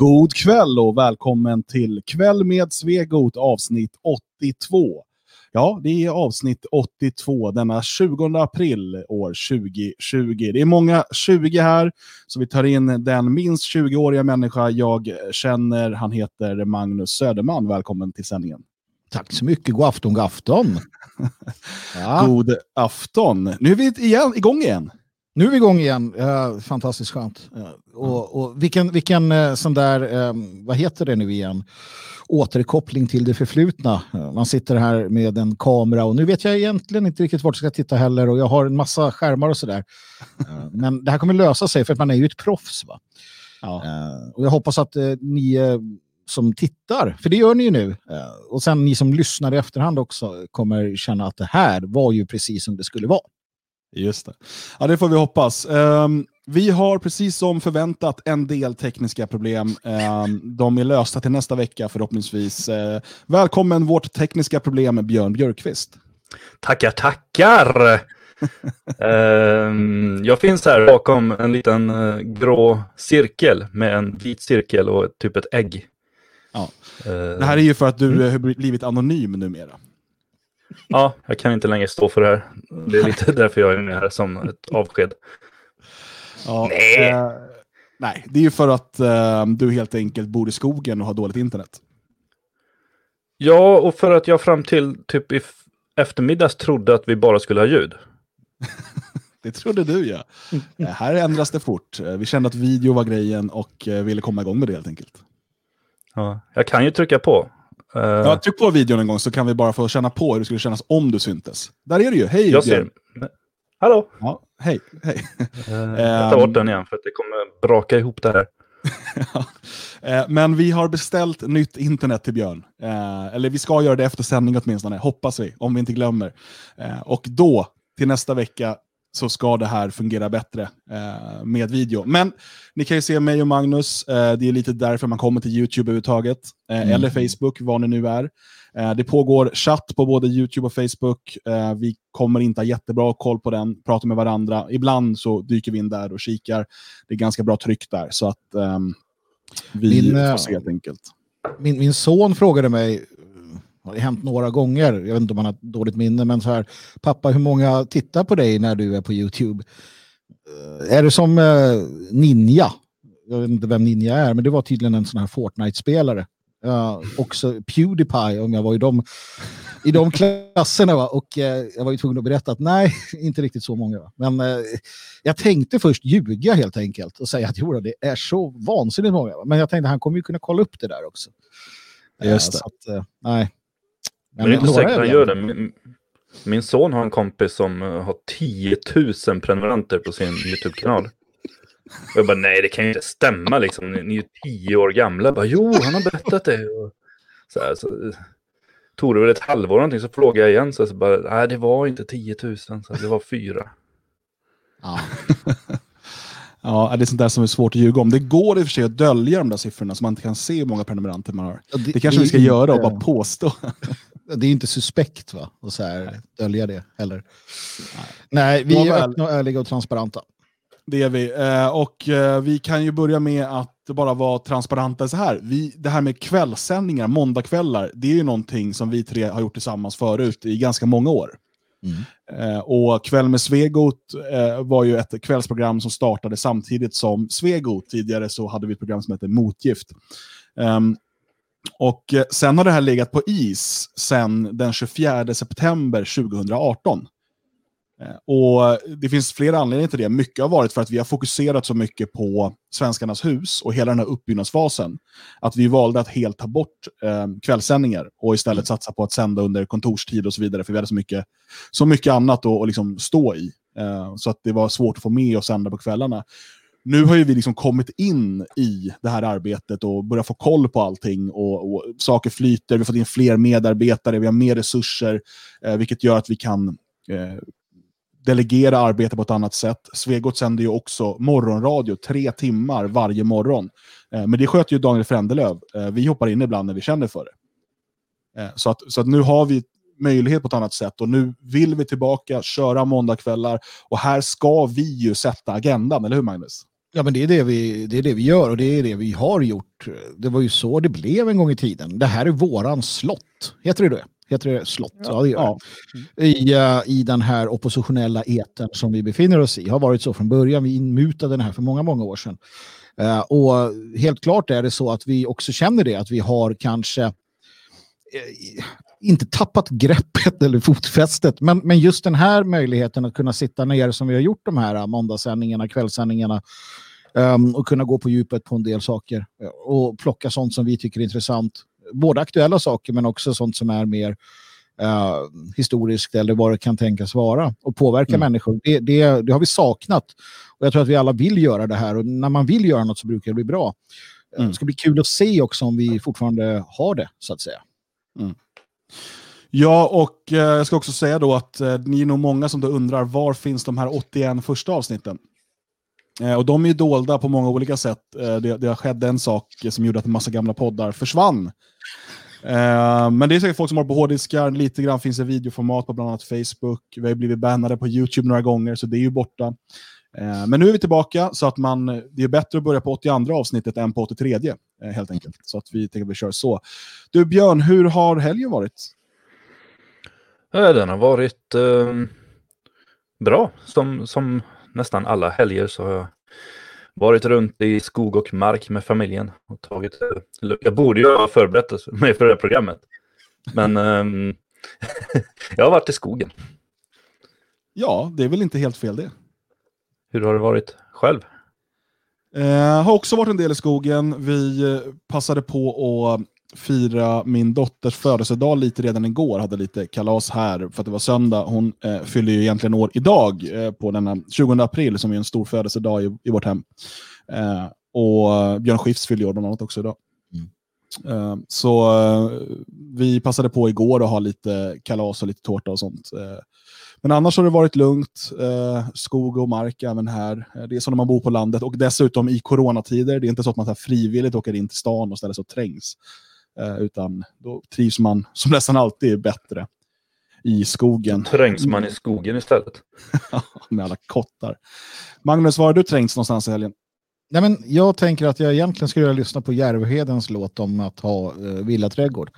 God kväll och välkommen till Kväll med Svegot avsnitt 82. Ja, det är avsnitt 82 denna 20 april år 2020. Det är många 20 här, så vi tar in den minst 20-åriga människa jag känner. Han heter Magnus Söderman. Välkommen till sändningen. Tack så mycket. God afton, god afton. ja. God afton. Nu är vi igen, igång igen. Nu är vi igång igen. Uh, fantastiskt skönt. Uh, och, och, vilken, vilken uh, sån där, um, vad heter det nu igen? Återkoppling till det förflutna. man sitter här med en kamera och nu vet jag egentligen inte riktigt vart jag ska titta heller och jag har en massa skärmar och sådär. men det här kommer lösa sig för att man är ju ett proffs. Va? Ja. och jag hoppas att ni som tittar, för det gör ni ju nu, och sen ni som lyssnar i efterhand också kommer känna att det här var ju precis som det skulle vara. Just det. Ja, det får vi hoppas. Um, vi har precis som förväntat en del tekniska problem. Um, de är lösta till nästa vecka förhoppningsvis. Uh, välkommen vårt tekniska problem, Björn Björkqvist. Tackar, tackar! um, jag finns här bakom en liten uh, grå cirkel med en vit cirkel och typ ett ägg. Ja. Uh, det här är ju för att du mm. har blivit anonym numera. Ja, jag kan inte längre stå för det här. Det är lite därför jag är med här som ett avsked. Ja, nej. Eh, nej, det är ju för att eh, du helt enkelt bor i skogen och har dåligt internet. Ja, och för att jag fram till typ i eftermiddags trodde att vi bara skulle ha ljud. det trodde du ja. Eh, här ändras det fort. Eh, vi kände att video var grejen och eh, ville komma igång med det helt enkelt. Ja, jag kan ju trycka på. Uh, ja, tryck på videon en gång så kan vi bara få känna på hur det skulle kännas om du syntes. Där är du ju. Hej! Jag ser. Hallå! Ja, hej, hej. Uh, jag tar bort den igen för att det kommer braka ihop det här. men vi har beställt nytt internet till Björn. Eller vi ska göra det efter sändning åtminstone, hoppas vi, om vi inte glömmer. och då, till nästa vecka, så ska det här fungera bättre eh, med video. Men ni kan ju se mig och Magnus, eh, det är lite därför man kommer till YouTube överhuvudtaget, eh, mm. eller Facebook, vad det nu är. Eh, det pågår chatt på både YouTube och Facebook. Eh, vi kommer inte ha jättebra koll på den, pratar med varandra. Ibland så dyker vi in där och kikar. Det är ganska bra tryck där, så att ehm, vi min, får se helt enkelt. Min, min son frågade mig har det hänt några gånger, jag vet inte om han har dåligt minne, men så här, pappa hur många tittar på dig när du är på YouTube? Uh, är det som uh, Ninja? Jag vet inte vem Ninja är, men det var tydligen en sån här Fortnite-spelare. Uh, också Pewdiepie, om jag var i de, i de klasserna. Va? Och uh, jag var ju tvungen att berätta att nej, inte riktigt så många. Va? Men uh, jag tänkte först ljuga helt enkelt och säga att jo, det är så vansinnigt många. Va? Men jag tänkte att han kommer ju kunna kolla upp det där också. Just det. Att, nej, men det är inte säkert han gör det. Min, min, son har en kompis som eh, har 10 000 prenumeranter på sin YouTube-kanal. Och jag bara, nej det kan ju inte stämma liksom. Ni, ni är ju tio år gamla. Jag bara, jo, han har berättat det. Och så här, så, tog det väl ett halvår någonting så frågade jag igen. Så, så bara, nej det var inte 10 000, så det var fyra. Ja. Ja, det är sånt där som är svårt att ljuga om. Det går i och för sig att dölja de där siffrorna så man inte kan se hur många prenumeranter man har. Det, det kanske vi ska inte, göra och bara påstå. Det är inte suspekt va? Och så här, dölja det heller. Nej, Nej vi är öppna och ärliga och transparenta. Det är vi. Eh, och eh, vi kan ju börja med att bara vara transparenta så här. Vi, det här med kvällssändningar, måndagkvällar, det är ju någonting som vi tre har gjort tillsammans förut i ganska många år. Mm. Eh, och Kväll med Svegot eh, var ju ett kvällsprogram som startade samtidigt som Svegot. Tidigare så hade vi ett program som hette Motgift. Um, och eh, sen har det här legat på is sen den 24 september 2018. Eh, och det finns flera anledningar till det. Mycket har varit för att vi har fokuserat så mycket på Svenskarnas hus och hela den här uppbyggnadsfasen. Att vi valde att helt ta bort eh, kvällssändningar och istället mm. satsa på att sända under kontorstid och så vidare. För vi hade så mycket, så mycket annat att, att liksom stå i. Eh, så att det var svårt att få med och sända på kvällarna nu har ju vi liksom kommit in i det här arbetet och börjat få koll på allting. Och, och saker flyter, vi har fått in fler medarbetare, vi har mer resurser, eh, vilket gör att vi kan eh, delegera arbete på ett annat sätt. Svegot sänder ju också morgonradio tre timmar varje morgon. Eh, men det sköter ju Daniel Frändelöv. Eh, vi hoppar in ibland när vi känner för det. Eh, så, att, så att nu har vi möjlighet på ett annat sätt och nu vill vi tillbaka, köra måndagkvällar och här ska vi ju sätta agendan, eller hur Magnus? Ja, men det är det, vi, det är det vi gör och det är det vi har gjort. Det var ju så det blev en gång i tiden. Det här är våran slott. Heter det det? Heter det slott? Ja, ja det gör ja. I, uh, I den här oppositionella eten som vi befinner oss i. har varit så från början. Vi inmutade den här för många, många år sedan. Uh, och helt klart är det så att vi också känner det, att vi har kanske uh, inte tappat greppet eller fotfästet, men, men just den här möjligheten att kunna sitta ner som vi har gjort de här måndagssändningarna, kvällssändningarna um, och kunna gå på djupet på en del saker och plocka sånt som vi tycker är intressant. Både aktuella saker men också sånt som är mer uh, historiskt eller vad det kan tänkas vara och påverka mm. människor. Det, det, det, har vi saknat och jag tror att vi alla vill göra det här och när man vill göra något så brukar det bli bra. Mm. Det ska bli kul att se också om vi fortfarande har det så att säga. Mm. Ja, och eh, jag ska också säga då att eh, ni är nog många som då undrar var finns de här 81 första avsnitten? Eh, och de är dolda på många olika sätt. Eh, det, det har skett en sak som gjorde att en massa gamla poddar försvann. Eh, men det är säkert folk som har på hårddiskar, lite grann finns det videoformat på bland annat Facebook. Vi har blivit bannade på YouTube några gånger, så det är ju borta. Eh, men nu är vi tillbaka, så att man, det är bättre att börja på 82 avsnittet än på 83, helt enkelt. Så att vi tänker att vi kör så. Du Björn, hur har helgen varit? Den har varit eh, bra. Som, som nästan alla helger så har jag varit runt i skog och mark med familjen. och tagit. Eh, jag borde ju ha förberett mig för det här programmet. Men eh, jag har varit i skogen. Ja, det är väl inte helt fel det. Hur har det varit själv? Eh, har också varit en del i skogen. Vi eh, passade på att fira min dotters födelsedag lite redan igår. Hade lite kalas här för att det var söndag. Hon eh, fyller ju egentligen år idag eh, på denna 20 april som är en stor födelsedag i, i vårt hem. Eh, och Björn Skifs fyller år bland annat också idag. Mm. Eh, så eh, vi passade på igår att ha lite kalas och lite tårta och sånt. Eh, men annars har det varit lugnt. skog och mark även här. Det är som när man bor på landet och dessutom i coronatider. Det är inte så att man så frivilligt åker in till stan och ställer sig och trängs. Eh, utan då trivs man som nästan alltid bättre i skogen. Då trängs man i skogen istället. Med alla kottar. Magnus, var har du trängts någonstans i helgen? Nej, men jag tänker att jag egentligen skulle vilja lyssna på Järvhedens låt om att ha eh, villaträdgård.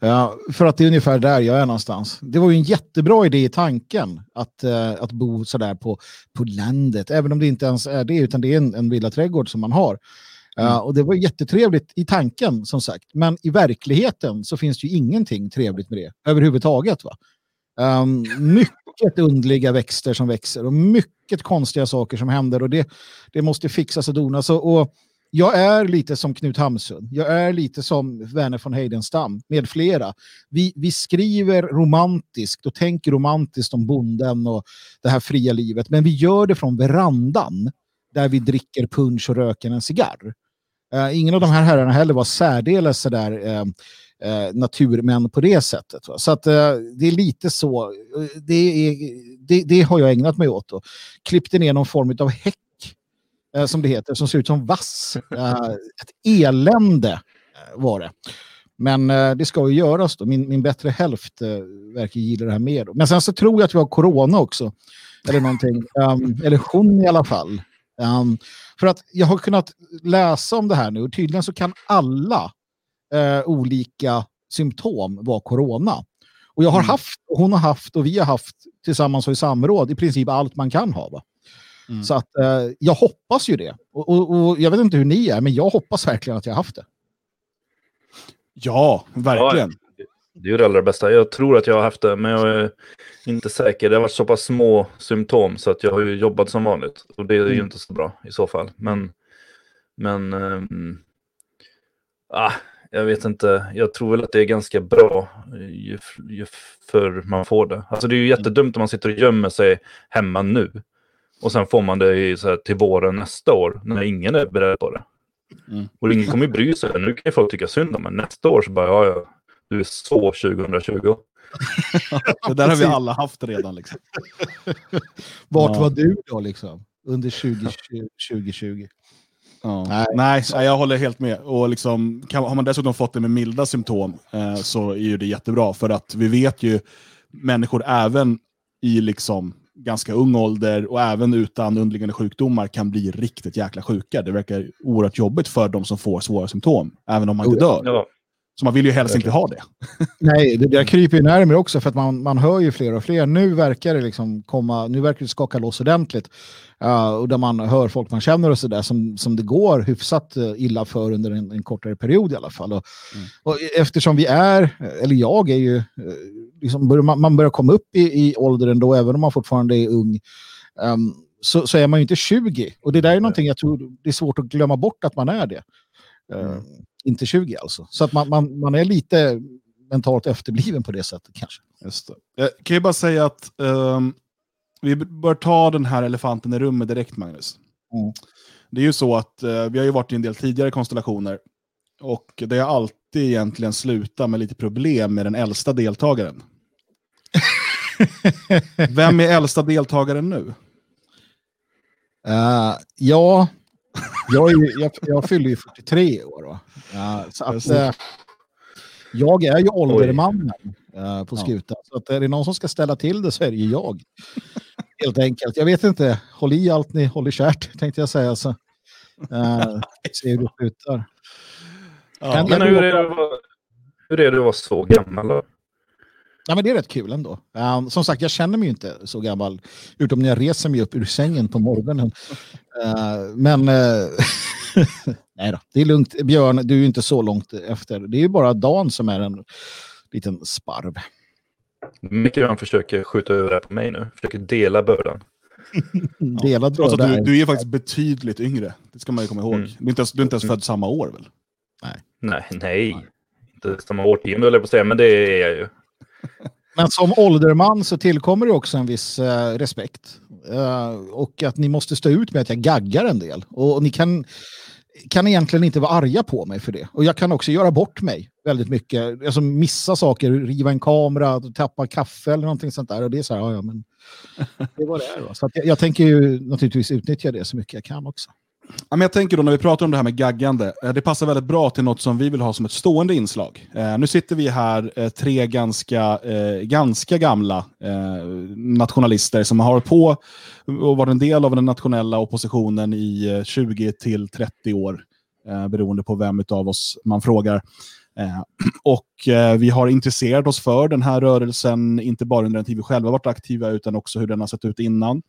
Ja, för att det är ungefär där jag är någonstans. Det var ju en jättebra idé i tanken att, eh, att bo sådär på, på landet, även om det inte ens är det, utan det är en, en villaträdgård som man har. Mm. Uh, och det var jättetrevligt i tanken som sagt. Men i verkligheten så finns det ju ingenting trevligt med det överhuvudtaget. Va? Um, mycket undliga växter som växer och mycket konstiga saker som händer och det, det måste fixas och donas. Och, och jag är lite som Knut Hamsun. Jag är lite som Werner von Heidenstam med flera. Vi, vi skriver romantiskt och tänker romantiskt om bonden och det här fria livet. Men vi gör det från verandan där vi dricker punch och röker en cigarr. Uh, ingen av de här herrarna heller var särdeles sådär uh, uh, naturmän på det sättet. Va? Så att uh, det är lite så. Det, är, det, det, har jag ägnat mig åt. Då. Klippte ner någon form av häck som det heter, som ser ut som vass. ett elände var det. Men det ska ju göras då. Min, min bättre hälft verkar gilla det här mer. Då. Men sen så tror jag att vi har corona också. Eller någonting. Um, eller hon i alla fall. Um, för att jag har kunnat läsa om det här nu och tydligen så kan alla uh, olika symptom vara corona. Och jag har mm. haft, och hon har haft och vi har haft tillsammans och i samråd i princip allt man kan ha. Va? Mm. Så att uh, jag hoppas ju det. Och, och, och, jag vet inte hur ni är, men jag hoppas verkligen att jag har haft det. Ja, verkligen. Det är ju det allra bästa. Jag tror att jag har haft det, men jag är inte säker. Det har varit så pass små symptom så att jag har ju jobbat som vanligt. Och det är mm. ju inte så bra i så fall. Men, men ähm, ah, jag vet inte. Jag tror väl att det är ganska bra ju, ju förr man får det. Alltså det är ju jättedumt om man sitter och gömmer sig hemma nu. Och sen får man det i, så här, till våren nästa år när ingen är beredd på det. Mm. Och ingen kommer ju bry sig. Nu kan ju folk tycka synd om men nästa år så bara, ja, ja, du är så 2020. det där har vi alla haft redan. Liksom. Vart ja. var du då liksom? Under 2020? 2020? Ja. Nej. Nej, jag håller helt med. Och liksom, kan, har man dessutom fått det med milda symptom eh, så är ju det jättebra. För att vi vet ju människor även i liksom ganska ung ålder och även utan underliggande sjukdomar kan bli riktigt jäkla sjuka. Det verkar oerhört jobbigt för de som får svåra symptom, även om man inte dör. Ja. Så man vill ju helst inte ha det. Nej, det där kryper ju närmare också för att man, man hör ju fler och fler. Nu verkar det liksom komma, nu verkar det skaka loss ordentligt. Uh, och där man hör folk man känner och sådär som, som det går hyfsat uh, illa för under en, en, kortare period i alla fall. Och, mm. och eftersom vi är, eller jag är ju, uh, liksom börjar, man, man, börjar komma upp i, i åldern då, även om man fortfarande är ung. Um, så, så är man ju inte 20. Och det där är någonting jag tror det är svårt att glömma bort att man är det. Mm. Inte 20 alltså. Så att man, man, man är lite mentalt efterbliven på det sättet kanske. Just det. Jag kan ju bara säga att um, vi bör ta den här elefanten i rummet direkt, Magnus. Mm. Det är ju så att uh, vi har ju varit i en del tidigare konstellationer och det har alltid egentligen slutat med lite problem med den äldsta deltagaren. Vem är äldsta deltagaren nu? Uh, ja, jag, är, jag, jag fyller ju 43 år. Då. Uh, så att, uh, jag är ju åldermannen uh, på skutan. Ja. Så att är det någon som ska ställa till det så är det ju jag. Helt enkelt. Jag vet inte. Håll i allt ni håller kärt, tänkte jag säga. Så, uh, se hur det slutar. Ja, men hur är, det, hur är det att vara så gammal då? Ja, men det är rätt kul ändå. Um, som sagt, jag känner mig inte så gammal, utom när jag reser mig upp ur sängen på morgonen. Uh, men uh, nej då, det är lugnt. Björn, du är ju inte så långt efter. Det är ju bara Dan som är en liten sparv. Mycket han försöker skjuta över det på mig nu. Försöker dela bördan. dela bördan. Du, du är faktiskt betydligt yngre. Det ska man ju komma ihåg. Mm. Du, är inte ens, du är inte ens född samma år väl? Nej. Nej, nej. Inte samma årtionde höll jag på att säga, men det är jag ju. Men som ålderman så tillkommer det också en viss uh, respekt. Uh, och att ni måste stå ut med att jag gaggar en del. Och, och, ni kan, kan egentligen inte vara arga på mig för det. Och jag kan också göra bort mig väldigt mycket. Alltså missa saker, riva en kamera, tappa kaffe eller någonting sånt där. Och det är så här, ja, ja men det var det. Då. Så jag, jag tänker ju naturligtvis utnyttja det så mycket jag kan också. Ja, men jag tänker då när vi pratar om det här med gaggande, eh, det passar väldigt bra till något som vi vill ha som ett stående inslag. Eh, nu sitter vi här, eh, tre ganska, eh, ganska gamla eh, nationalister som har på och varit en del av den nationella oppositionen i eh, 20 till 30 år, eh, beroende på vem av oss man frågar. och vi har intresserat oss för den här rörelsen, inte bara under den tid vi själva varit aktiva, utan också hur den har sett ut innan.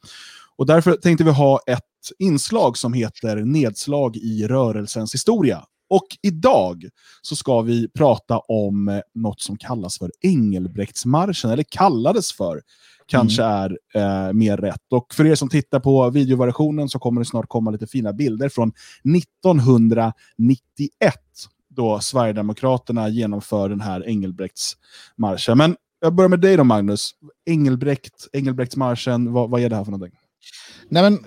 Och därför tänkte vi ha ett inslag som heter Nedslag i rörelsens historia. Och idag så ska vi prata om något som kallas för Engelbrektsmarschen, eller kallades för, kanske mm. är eh, mer rätt. Och för er som tittar på videoversionen så kommer det snart komma lite fina bilder från 1991 då Sverigedemokraterna genomför den här Engelbrektsmarschen. Men jag börjar med dig då Magnus. Engelbrekt, Engelbrektsmarschen, vad, vad är det här för någonting? Nej, men,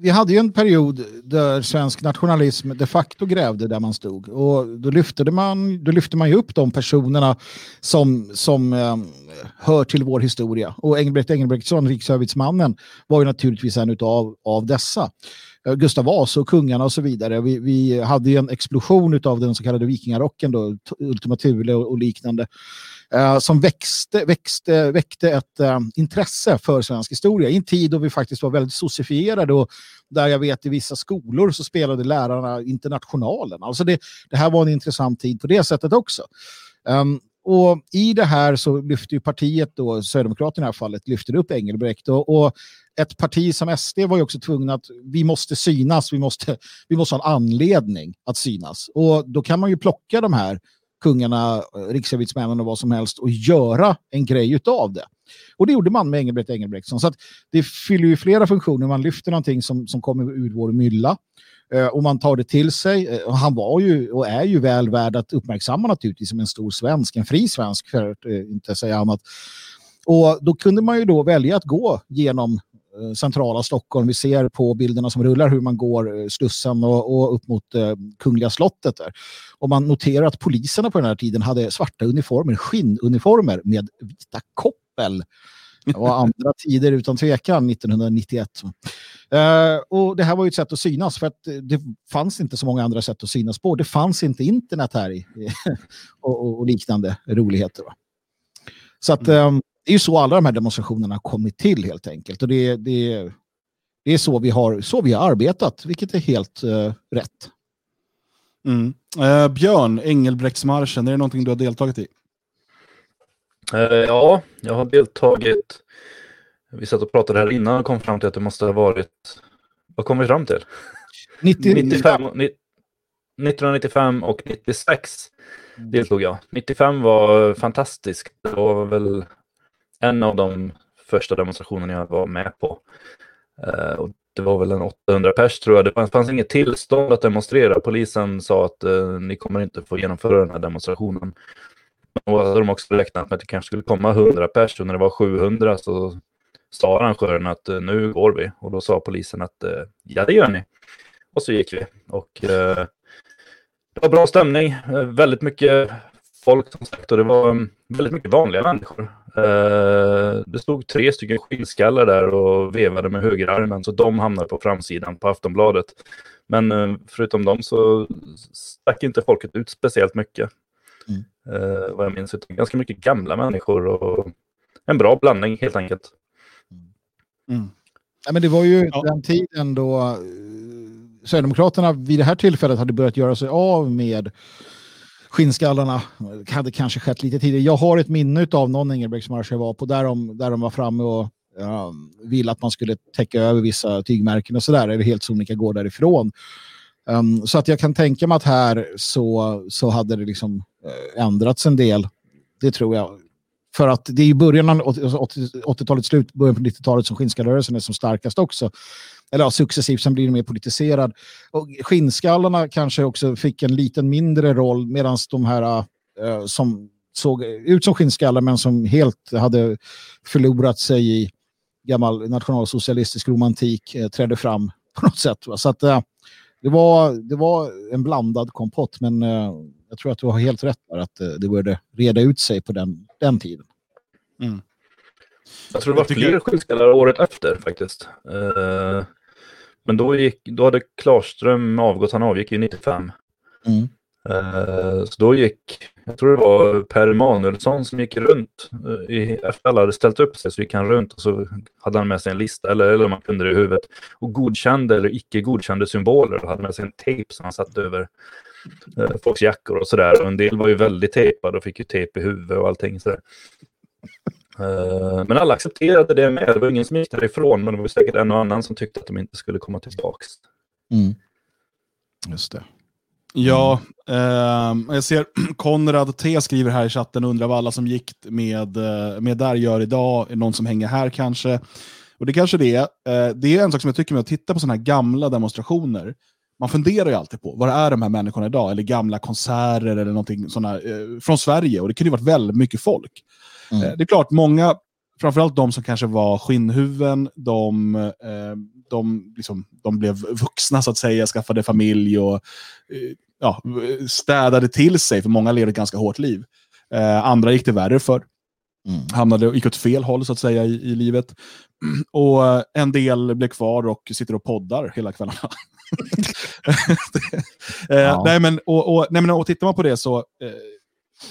vi hade ju en period där svensk nationalism de facto grävde där man stod. Och då lyfte man, då lyfte man ju upp de personerna som, som eh, hör till vår historia. Och Engelbrekt Engelbrektsson, riksövningsmannen, var ju naturligtvis en av, av dessa. Eh, Gustav Vasa och kungarna och så vidare. Vi, vi hade ju en explosion av den så kallade vikingarocken, då, Ultima Thule och, och liknande eh, som växte, växte, väckte ett eh, intresse för svensk historia i en tid då vi faktiskt var väldigt socifierade och där jag vet i vissa skolor så spelade lärarna internationalen. Alltså det, det här var en intressant tid på det sättet också. Um, och i det här så lyfte ju partiet, då, Sverigedemokraterna i det här fallet, lyfter upp Engelbrekt. Och, och, ett parti som SD var ju också tvungna att vi måste synas, vi måste, vi måste ha en anledning att synas. Och då kan man ju plocka de här kungarna, eh, och vad som helst och göra en grej av det. Och det gjorde man med Engelbrekt Engelbrektsson. Så att det fyller ju flera funktioner. Man lyfter någonting som, som kommer ur vår mylla eh, och man tar det till sig. Eh, han var ju och är ju väl värd att uppmärksamma naturligtvis som en stor svensk, en fri svensk för att eh, inte säga annat. Och då kunde man ju då välja att gå genom centrala Stockholm. Vi ser på bilderna som rullar hur man går eh, Slussen och, och upp mot eh, Kungliga slottet. Där. Och man noterar att poliserna på den här tiden hade svarta uniformer, skinnuniformer med vita koppel. Det var andra tider utan tvekan, 1991. Uh, och det här var ju ett sätt att synas för att det fanns inte så många andra sätt att synas på. Det fanns inte internet här i, och, och, och, liknande roligheter. Va? Så att, um, det är ju så alla de här demonstrationerna har kommit till helt enkelt. Och det, det, det är så vi, har, så vi har arbetat, vilket är helt uh, rätt. Mm. Uh, Björn, Engelbrektsmarschen, är det någonting du har deltagit i? Uh, ja, jag har deltagit. Vi satt och pratade här innan och kom fram till att det måste ha varit... Vad kom vi fram till? 90... 95, 1995 och 96 deltog jag. 95 var fantastiskt. Det var väl en av de första demonstrationerna jag var med på. Uh, och det var väl en 800 pers tror jag. Det fanns, fanns inget tillstånd att demonstrera. Polisen sa att uh, ni kommer inte få genomföra den här demonstrationen. Och hade de också räknat med att det kanske skulle komma 100 pers och när det var 700 så sa arrangören att uh, nu går vi. Och då sa polisen att ja det gör ni. Och så gick vi. Och det var bra stämning. Väldigt mycket folk som sagt och det var mm, väldigt mycket vanliga människor. Eh, det stod tre stycken skinnskallar där och vevade med högerarmen så de hamnade på framsidan på Aftonbladet. Men eh, förutom dem så stack inte folket ut speciellt mycket. Mm. Eh, vad jag minns, utan ganska mycket gamla människor och en bra blandning helt enkelt. Mm. Ja, men det var ju ja. den tiden då Sverigedemokraterna vid det här tillfället hade börjat göra sig av med skinnskallarna hade kanske skett lite tidigare. Jag har ett minne av någon Engelbrektsmarsch jag var på där de, där de var framme och ja, ville att man skulle täcka över vissa tygmärken och sådär. Eller helt sonika gå därifrån. Um, så att jag kan tänka mig att här så, så hade det liksom eh, ändrats en del. Det tror jag. För att det är i början av 80-talets slut, början på 90-talet som skinnskallrörelsen är som starkast också eller ja, successivt, sen blir det mer politiserad. Och skinnskallarna kanske också fick en liten mindre roll medan de här uh, som såg ut som skinnskallar men som helt hade förlorat sig i gammal nationalsocialistisk romantik uh, trädde fram på något sätt. Va? Så att, uh, det, var, det var en blandad kompott men jag tror att du har helt rätt där att det började reda ut sig på den, den tiden. Mm. Jag tror det var fler skinnskallar året efter faktiskt. Uh, men då, gick, då hade Klarström avgått, han avgick ju 95. Mm. Uh, så då gick, jag tror det var Per Emanuelsson som gick runt. I, efter alla hade ställt upp sig så gick han runt och så hade han med sig en lista, eller, eller man kunde det i huvudet, och godkände eller icke godkände symboler och hade med sig en tejp som han satte över uh, folks jackor och sådär. Och en del var ju väldigt tejpade och fick ju tejp i huvudet och allting sådär. Eh, men alla accepterade det med. Det var ingen som gick därifrån, men det var säkert en och annan som tyckte att de inte skulle komma tillbaka. Mm. Just det. Ja, eh, jag ser Konrad T skriver här i chatten och undrar vad alla som gick med, eh, med där gör idag. Är någon som hänger här kanske? Och det kanske det är. Eh, det är en sak som jag tycker med att titta på sådana här gamla demonstrationer. Man funderar ju alltid på, vad är de här människorna idag? Eller gamla konserter eller någonting såna, eh, från Sverige. Och det kunde ju varit väldigt mycket folk. Mm. Eh, det är klart, många, framförallt de som kanske var skinnhuven, de, eh, de, liksom, de blev vuxna så att säga, skaffade familj och ja, städade till sig, för många levde ett ganska hårt liv. andra gick det värre för. Mm. Hamnade, gick åt fel håll så att säga i, i livet. Och en del blev kvar och sitter och poddar hela kvällarna. ja. nej, men, och, och, nej, men, och tittar man på det så,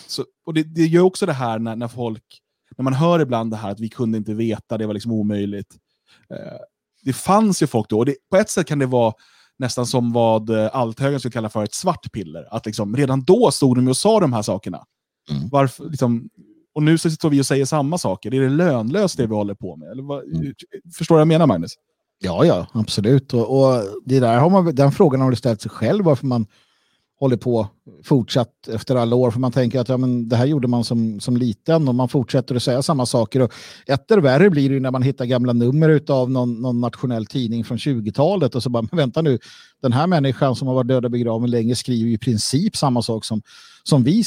så, och det, det gör också det här när, när folk, när man hör ibland det här att vi kunde inte veta, det var liksom omöjligt. Eh, det fanns ju folk då, och det, på ett sätt kan det vara nästan som vad eh, althögern skulle kalla för ett svart piller. Att liksom, redan då stod de och sa de här sakerna. Mm. Varför, liksom, och nu så står vi och säger samma saker. Är det lönlöst det vi håller på med? Eller vad, mm. Förstår du vad jag menar, Magnus? Ja, ja, absolut. Och, och, det där har man, den frågan har du ställt sig själv, varför man håller på fortsatt efter alla år. För man tänker att ja, men det här gjorde man som, som liten och man fortsätter att säga samma saker. Och etter värre blir det när man hittar gamla nummer av någon, någon nationell tidning från 20-talet och så bara, men vänta nu, den här människan som har varit död och begraven länge skriver i princip samma sak som, som vi eh,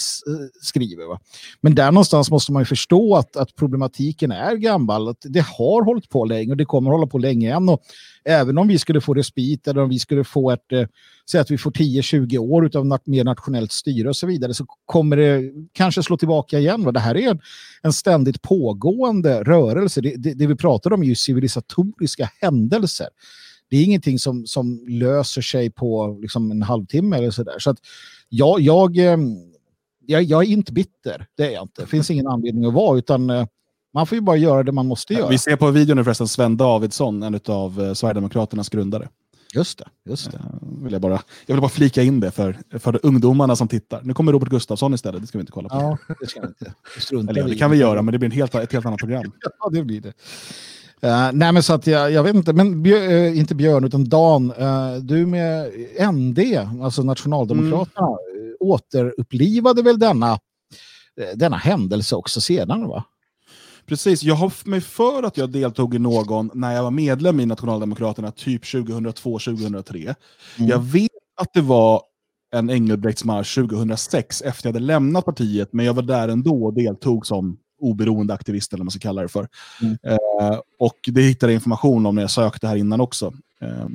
skriver. Va? Men där någonstans måste man ju förstå att, att problematiken är gammal. Att det har hållit på länge och det kommer hålla på länge än. Och även om vi skulle få respit eller om vi skulle få ett, eh, säg att vi får 10-20 år av nat mer nationellt styre och så vidare så kommer det kanske slå tillbaka igen. Va? Det här är en, en ständigt pågående rörelse. Det, det, det vi pratar om är ju civilisatoriska händelser det är ingenting som, som löser sig på liksom en halvtimme eller sådär. Så att jag, jag, eh, jag, jag är inte bitter, det är jag inte. Det finns ingen anledning att vara, utan eh, man får ju bara göra det man måste göra. Vi ser på videon nu förresten Sven Davidsson, en av eh, Sverigedemokraternas grundare. Just det. Just det. Vill jag, bara, jag vill bara flika in det för, för ungdomarna som tittar. Nu kommer Robert Gustafsson istället, det ska vi inte kolla på. Ja, det ska vi inte. Eller, det kan vi göra, men det blir en helt, ett helt annat program. ja, det blir det. Uh, nej men så att jag, jag vet inte, men uh, inte Björn utan Dan, uh, du med ND, alltså Nationaldemokraterna, mm. Återupplivade väl denna, denna händelse också sedan va? Precis, jag har mig för att jag deltog i någon när jag var medlem i Nationaldemokraterna typ 2002-2003. Mm. Jag vet att det var en Engelbrektsmarsch 2006 efter jag hade lämnat partiet, men jag var där ändå och deltog som oberoende aktivist eller vad man ska kalla det för. Mm. Eh, och det hittade jag information om när jag sökte här innan också. Eh,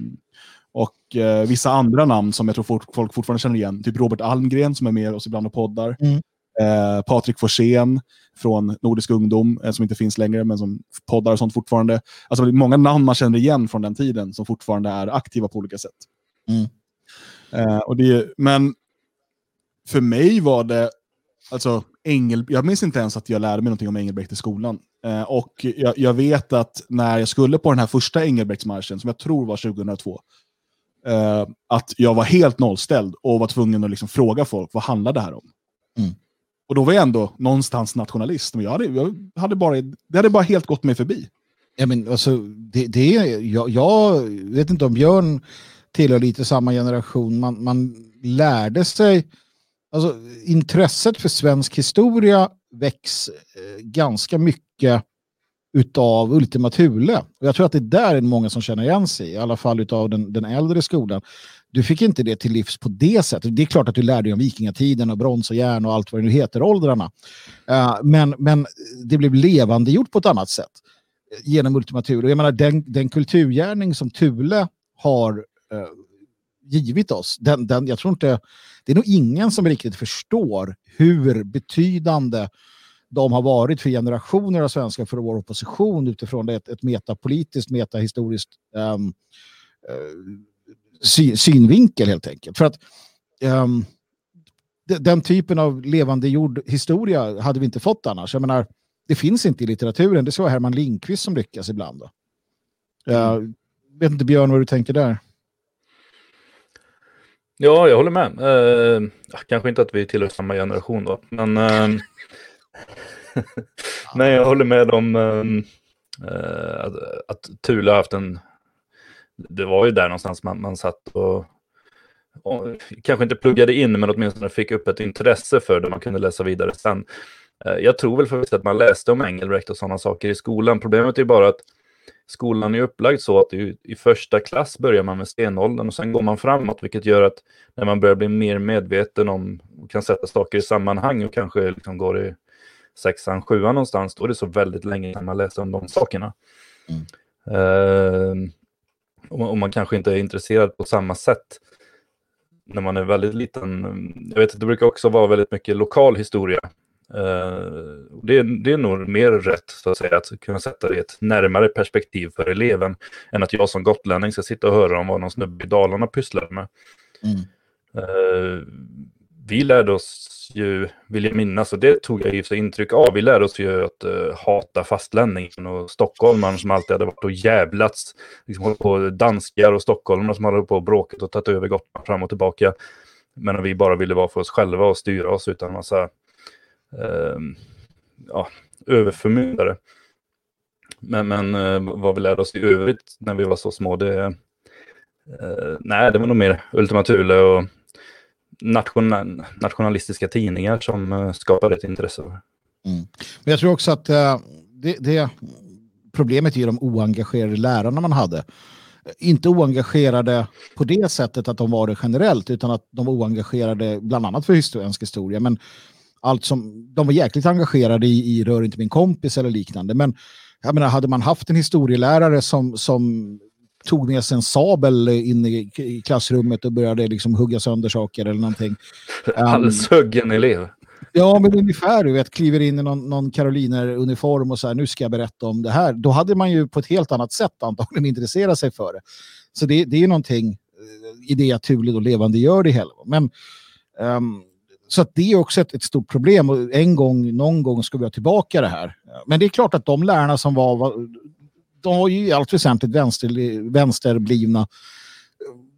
och eh, vissa andra namn som jag tror folk, folk fortfarande känner igen, typ Robert Almgren som är med oss ibland och poddar. Mm. Eh, Patrik Forsén från Nordisk ungdom, eh, som inte finns längre, men som poddar och sånt fortfarande. Alltså många namn man känner igen från den tiden som fortfarande är aktiva på olika sätt. Mm. Eh, och det, men för mig var det, alltså Engel, jag minns inte ens att jag lärde mig någonting om Engelbrekt i skolan. Eh, och jag, jag, vet att när jag skulle på den här första Engelbrektsmarschen, som jag tror var 2002, eh, att jag var helt nollställd och var tvungen att liksom fråga folk, vad handlar det här om? Mm. Och då var jag ändå någonstans nationalist. Men jag hade, jag hade bara, det hade bara helt gått mig förbi. Ja, men alltså, det, det jag, jag vet inte om Björn tillhör lite samma generation. Man, man lärde sig Alltså, intresset för svensk historia väcks eh, ganska mycket utav Ultima Thule. Och jag tror att det där är många som känner igen sig, i alla fall utav den, den äldre skolan. Du fick inte det till livs på det sättet. Det är klart att du lärde dig om vikingatiden och brons och järn och allt vad det nu heter, åldrarna. Uh, men, men det blev levande gjort på ett annat sätt eh, genom Ultima Thule. Jag menar, den, den kulturgärning som Thule har uh, givit oss, den, den, jag tror inte det är nog ingen som riktigt förstår hur betydande de har varit för generationer av svenskar för vår opposition utifrån ett, ett metapolitiskt, metahistoriskt um, sy synvinkel helt enkelt. För att um, den typen av levande jord historia hade vi inte fått annars. Jag menar, det finns inte i litteraturen. Det är så Herman Lindqvist som lyckas ibland. Då. Jag uh, vet inte Björn vad du tänker där. Ja, jag håller med. Eh, kanske inte att vi tillhör samma generation då, men eh, nej, jag håller med om äh, att, att Thule har haft en... Det var ju där någonstans man, man satt och, och, kanske inte pluggade in, men åtminstone fick upp ett intresse för det man kunde läsa vidare sen. Eh, jag tror väl förvisso att man läste om Engelbrekt och sådana saker i skolan. Problemet är bara att skolan är upplagd så att i, i första klass börjar man med stenåldern och sen går man framåt, vilket gör att när man börjar bli mer medveten om och kan sätta saker i sammanhang och kanske liksom går i sexan, sjuan någonstans, då är det så väldigt länge sedan man läste om de sakerna. Mm. Uh, och, man, och, man, kanske inte är intresserad på samma sätt när man är väldigt liten. Jag vet att det brukar också vara väldigt mycket lokal historia Uh, det, det, är nog mer rätt så att säga att kunna sätta det i ett närmare perspektiv för eleven än att jag som gotlänning ska sitta och höra om vad någon snubbe i Dalarna pysslar med. Mm. Uh, vi lärde oss ju, vill jag minnas, och det tog jag ju sig intryck av, vi lärde oss ju att uh, hata fastlänningen och stockholmaren som alltid hade varit och jävlats. Liksom hållit på danskar och stockholmare som hade på och bråkat och tagit över Gotland fram och tillbaka. Men vi bara ville vara för oss själva och styra oss utan massa uh, ja, överförmyndare. Men, men uh, vad vi lärde oss i övrigt när vi var så små, det, Uh, nej, det var nog mer Ultima Thule och nation, nationalistiska tidningar som eh, skapade ett intresse. Mm. Men jag tror också att eh, det, det, problemet är de oengagerade lärarna man hade. inte oengagerade på det sättet att de var det generellt, utan att de var oengagerade bland annat för svensk historia. Men allt som, de var jäkligt engagerade i, i Rör inte min kompis eller liknande. Men jag menar, hade man haft en historielärare som, som tog med sig en sabel in i, i klassrummet och började liksom hugga sönder saker eller någonting. Halshuggen elev. Ja, men ungefär, du vet, kliver in i någon, någon karoliner-uniform och så här, nu ska jag berätta om det här. Då hade man ju på ett helt annat sätt antagligen intresserat sig för det. Så det, det är någonting eh, i det att Thule levande gör det hela. Men, um, så att det är också ett, ett, stort problem och en gång, någon gång ska vi ha tillbaka det här. Men det är klart att de lärarna som var, var de var ju i allt väsentligt vänster, vänsterblivna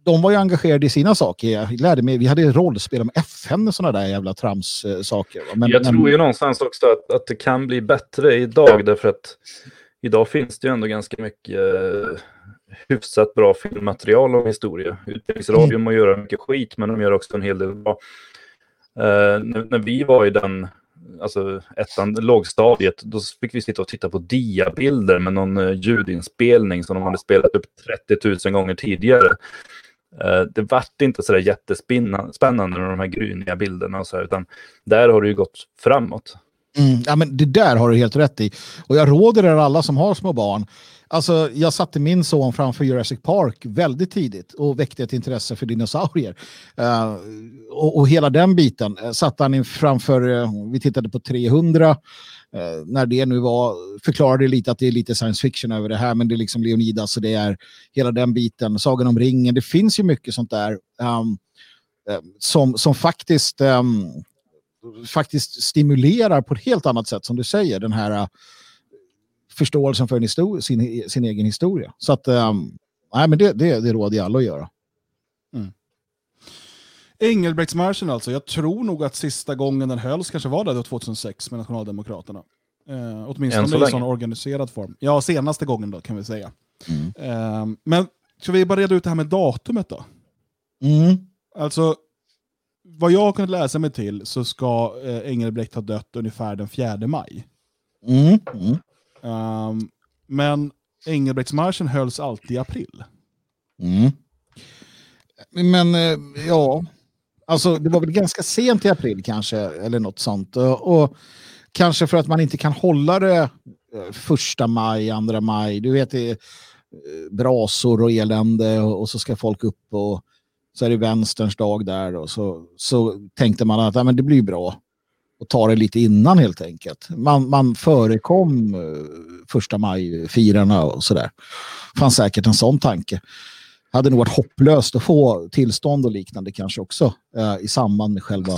de var ju engagerade i sina saker. Jag lärde mig, vi hade rollspel om FN och sådana där jävla trams-saker. Men, jag tror ju någonstans också att, att det kan bli bättre idag därför att idag finns det ju ändå ganska mycket uh, hyfsat bra filmmaterial om historia. Utbildningsradion mm. må göra mycket skit men de gör också en hel del bra. Uh, när, när, vi var i den alltså ettan, lågstadiet, då fick vi sitta och titta på diabilder med någon eh, ljudinspelning som de hade spelat upp 30 000 gånger tidigare. Eh, det vart inte så där jättespännande med de här gryniga bilderna och så här, utan där har det ju gått framåt. Mm, ja, men det där har du helt rätt i. Och jag råder er alla som har små barn. Alltså, jag satte min son framför Jurassic Park väldigt tidigt och väckte ett intresse för dinosaurier. Uh, och, och, hela den biten uh, satte han framför, uh, vi tittade på 300, när det nu var, förklarade lite att det är lite science fiction över det här, men det är liksom Leonidas och det är hela den biten, Sagan om ringen, det finns ju mycket sånt där um, som, som faktiskt, um, faktiskt stimulerar på ett helt annat sätt, som du säger, den här uh, förståelsen för histor- sin, sin egen historia. Så att, um, nej, men det, det, det råder jag alla att göra. Mm. Engelbrektsmarschen alltså. Jag tror nog att sista gången den hölls kanske var det 2006 med Nationaldemokraterna. Eh, åtminstone i sån organiserad form. Ja, senaste gången då kan vi säga. Mm. Eh, men ska vi bara reda ut det här med datumet då? Mm. Alltså, vad jag har kunnat läsa mig till så ska eh, Engelbrekt ha dött ungefär den 4 maj. Mm. Mm. Um, men Engelbrektsmarschen hölls alltid i april. Mm. Men eh, ja, Alltså det var väl ganska sent i april kanske, eller något sånt. Och, och kanske för att man inte kan hålla det eh, första maj, andra maj. Du vet, det är eh, brasor och elände och, och så ska folk upp och så är det vänsterns dag där. Och så, så tänkte man att ja, men det blir bra och ta det lite innan helt enkelt. Man, man förekom uh, första maj-firarna och sådär. fanns säkert en sån tanke hade nog varit hopplöst att få tillstånd och liknande kanske också eh, i samband med själva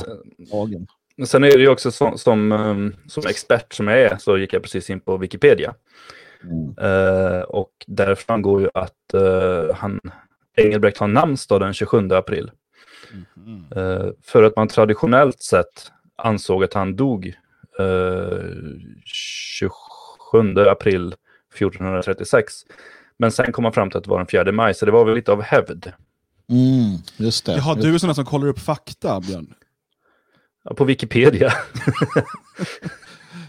dagen. Sen är det ju också som, som, ehm, som expert som jag är så gick jag precis in på Wikipedia. Mm. Uh, och där framgår ju att uh, han, Engelbrekt har namnsdag den 27 april. Mm. Uh, för att man traditionellt sett ansåg att han dog 27 april 1436. Men sen kom man fram till att det var den 4 maj, så det var väl lite av hävd. Mm, just det. Jaha, du är sån som kollar upp fakta, Björn? Ja, på Wikipedia.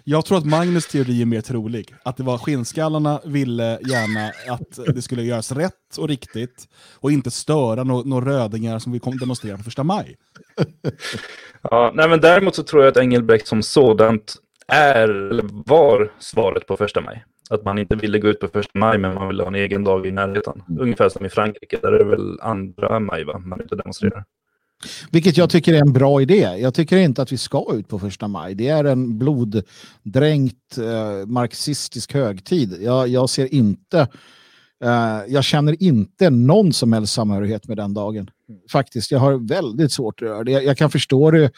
Jag tror att Magnus teori är mer trolig. Att det var skinnskallarna ville gärna att det skulle göras rätt och riktigt och inte störa några no rödingar som vill demonstrera på första maj. Ja, nej, men däremot så tror jag att Engelbrekt som sådant är, eller var svaret på första maj. Att man inte ville gå ut på första maj men man ville ha en egen dag i närheten. Ungefär som i Frankrike, där är det väl andra maj va? man inte demonstrerar. Vilket jag tycker är en bra idé. Jag tycker inte att vi ska ut på första maj. Det är en bloddränkt eh, marxistisk högtid. Jag, jag ser inte, eh, jag känner inte någon som helst samhörighet med den dagen. Faktiskt, jag har väldigt svårt att göra det. Jag, jag kan förstå det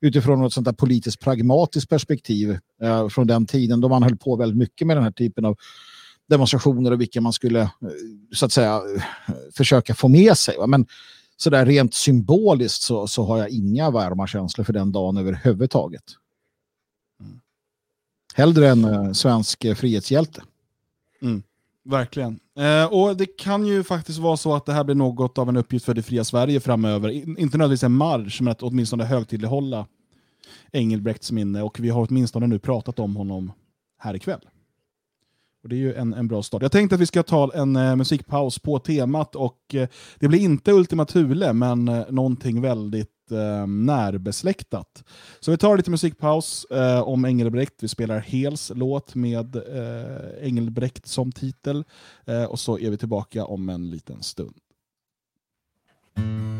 utifrån ett sånt där politiskt pragmatiskt perspektiv eh, från den tiden då man höll på väldigt mycket med den här typen av demonstrationer och vilka man skulle eh, så att säga försöka få med sig. Men så där rent symboliskt så, så har jag inga varma känslor för den dagen överhuvudtaget. Mm. Hellre en uh, svensk uh, frihetshjälte. Mm. Verkligen. Eh, och det kan ju faktiskt vara så att det här blir något av en uppgift för det fria Sverige framöver. inte nödvändigtvis en marsch, men att åtminstone högtidlighålla Engelbrekts minne. Och vi har åtminstone nu pratat om honom här ikväll. Och Det är ju en, en bra start. Jag tänkte att vi ska ta en eh, musikpaus på temat och eh, det blir inte Ultima Thule, men eh, någonting väldigt eh, närbesläktat. Så vi tar lite musikpaus eh, om Engelbrekt. Vi spelar Hels låt med eh, Engelbrekt som titel. och så är vi tillbaka om en liten stund. Mm.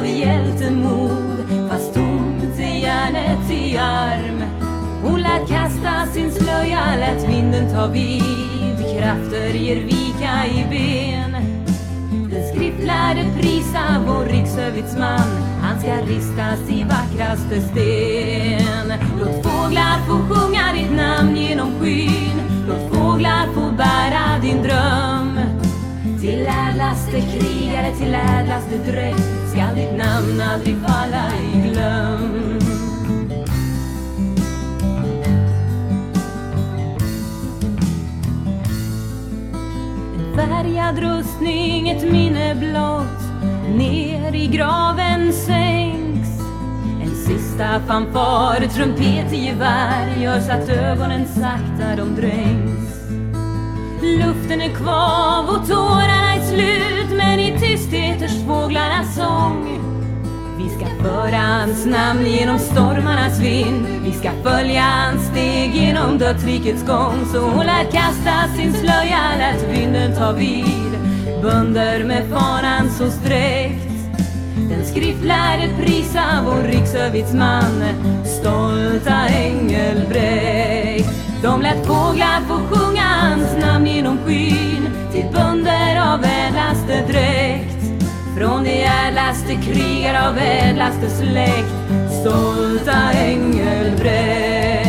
Av hjältemod fast tomt är järnet i arm. Hon lät kasta sin slöja, lät vinden ta vid. Krafter ger vika i ben. Den skriftlärde prisa vår riksövitsman han ska ristas i vackraste sten. Låt fåglar få sjunga ditt namn genom skyn. Låt fåglar få bära din dröm. Till ädlaste krigare, till ädlaste dräkt ska ditt namn aldrig falla i glöm. En färgad rustning, ett minne blott ner i graven sänks. En sista fanfar, trumpet i gevär gör så att ögonen sakta de dränks. Luften är kvav och tårarna är slut men i tysthet hörs fåglarnas sång. Vi ska föra hans namn genom stormarnas vind. Vi ska följa hans steg genom dödsrikets gång. Så hon lät kasta sin slöja, lät vinden ta vid bönder med fanan så sträckt. Den skriftlärde prisa vår riksövitsman, stolta Engelbrekt. De lät fåglar få sjunga hans namn genom skyn till bönder av ädlaste dräkt. Från de ädlaste krigare av ädlaste släkt, stolta Engelbrekt.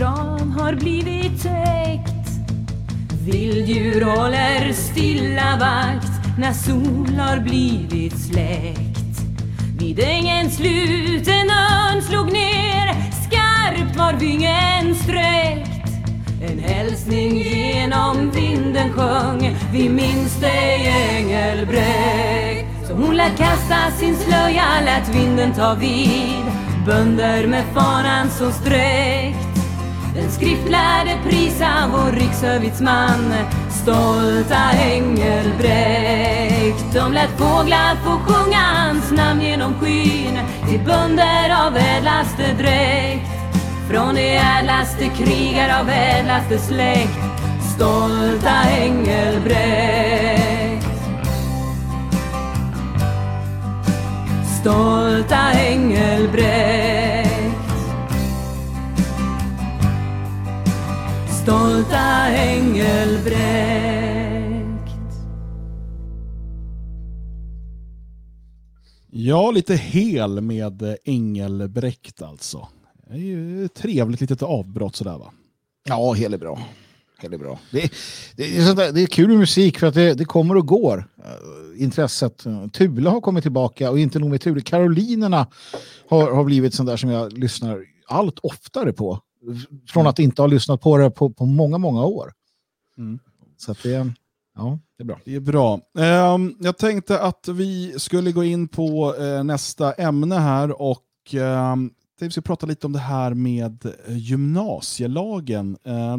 Har blivit täckt. Vilddjur håller stilla vakt när sol har blivit släckt. Vid ängens slut en örn slog ner, skarpt var vingen sträckt. En hälsning genom vinden sjöng, vi minns dig Engelbrekt. Så hon lät kasta sin slöja, lät vinden ta vid. Bönder med fanan så sträckt den skriftlärde prisa vår riksövitsman Stolta Engelbrekt. De lät fåglar få sjunga hans namn genom skyn. Till bönder av ädlaste dräkt. Från de ädlaste krigar av ädlaste släkt. Stolta Engelbrekt. Stolta Engelbrekt. Stolta Engelbrekt. Ja, lite hel med Engelbrekt alltså. Det är ju ett trevligt litet avbrott sådär va? Ja, hel är bra. Hel är bra. Det, det, är, där, det är kul med musik för att det, det kommer och går. Uh, intresset. Tula har kommit tillbaka och inte nog med Tula. Karolinerna har, har blivit sånt där som jag lyssnar allt oftare på från att inte ha lyssnat på det på, på många, många år. Mm. Så att det, ja, det är bra. Det är bra. Um, jag tänkte att vi skulle gå in på uh, nästa ämne här och um, vi skulle prata lite om det här med eh, gymnasielagen. Eh,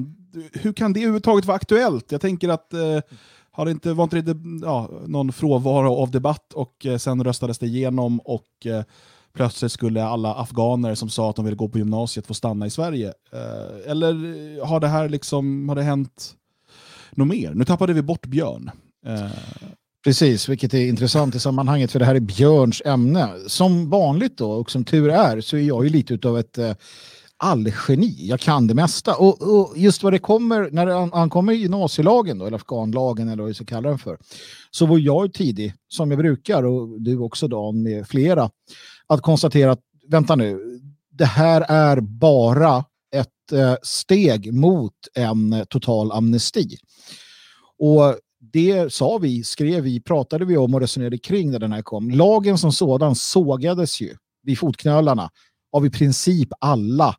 hur kan det överhuvudtaget vara aktuellt? Jag tänker att eh, har det inte, var inte det ja, någon frånvaro av debatt och eh, sen röstades det igenom och eh, plötsligt skulle alla afghaner som sa att de ville gå på gymnasiet få stanna i Sverige. Eh, eller eh, har det här liksom, har det hänt något mer? Nu tappade vi bort Björn. Eh, Precis, vilket är intressant i sammanhanget för det här är Björns ämne. Som vanligt då, och som tur är, så är jag ju lite av ett eh, allgeni. Jag kan det mesta. Och, och, just vad det kommer, när det ankommer gymnasielagen, då, eller afghanlagen eller vad vi ska kalla den för, så var jag tidig, som jag brukar, och du också Dan med flera, att konstatera att vänta nu, det här är bara ett eh, steg mot en eh, total amnesti. Och det sa vi, skrev vi, pratade vi om och resonerade kring när den här kom. Lagen som sådan sågades ju vid fotknölarna av i princip alla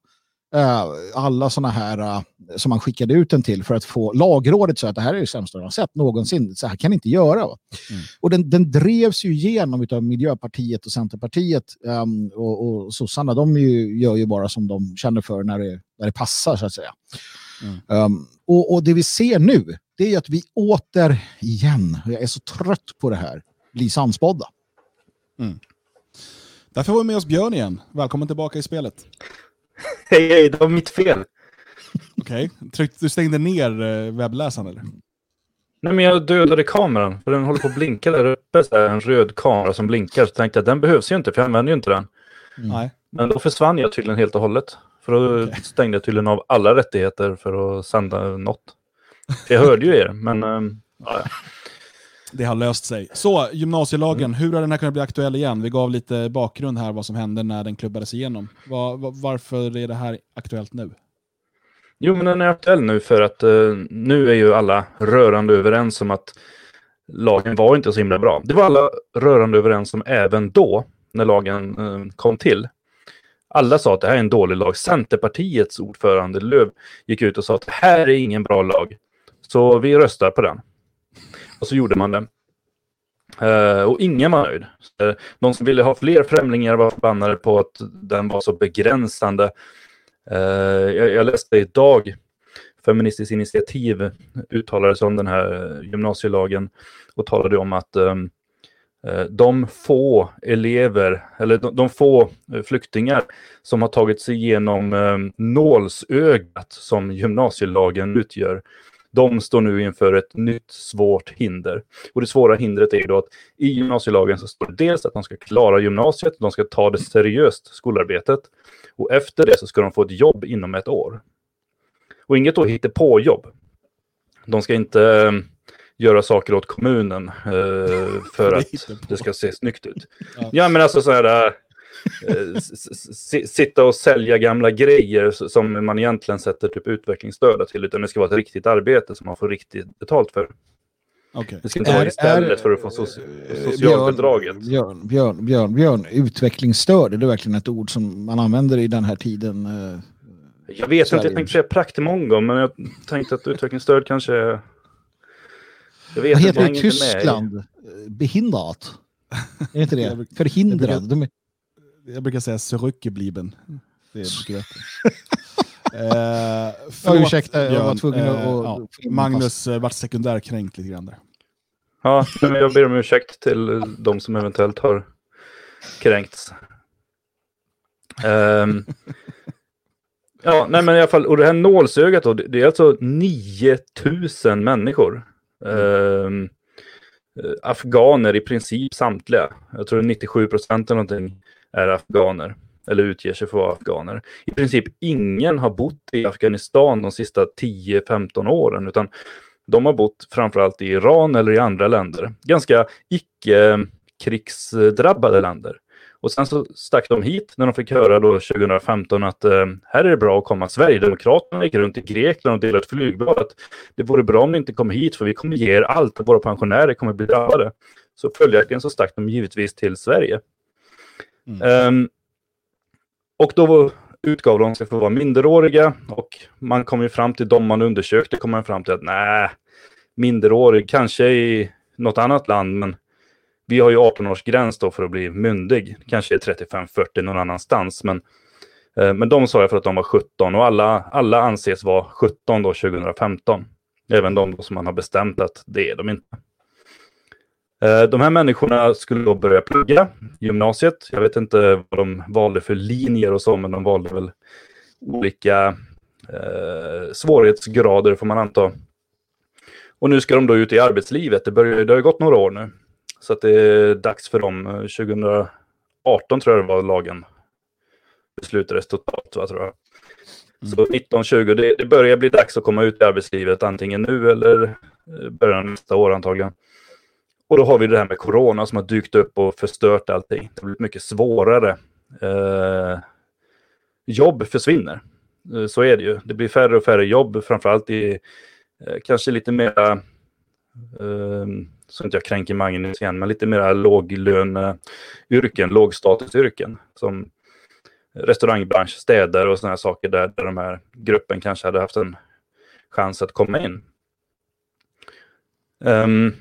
alla sådana här uh, som man skickade ut den till för att få lagrådet så att det här är det sämsta de har sett någonsin. Så här kan ni inte göra. Mm. Och den, den drevs ju igenom av Miljöpartiet och Centerpartiet um, och, och sossarna. De ju, gör ju bara som de känner för när det, när det passar så att säga. Mm. Um, och, och det vi ser nu det är att vi återigen, jag är så trött på det här, blir sannspådda. Mm. Därför var vi med oss Björn igen. Välkommen tillbaka i spelet. Hej, hej, det var mitt fel. Okej, okay. du stängde ner eh, webbläsaren eller? Nej, men jag dödade kameran. För den håller på att blinka där uppe. Så här, en röd kamera som blinkar. Så tänkte jag den behövs ju inte, för jag använder ju inte den. Mm. Men då försvann jag tydligen helt och hållet. För då okay. stängde jag tydligen av alla rättigheter för att sända något. Jag hörde ju er, men... Ähm, ja. Det har löst sig. Så, gymnasielagen, mm. hur har den här kunnat bli aktuell igen? Vi gav lite bakgrund här vad som hände när den klubbades igenom. Var, var, varför är det här aktuellt nu? Jo, men den är aktuell nu för att uh, nu är ju alla rörande överens om att lagen var inte så himla bra. Det var alla rörande överens om även då, när lagen uh, kom till. Alla sa att det här är en dålig lag. Centerpartiets ordförande Löv gick ut och sa att det här är ingen bra lag. Så vi röstar på den. Och så gjorde man det. Uh, och ingen var nöjd. Uh, de som ville ha fler främlingar var förbannade på att den var så begränsande. Uh, jag, jag, läste idag Feministiskt initiativ uttalade sig om den här gymnasielagen och talade om att um, de få elever, eller de, de, få flyktingar som har tagit sig igenom um, nålsögat som gymnasielagen utgör, de står nu inför ett nytt svårt hinder. Och det svåra hindret är ju då att i gymnasielagen så står det dels att de ska klara gymnasiet, de ska ta det seriöst, skolarbetet. Och efter det så ska de få ett jobb inom ett år. Och inget då på jobb. De ska inte äh, göra saker åt kommunen äh, för att det ska se snyggt ut. Ja, ja men alltså så här, Eh, sitta och sälja gamla grejer som man egentligen sätter typ utvecklingsstöd till, utan det ska vara ett riktigt arbete som man får riktigt betalt för. Okay. Det ska inte vara istället är, för att få so eh, socialbidraget. Björn, Björn, Björn, Björn, utvecklingsstöd, är det verkligen ett ord som man använder i den här tiden? Eh, jag vet Sverige. inte, jag tänkte säga praktimong men jag tänkte att utvecklingsstöd kanske är... Jag vet Vad heter det i Tyskland? Behindrat? Är inte det? Förhindrad? De är jag brukar säga zurückgeblieben. Det är mycket bättre. eh, förlåt, ja, ursäkta, jag var tvungen att... Eh, ja, Magnus eh, vart sekundärkränkt lite grann där. Ja, men jag ber om ursäkt till de som eventuellt har kränkts. Um, ja, nej men i alla fall, och det här nålsögat då, det, det är alltså 9000 människor. Um, afghaner i princip samtliga. Jag tror 97 procent eller någonting är afghaner eller utger sig för att vara afghaner. I princip ingen har bott i Afghanistan de sista 10-15 åren, utan de har bott framförallt i Iran eller i andra länder. Ganska icke-krigsdrabbade länder. Och sen så stack de hit när de fick höra då 2015 att eh, här är det bra att komma. Sverigedemokraterna gick runt i Grekland och delade ett flygblad att det vore bra om ni inte kom hit för vi kommer ge er allt och våra pensionärer kommer bli drabbade. Så följaktligen så stack de givetvis till Sverige. Mm. Um, och då utgav de sig för att vara minderåriga och man kom ju fram till, de man undersökte kom man fram till att nej, minderårig kanske i något annat land, men vi har ju 18-årsgräns då för att bli myndig. Kanske är 35-40 någon annanstans, men Eh, men de sa jag för att de var 17 och alla, alla anses vara 17 då 2015. Även de som man har bestämt att det är de inte. Eh, de här människorna skulle då börja plugga gymnasiet. Jag vet inte vad de valde för linjer och så, men de valde väl olika eh, svårighetsgrader får man anta. Och nu ska de då ut i arbetslivet. Det, börjar, det har gått några år nu. Så att det är dags för dem. 2018 tror jag det var lagen beslutades totalt, va, tror jag. Mm. Så 1920, det, det börjar bli dags att komma ut i arbetslivet antingen nu eller eh, början nästa år antagligen. Och då har vi det här med corona som har dykt upp och förstört allting. Det har blivit mycket svårare. Eh, jobb försvinner. Eh, så är det ju. Det blir färre och färre jobb, framförallt i eh, kanske lite mera, eh, så inte jag kränker Magnus igen, men lite mera låglöneyrken, lågstatusyrken. Som restaurangbransch, städer och sådana saker där, där de här gruppen kanske hade haft en chans att komma in. Um,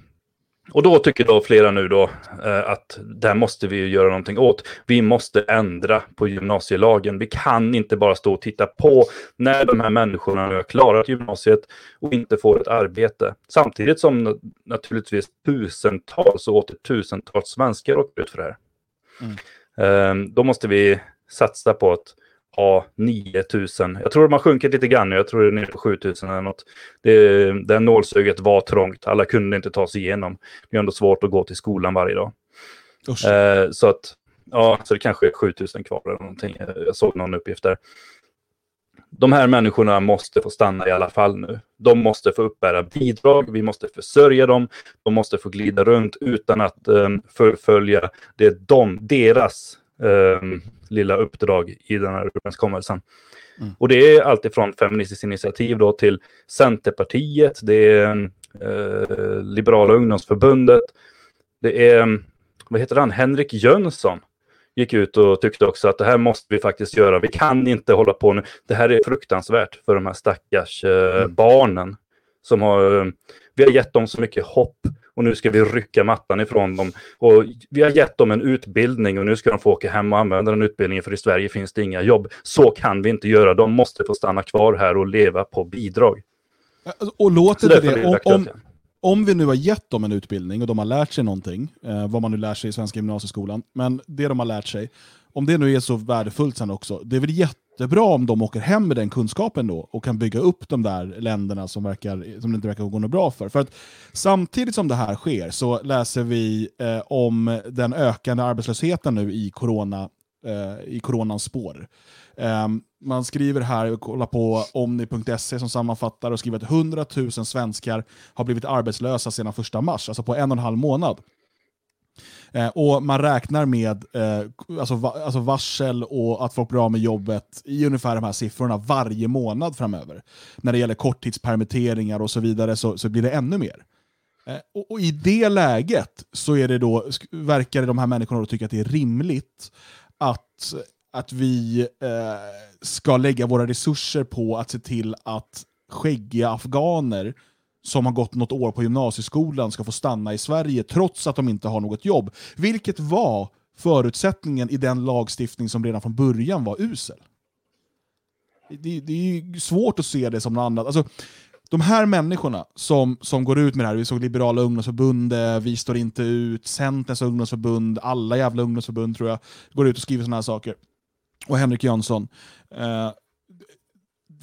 och då tycker då flera nu då eh, att där måste vi göra någonting åt. Vi måste ändra på gymnasielagen. Vi kan inte bara stå och titta på när de här människorna har klarat gymnasiet och inte får ett arbete. Samtidigt som naturligtvis tusentals och åter tusentals svenskar åker ut för det här. Mm. Eh, då måste vi satsa på att ha 9000. Jag tror de har sjunkit lite grann nu. Jag tror det är nere på 7000 eller något. Det, det nålsögat var trångt. Alla kunde inte ta sig igenom. Det är ändå svårt att gå till skolan varje dag. Eh, så att, ja, så det kanske är 7000 kvar eller någonting. Jag såg någon uppgift där. De här människorna måste få stanna i alla fall nu. De måste få uppbära bidrag, vi måste försörja dem, de måste få glida runt utan att um, förfölja det de, deras um, lilla uppdrag i den här överenskommelsen. Mm. Och det är alltifrån Feministiskt initiativ då till Centerpartiet, det är eh, Liberala ungdomsförbundet, det är, vad heter han, Henrik Jönsson gick ut och tyckte också att det här måste vi faktiskt göra. Vi kan inte hålla på nu. Det här är fruktansvärt för de här stackars eh, mm. barnen som har, vi har gett dem så mycket hopp och nu ska vi rycka mattan ifrån dem. Och vi har gett dem en utbildning och nu ska de få åka hem och använda den utbildningen för i Sverige finns det inga jobb. Så kan vi inte göra. De måste få stanna kvar här och leva på bidrag. Och låter det, det om, om, om, vi nu har gett dem en utbildning och de har lärt sig någonting, eh, vad man nu lär sig i svenska gymnasieskolan, men det de har lärt sig, om det nu är så värdefullt sen också, det är väl jättebra om de åker hem med den kunskapen då och kan bygga upp de där länderna som, verkar, som det inte verkar gå något bra för. För att samtidigt som det här sker så läser vi eh, om den ökande arbetslösheten nu i, corona, eh, i coronans spår. Eh, man skriver här, kolla på omni.se som sammanfattar och skriver att 100 000 svenskar har blivit arbetslösa sedan första mars, alltså på en och en halv månad. Eh, och man räknar med eh, alltså, va, alltså varsel och att folk blir av med jobbet i ungefär de här siffrorna varje månad framöver. När det gäller korttidspermitteringar och så vidare så, så blir det ännu mer. Eh, och, och, I det läget så är det då, verkar de här människorna då tycka att det är rimligt att, att vi eh, ska lägga våra resurser på att se till att skäggiga afghaner som har gått något år på gymnasieskolan ska få stanna i Sverige trots att de inte har något jobb. Vilket var förutsättningen i den lagstiftning som redan från början var usel. Det, det är svårt att se det som något annat. Alltså, de här människorna som, som går ut med det här, vi såg Liberala ungdomsförbundet, Vi står inte ut, Centerns ungdomsförbund, alla jävla ungdomsförbund tror jag, går ut och skriver sådana här saker. Och Henrik Jönsson. Eh,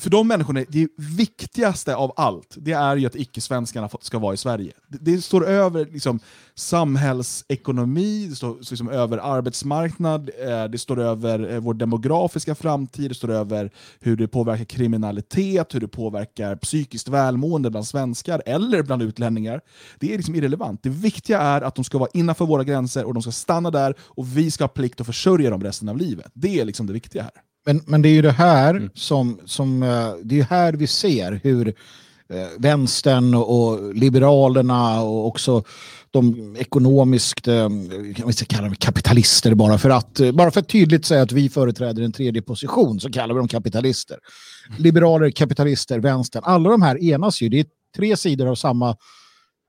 för de människorna, det viktigaste av allt, det är ju att icke-svenskarna ska vara i Sverige. Det, det står över liksom, samhällsekonomi, det står liksom, över arbetsmarknad, eh, det står över eh, vår demografiska framtid, det står över hur det påverkar kriminalitet, hur det påverkar psykiskt välmående bland svenskar eller bland utlänningar. Det är liksom irrelevant. Det viktiga är att de ska vara innanför våra gränser och de ska stanna där och vi ska ha plikt att försörja dem resten av livet. Det är liksom det viktiga här. Men, men det är ju det här mm. som, som eh, det är här vi ser hur eh, vänstern och liberalerna och också de ekonomiskt, eh, kan vi kalla dem kapitalister bara för att bara för att tydligt säga att vi företräder en tredje position så kallar vi dem kapitalister. Mm. Liberaler, kapitalister, vänstern, alla de här enas ju. Det är tre sidor av samma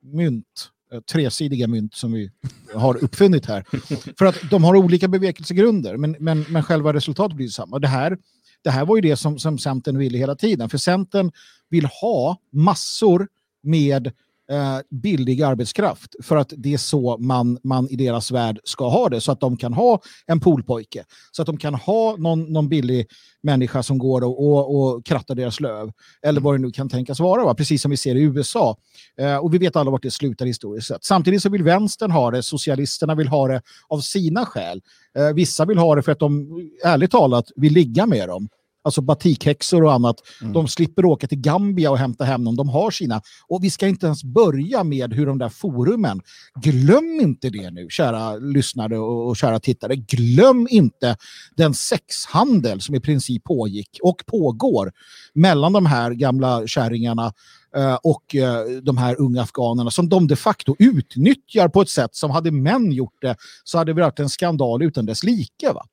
mynt Eh, tresidiga mynt som vi har uppfunnit här. För att de har olika bevekelsegrunder, men, men, men själva resultatet blir detsamma. Det här, det här var ju det som, som Centern ville hela tiden, för Centern vill ha massor med eh, billig arbetskraft för att det är så man, man i deras värld ska ha det. Så att de kan ha en poolpojke. Så att de kan ha någon, någon billig människa som går och, och, och krattar deras löv. Eller vad det nu kan tänkas vara. Va? Precis som vi ser i USA. Eh, och vi vet alla vart det slutar historiskt sett. Samtidigt så vill vänstern ha det. Socialisterna vill ha det av sina skäl. Eh, vissa vill ha det för att de ärligt talat vill ligga med dem alltså batikhäxor och annat, mm. de slipper åka till Gambia och hämta hem dem. De har sina. Och vi ska inte ens börja med hur de där forumen, glöm inte det nu, kära lyssnare och, och kära tittare. Glöm inte den sexhandel som i princip pågick och pågår mellan de här gamla kärringarna Eh, och eh, de här unga afghanerna som de de facto utnyttjar på ett sätt som hade män gjort det så hade det varit en skandal utan dess like. Va?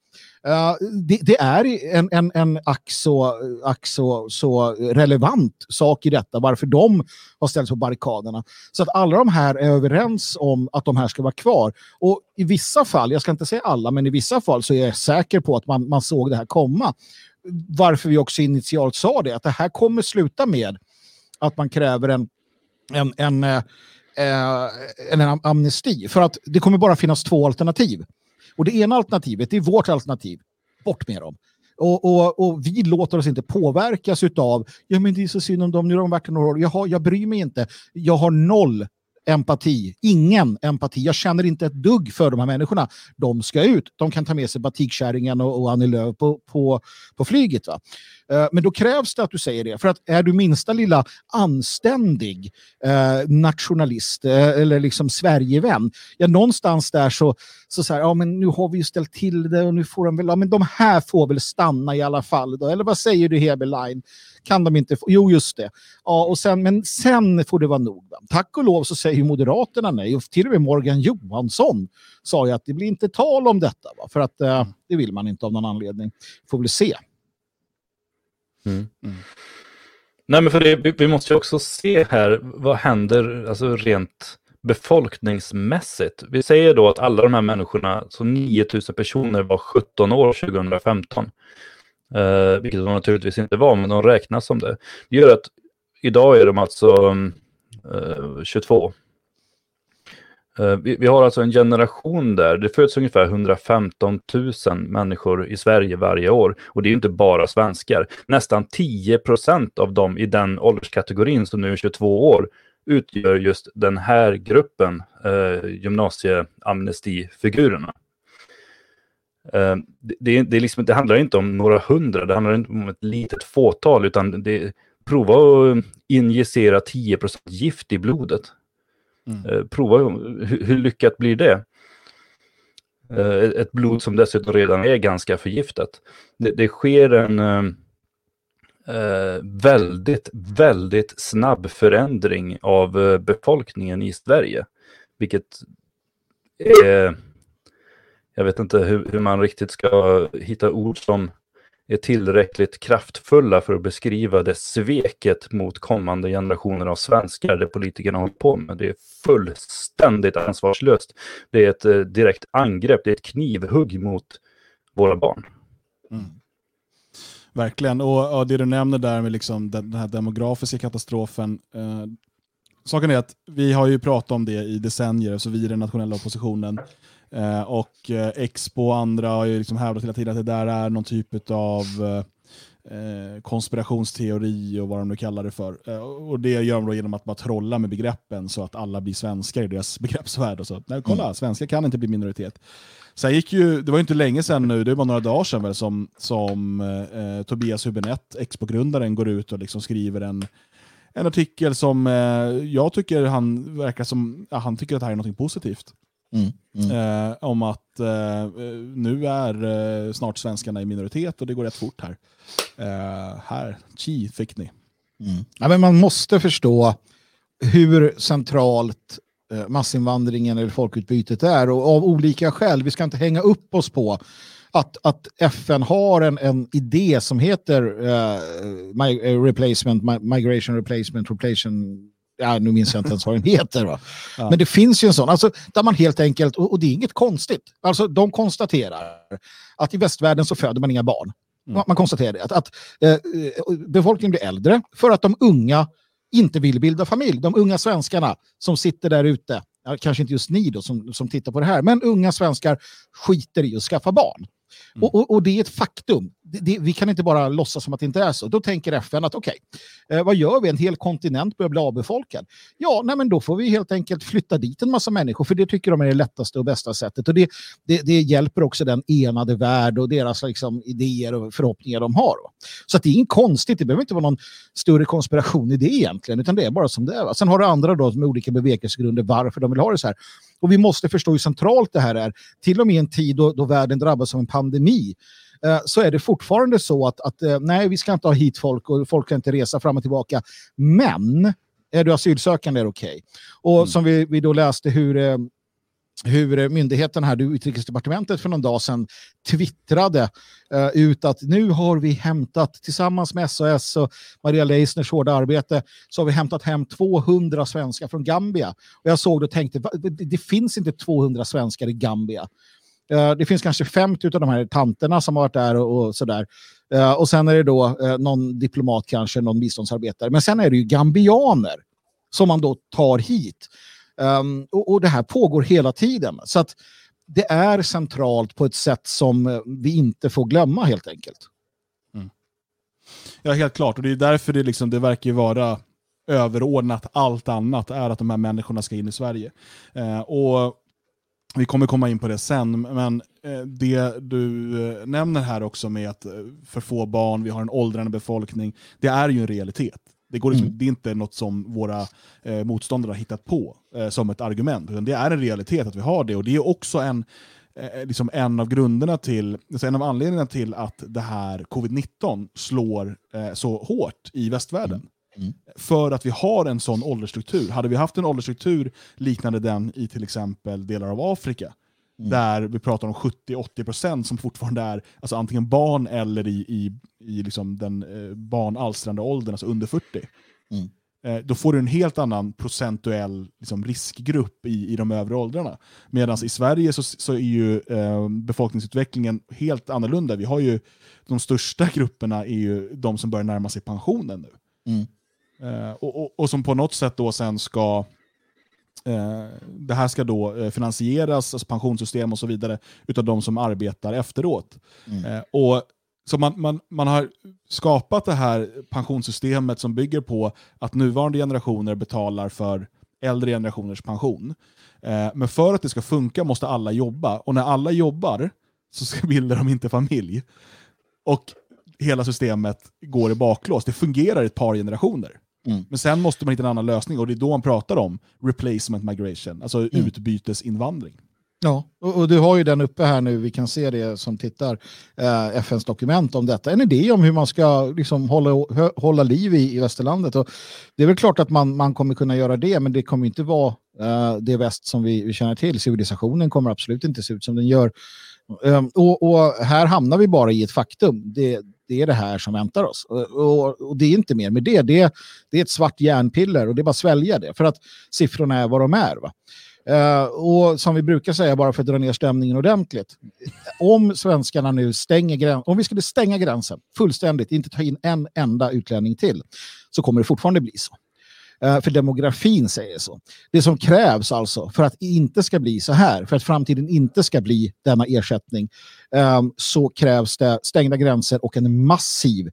Uh, det, det, är en, en, en ack, så, ack så, så, relevant sak i detta, varför de har ställts på barrikaderna. Så att alla de här är överens om att de här ska vara kvar. Och i vissa fall, jag ska inte säga alla, men i vissa fall så är jag säker på att man, man såg det här komma. Varför vi också initialt sa det, att det här kommer sluta med att man kräver en, en, en, en, en, amnesti. För att det kommer bara finnas två alternativ. Och det ena alternativet, det är vårt alternativ. Bort med dem. Och, och, och, vi låter oss inte påverkas av, ja men det är så synd om dem, nu har de varit några år, jag, har, jag bryr mig inte. Jag har noll empati, ingen empati. Jag känner inte ett dugg för de här människorna. De ska ut. De kan ta med sig batikkärringen och, och Annie Lööf på, på, på flyget. Va? Eh, men då krävs det att du säger det. För att är du minsta lilla anständig eh, nationalist eh, eller liksom Sverigevän, ja någonstans där så, så, så här, ja men nu har vi ju ställt till det och nu får de väl, ja men de här får väl stanna i alla fall. Då. Eller vad säger du Heberlein? kan de inte få. Jo, just det. Ja, och sen, men sen får det vara nog. Tack och lov så säger Moderaterna nej. Och till och med Morgan Johansson sa ju att det blir inte tal om detta. Va? För att eh, det vill man inte av någon anledning. Får väl se. Mm. Mm. Nej, men för det, vi, vi måste ju också se här, vad händer alltså rent befolkningsmässigt? Vi säger då att alla de här människorna, så 9000 personer var 17 år 2015. Eh, vilket de naturligtvis inte var, men de räknas som det. Det gör att idag är de alltså eh, 22. Eh, vi, vi, har alltså en generation där, det föds ungefär 115 000 människor i Sverige varje år. Och det är inte bara svenskar. Nästan 10 procent av dem i den ålderskategorin som nu är 22 år utgör just den här gruppen eh, gymnasieamnestifigurerna. Eh, det, det, liksom, det, handlar inte om några hundra, det handlar inte om ett litet fåtal, utan det, prova att injicera 10% gift i blodet. Mm. Eh, prova, hur, hur, lyckat blir det? Eh, ett blod som dessutom redan är ganska förgiftat. Det, det sker en eh, väldigt, väldigt snabb förändring av befolkningen i Sverige. Vilket är jag vet inte hur, hur, man riktigt ska hitta ord som är tillräckligt kraftfulla för att beskriva det sveket mot kommande generationer av svenskar det politikerna håller på med. Det är fullständigt ansvarslöst. Det är ett eh, direkt angrepp, det är ett knivhugg mot våra barn. Mm. Verkligen, och, och, det du nämner där med liksom den, den här demografiska katastrofen. Eh, saken är att vi har ju pratat om det i decennier, så vi i den nationella oppositionen Eh, och eh, Expo och andra har ju liksom hävdat hela tiden att det där är någon typ av eh, konspirationsteori och vad de nu kallar det för. Eh, och Det gör de då genom att bara trolla med begreppen så att alla blir svenskar i deras begreppsvärld. Och så. Nej, kolla, mm. svenskar kan inte bli minoritet. Sen gick ju, det var inte länge sedan nu, det var några dagar sedan väl, som, som eh, Tobias Hübinette, Expo-grundaren, går ut och liksom skriver en, en artikel som eh, jag tycker han verkar som, ja, han tycker att det här är något positivt. Mm, mm. Eh, om att eh, nu är eh, snart svenskarna i minoritet och det går rätt fort här. Eh, här, chi fick ni. Mm. Ja, men man måste förstå hur centralt eh, massinvandringen eller folkutbytet är och av olika skäl. Vi ska inte hänga upp oss på att, att FN har en, en idé som heter replacement, migration replacement, replacement ja, nu minns jag inte ens vad den heter. Va? Ja. Men det finns ju en sån, alltså, där man helt enkelt, och, och, det är inget konstigt, alltså de konstaterar att i västvärlden så föder man inga barn. Mm. Man konstaterar det, att, att eh, befolkningen blir äldre för att de unga inte vill bilda familj. De unga svenskarna som sitter där ute, kanske inte just ni då som, som tittar på det här, men unga svenskar skiter i att skaffa barn. Mm. Och, och, och, det är ett faktum. Det, det, vi kan inte bara låtsas som att det inte är så. Då tänker FN att okej, okay, eh, vad gör vi? En hel kontinent börjar bli avbefolkad. Ja, nej, men då får vi helt enkelt flytta dit en massa människor, för det tycker de är det lättaste och bästa sättet. Och det, det, det hjälper också den enade värld och deras liksom, idéer och förhoppningar de har. Så det är inget konstigt, det behöver inte vara någon större konspiration i det egentligen, utan det är bara som det är. Va? Sen har du andra då med olika bevekelsegrunder varför de vill ha det så här. Och vi måste förstå hur centralt det här är. Till och med i en tid då, då världen drabbas av en pandemi så är det fortfarande så att, att eh, nej, vi ska inte ha hit folk och folk kan inte resa fram och tillbaka. Men är du asylsökande är det okej. Okay. Och mm. som vi, vi då läste hur eh, hur myndigheten här, utrikesdepartementet för någon dag sedan twittrade uh, ut att nu har vi hämtat tillsammans med SOS och Maria Leisners hårda arbete så har vi hämtat hem 200 svenskar från Gambia. Och jag såg det och tänkte, det finns inte 200 svenskar i Gambia. Eh, det finns kanske 50 typ av de här tanterna som har varit där och, och sådär. Eh, och sen är det då eh, någon diplomat kanske, någon biståndsarbetare. Men sen är det ju gambianer som man då tar hit. Ehm, och, och, det här pågår hela tiden. Så att det är centralt på ett sätt som vi inte får glömma helt enkelt. Mm. Ja, helt klart. Och det är därför det, liksom, det verkar vara överordnat allt annat, är att de här människorna ska in i Sverige. Eh, och vi kommer komma in på det sen, men eh, det du eh, nämner här också med att för få barn, vi har en åldrande befolkning, det är ju en realitet. Det, går liksom, mm. det är inte något som våra eh, motståndare har hittat på eh, som ett argument, utan det är en realitet att vi har det. Och det är också en, eh, liksom en av grunderna till, alltså en av anledningarna till att det här covid-19 slår eh, så hårt i västvärlden. Mm. Mm. För att vi har en sån åldersstruktur. Hade vi haft en åldersstruktur liknande den i till exempel delar av Afrika, Mm. Där vi pratar om 70-80% som fortfarande är alltså antingen barn eller i, i, i liksom den eh, barnalstrande åldern, alltså under 40. Mm. Eh, då får du en helt annan procentuell liksom, riskgrupp i, i de övre åldrarna. Medan i Sverige så, så är ju eh, befolkningsutvecklingen helt annorlunda. Vi har ju de största grupperna är ju de som börjar närma sig pensionen nu. Eh, och, och, och, som på något sätt då sen ska Eh, det här ska då eh, finansieras, alltså pensionssystem och så vidare, utav de som arbetar efteråt. Mm. Och så man, man, man har skapat det här pensionssystemet som bygger på att nuvarande generationer betalar för äldre generationers pension. men för att det ska funka måste alla jobba, och när alla jobbar så bildar de inte familj. Och hela systemet går i baklås. Det fungerar i ett par generationer. Mm. Men sen måste man hitta en annan lösning och det är då man pratar om replacement migration, alltså mm. utbytesinvandring. Ja, och, och, du har ju den uppe här nu, vi kan se det som tittar, eh, FNs dokument om detta. En idé om hur man ska liksom hålla, hålla liv i, i västerlandet. Och det är väl klart att man, man kommer kunna göra det, men det kommer inte vara eh, det väst som vi, vi känner till. Civilisationen kommer absolut inte se ut som den gör. Eh, och, och, här hamnar vi bara i ett faktum. Det, det är det här som väntar oss. Och, och, och, det är inte mer med det. det. Det är ett svart järnpiller och det är bara att svälja det. För att siffrorna är vad de är. Va? Uh, och som vi brukar säga, bara för att dra ner stämningen ordentligt. Om svenskarna nu stänger gränsen, om vi skulle stänga gränsen fullständigt, inte ta in en enda utlänning till, så kommer det fortfarande bli så. Eh, för demografin säger så. Det som krävs alltså för att det inte ska bli så här, för att framtiden inte ska bli denna ersättning, eh, så krävs det stängda gränser och en massiv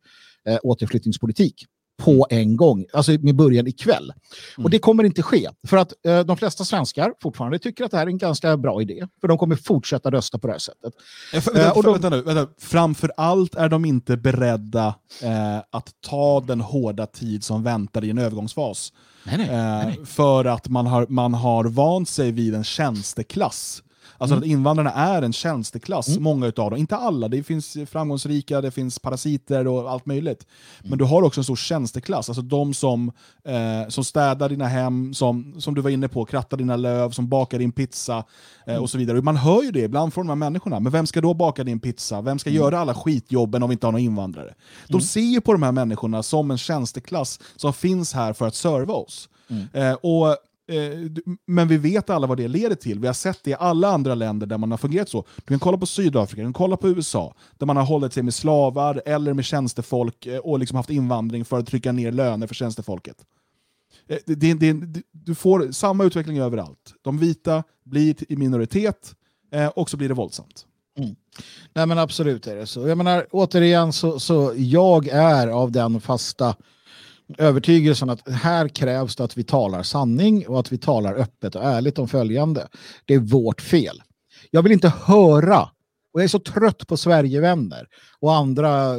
eh, återflyttningspolitik på en gång, alltså med början ikväll. Mm. Och det kommer inte ske, för att eh, de flesta svenskar fortfarande tycker att det här är en ganska bra idé, för de kommer fortsätta rösta på det här sättet. Ja, för, vänta, eh, och de, vänta nu, vänta. Framför allt är de inte beredda eh, att ta den hårda tid som väntar i en övergångsfas. Nej, nej, nej. Eh, för att man har, man har vant sig vid en tjänsteklass Alltså mm. att invandrarna är en tjänsteklass, mm. många utav dem. Inte alla, det finns framgångsrika, det finns parasiter och allt möjligt. Men mm. du har också en stor tjänsteklass, alltså de som, eh, som städar dina hem, som, som du var inne på, krattar dina löv, som bakar din pizza eh, mm. och så vidare. Man hör ju det ibland från de här människorna, men vem ska då baka din pizza? Vem ska mm. göra alla skitjobben om vi inte har några invandrare? De ser ju på de här människorna som en tjänsteklass som finns här för att serva oss. Mm. Eh, och, Eh, men vi vet alla vad det leder till. Vi har sett det i alla andra länder där man har fungerat så. Du kan kolla på Sydafrika, du kan kolla på USA, där man har hållit sig med slavar eller med tjänstefolk eh, och liksom haft invandring för att trycka ner löner för tjänstefolket. Eh, det, det, det, du får samma utveckling överallt. De vita blir i minoritet och så blir det våldsamt. Mm. Nej men absolut är det så. Jag menar återigen så, så jag är av den fasta övertygelsen att här krävs det att vi talar sanning och att vi talar öppet och ärligt om följande. Det är vårt fel. Jag vill inte höra, och jag är så trött på Sverigevänner och andra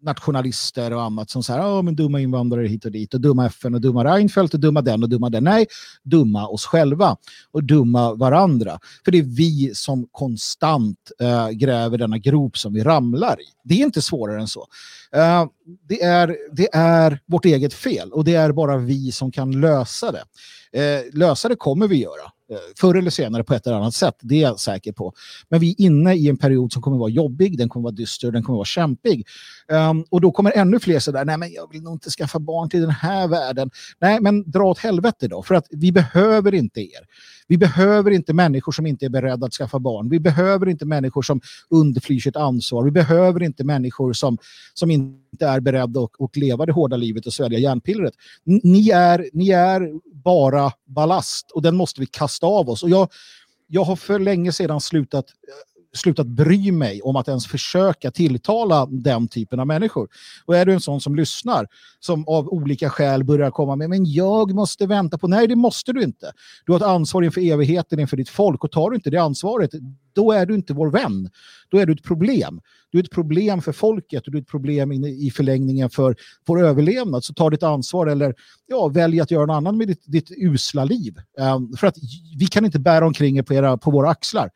nationalister och annat som säger oh, men dumma invandrare hit och dit och dumma FN och dumma Reinfeldt och dumma den och dumma den. Nej, dumma oss själva och dumma varandra. För det är vi som konstant äh, gräver denna grop som vi ramlar i. Det är inte svårare än så. Äh, det, är, det är vårt eget fel och det är bara vi som kan lösa det. Äh, lösa det kommer vi göra. Förr eller senare på ett eller annat sätt. Det är jag säker på. Men vi är inne i en period som kommer vara jobbig, den kommer vara dyster, den kommer vara kämpig. Um, och då kommer ännu fler sådär, nej men jag vill nog inte skaffa barn till den här världen. Nej men dra åt helvete då, för att vi behöver inte er. Vi behöver inte människor som inte är beredda att skaffa barn. Vi behöver inte människor som undflyr sitt ansvar. Vi behöver inte människor som, som inte är beredda att, att leva det hårda livet och svälja järnpillret. Ni är, ni är bara ballast och den måste vi kasta av oss. Och jag, jag har för länge sedan slutat eh, slutat bry mig om att ens försöka tilltala den typen av människor. Och är du en sån som lyssnar, som av olika skäl börjar komma med men jag måste vänta på, nej det måste du inte. Du har ett ansvar inför evigheten, inför ditt folk och tar du inte det ansvaret, då är du inte vår vän. Då är du ett problem. Du är ett problem för folket och du är ett problem i förlängningen för vår överlevnad. Så ta ditt ansvar eller ja, välj att göra något annat med ditt, ditt usla liv. Um, för att vi kan inte bära omkring på, era, på våra axlar.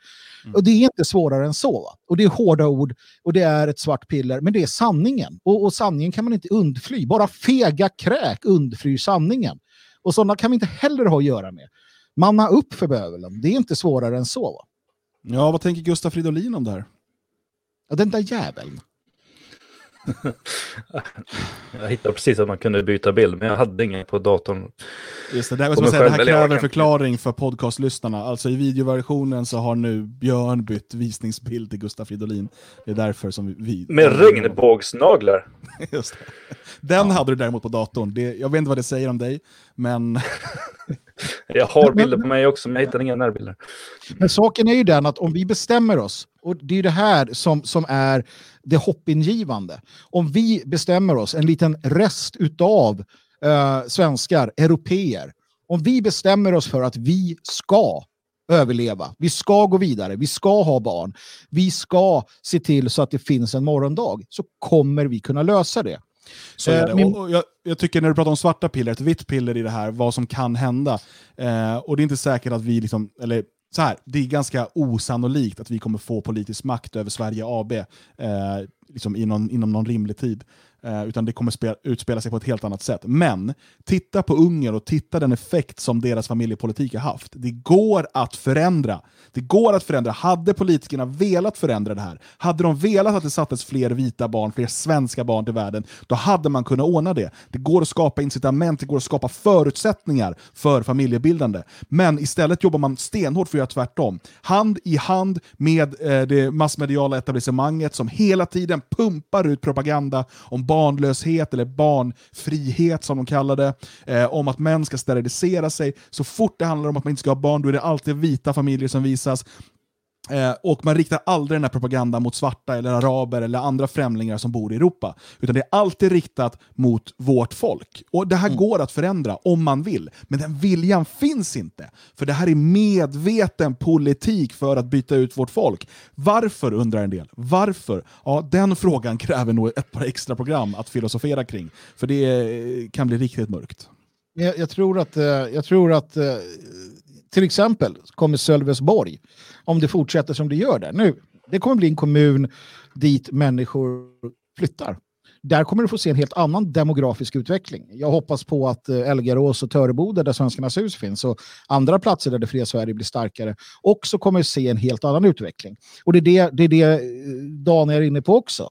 Mm. Och det är inte svårare än så. Va? Och det är hårda ord och det är ett svart piller, men det är sanningen. Och, och sanningen kan man inte undfly. Bara fega kräk undflyr sanningen. Och sådana kan vi inte heller ha att göra med. Manna upp för bövelen. Det är inte svårare än så. Va? Ja, vad tänker Gustaf Fridolin om det här? Ja, den där jäveln. jag hittade precis att man kunde byta bild, men jag hade ingen på datorn. Just det, det, säga, det här kräver en förklaring för podcastlyssnarna. Alltså i videoversionen så har nu Björn bytt visningsbild till Gustaf Fridolin. Det är därför som vi... Med regnbågsnaglar. Just det. Den ja. hade du däremot på datorn. Det, jag vet inte vad det säger om dig, men... jag har bilder på mig också, men jag hittar inga närbilder. Men saken är ju den att om vi bestämmer oss, och det är det här som, som är det hoppingivande. Om vi bestämmer oss, en liten rest utav eh, svenskar, europeer, om vi bestämmer oss för att vi ska överleva, vi ska gå vidare, vi ska ha barn, vi ska se till så att det finns en morgondag, så kommer vi kunna lösa det. Så är det. Och, och jag, jag, tycker när du pratar om svarta piller, ett vitt piller i det här, vad som kan hända. Eh, och det är inte säkert att vi, liksom, eller så här, det är ganska osannolikt att vi kommer få politisk makt över Sverige AB eh, liksom inom, inom någon rimlig tid. Eh, utan det kommer spela, utspela sig på ett helt annat sätt. Men titta på Ungern och titta den effekt som deras familjepolitik har haft. Det går att förändra. Det går att förändra. Hade politikerna velat förändra det här, hade de velat att det sattes fler vita barn, fler svenska barn till världen, då hade man kunnat ordna det. Det går att skapa incitament, det går att skapa förutsättningar för familjebildande. Men istället jobbar man stenhårt för att göra tvärtom. Hand i hand med eh, det massmediala etablissemanget som hela tiden pumpar ut propaganda om barnlöshet eller barnfrihet som de kallar det, eh, om att män ska sterilisera sig. Så fort det handlar om att man inte ska ha barn, då är det alltid vita familjer som visas. Eh, och man riktar aldrig den här propagandan mot svarta, eller araber eller andra främlingar som bor i Europa. Utan det är alltid riktat mot vårt folk. Och Det här mm. går att förändra om man vill, men den viljan finns inte. För det här är medveten politik för att byta ut vårt folk. Varför, undrar en del. Varför? Ja, den frågan kräver nog ett par extra program att filosofera kring. För det eh, kan bli riktigt mörkt. Jag, jag tror att, eh, jag tror att eh, till exempel kommer Sölvesborg, om det fortsätter som det gör där nu, det kommer bli en kommun dit människor flyttar. Där kommer du få se en helt annan demografisk utveckling. Jag hoppas på att eh, Elgarås och Töreboda, där Svenskarnas hus finns, och andra platser där det fria Sverige blir starkare, också kommer se en helt annan utveckling. Och det är det, det, är det eh, Dan är inne på också.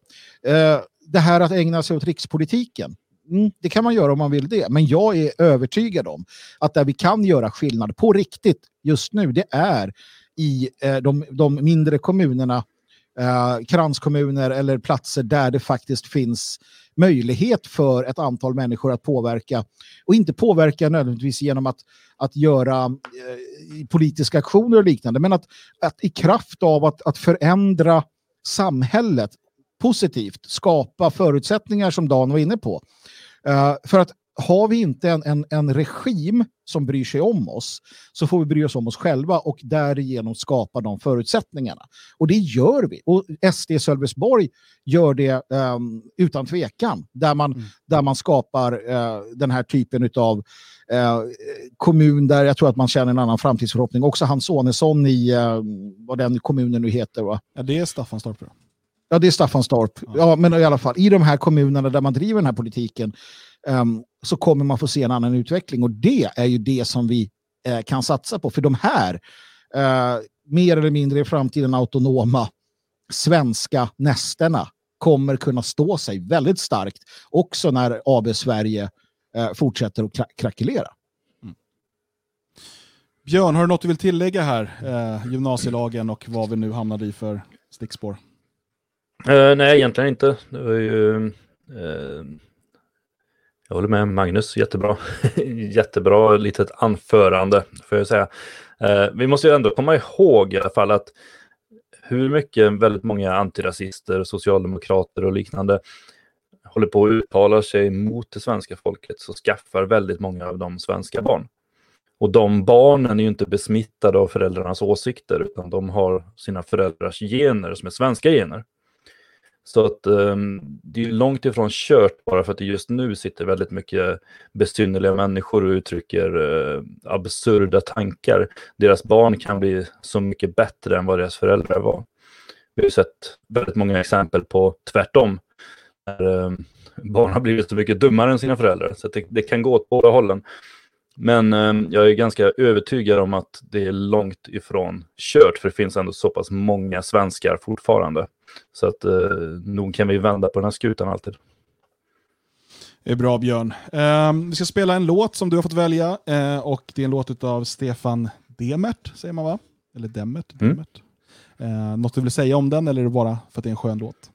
Eh, det här att ägna sig åt rikspolitiken, mm, det kan man göra om man vill det. Men jag är övertygad om att där vi kan göra skillnad på riktigt just nu, det är i eh, de, de mindre kommunerna, eh, kranskommuner eller platser där det faktiskt finns möjlighet för ett antal människor att påverka. Och inte påverka nödvändigtvis genom att, att göra eh, politiska aktioner och liknande, men att, att i kraft av att, att förändra samhället positivt, skapa förutsättningar som Dan var inne på. Uh, för att har vi inte en, en, en regim som bryr sig om oss så får vi bry oss om oss själva och därigenom skapa de förutsättningarna. Och det gör vi. Och SD Sölvesborg gör det um, utan tvekan. Där man, mm. där man skapar uh, den här typen av uh, kommun där jag tror att man känner en annan framtidsförhoppning. Också Hans Sonesson i uh, vad den kommunen nu heter. Va? Ja, det är Staffanstorp. Ja, det är Staffanstorp. Ja. ja, men i alla fall i de här kommunerna där man driver den här politiken um, så kommer man få se en annan utveckling. Och det är ju det som vi uh, kan satsa på. För de här, uh, mer eller mindre i framtiden autonoma svenska nästerna kommer kunna stå sig väldigt starkt också när AB Sverige uh, fortsätter att kra krackelera. Mm. Björn, har du något du vill tillägga här? Gymnasielagen och vad vi nu hamnade i för stickspår? Uh, nej, egentligen inte. Det var ju, uh, jag håller med Magnus, jättebra. jättebra litet anförande, får jag säga. Uh, vi måste ju ändå komma ihåg i alla fall att hur mycket väldigt många antirasister, socialdemokrater och liknande håller på att uttala sig mot det svenska folket så skaffar väldigt många av dem svenska barn. Och de barnen är ju inte besmittade av föräldrarnas åsikter utan de har sina föräldrars gener som är svenska gener. Så att um, det är långt ifrån kört bara för att det just nu sitter väldigt mycket besynnerliga människor och uttrycker uh, absurda tankar. Deras barn kan bli så mycket bättre än vad deras föräldrar var. Vi har sett väldigt många exempel på tvärtom. Där um, barn har blivit så mycket dummare än sina föräldrar. Så det, det, kan gå åt båda hållen. Men eh, jag är ganska övertygad om att det är långt ifrån kört, för det finns ändå så pass många svenskar fortfarande. Så att eh, nog kan vi vända på den här skutan alltid. Det är bra Björn. Eh, vi ska spela en låt som du har fått välja eh, och det är en låt av Stefan Demert, säger man va? Eller Demert? Mm. Demert. Eh, något du vill säga om den eller är det bara för att det är en skön låt?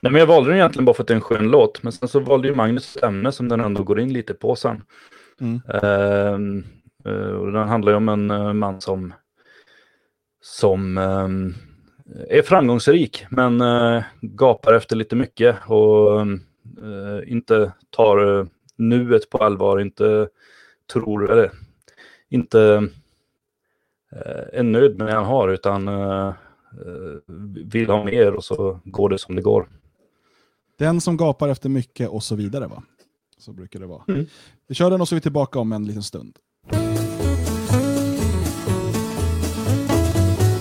Nej, men jag valde den egentligen bara för att det är en skön låt, men sen så valde ju Magnus ämne som den ändå går in lite på sen. Mm. Uh, och den handlar ju om en uh, man som, som ehm, är framgångsrik men uh, gapar efter lite mycket och uh, inte tar nuet på allvar, inte tror, eller inte är nöjd med det han har utan vill ha mer och så går det som det går. Den som gapar efter mycket och så vidare va? Så brukar det vara. Mm. Vi kör den och så är vi tillbaka om en liten stund.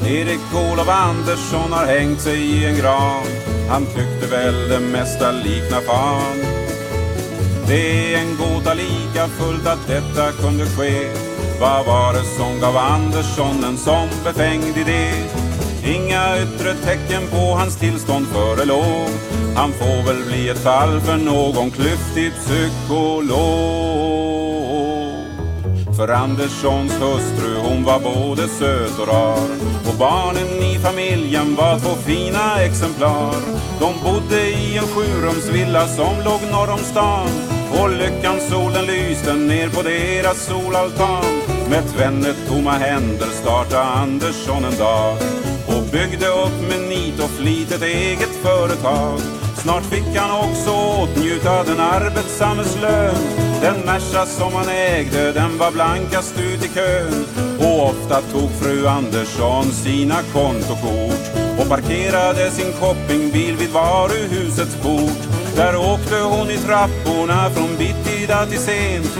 Erik Olof Andersson har hängt sig i en gran. Han tyckte väl det mesta likna fan. Det är en gåta lika fullt att detta kunde ske. Vad var det som gav Andersson en sån befängd idé? Inga yttre tecken på hans tillstånd förelåg. Han får väl bli ett fall för någon klyftig psykolog. För Anderssons hustru hon var både söt och rar. Och barnen i familjen var två fina exemplar. De bodde i en sjurumsvilla som låg norr om stan. Och lyckans solen lyste ner på deras solaltan. Med tvenne tomma händer starta Andersson en dag. Och byggde upp med nit och flit ett eget företag Snart fick han också åtnjuta den arbetsammes lön. Den Merca som han ägde, den var blankast ut i kön. Och ofta tog fru Andersson sina kontokort och parkerade sin shoppingbil vid varuhusets port. Där åkte hon i trapporna från bittida till sent.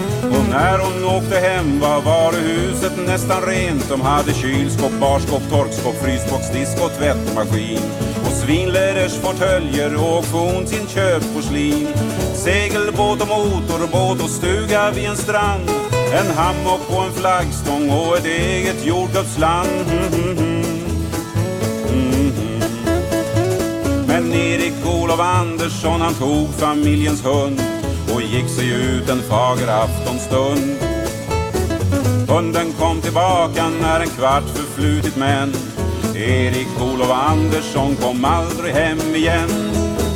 När hon åkte hem var varuhuset nästan rent. De hade kylskåp, barskåp, torkskåp, frysbox, och tvättmaskin svinleders fåtöljer och auktionsinköpsporslin. Segelbåt och motorbåt och stuga vid en strand. En hammock och en flaggstång och ett eget jordgubbsland. Mm, mm, mm. Men Erik Olof Andersson han tog familjens hund och gick sig ut en fager aftonstund. Hunden kom tillbaka när en kvart förflutit men Erik Olof Andersson kom aldrig hem igen.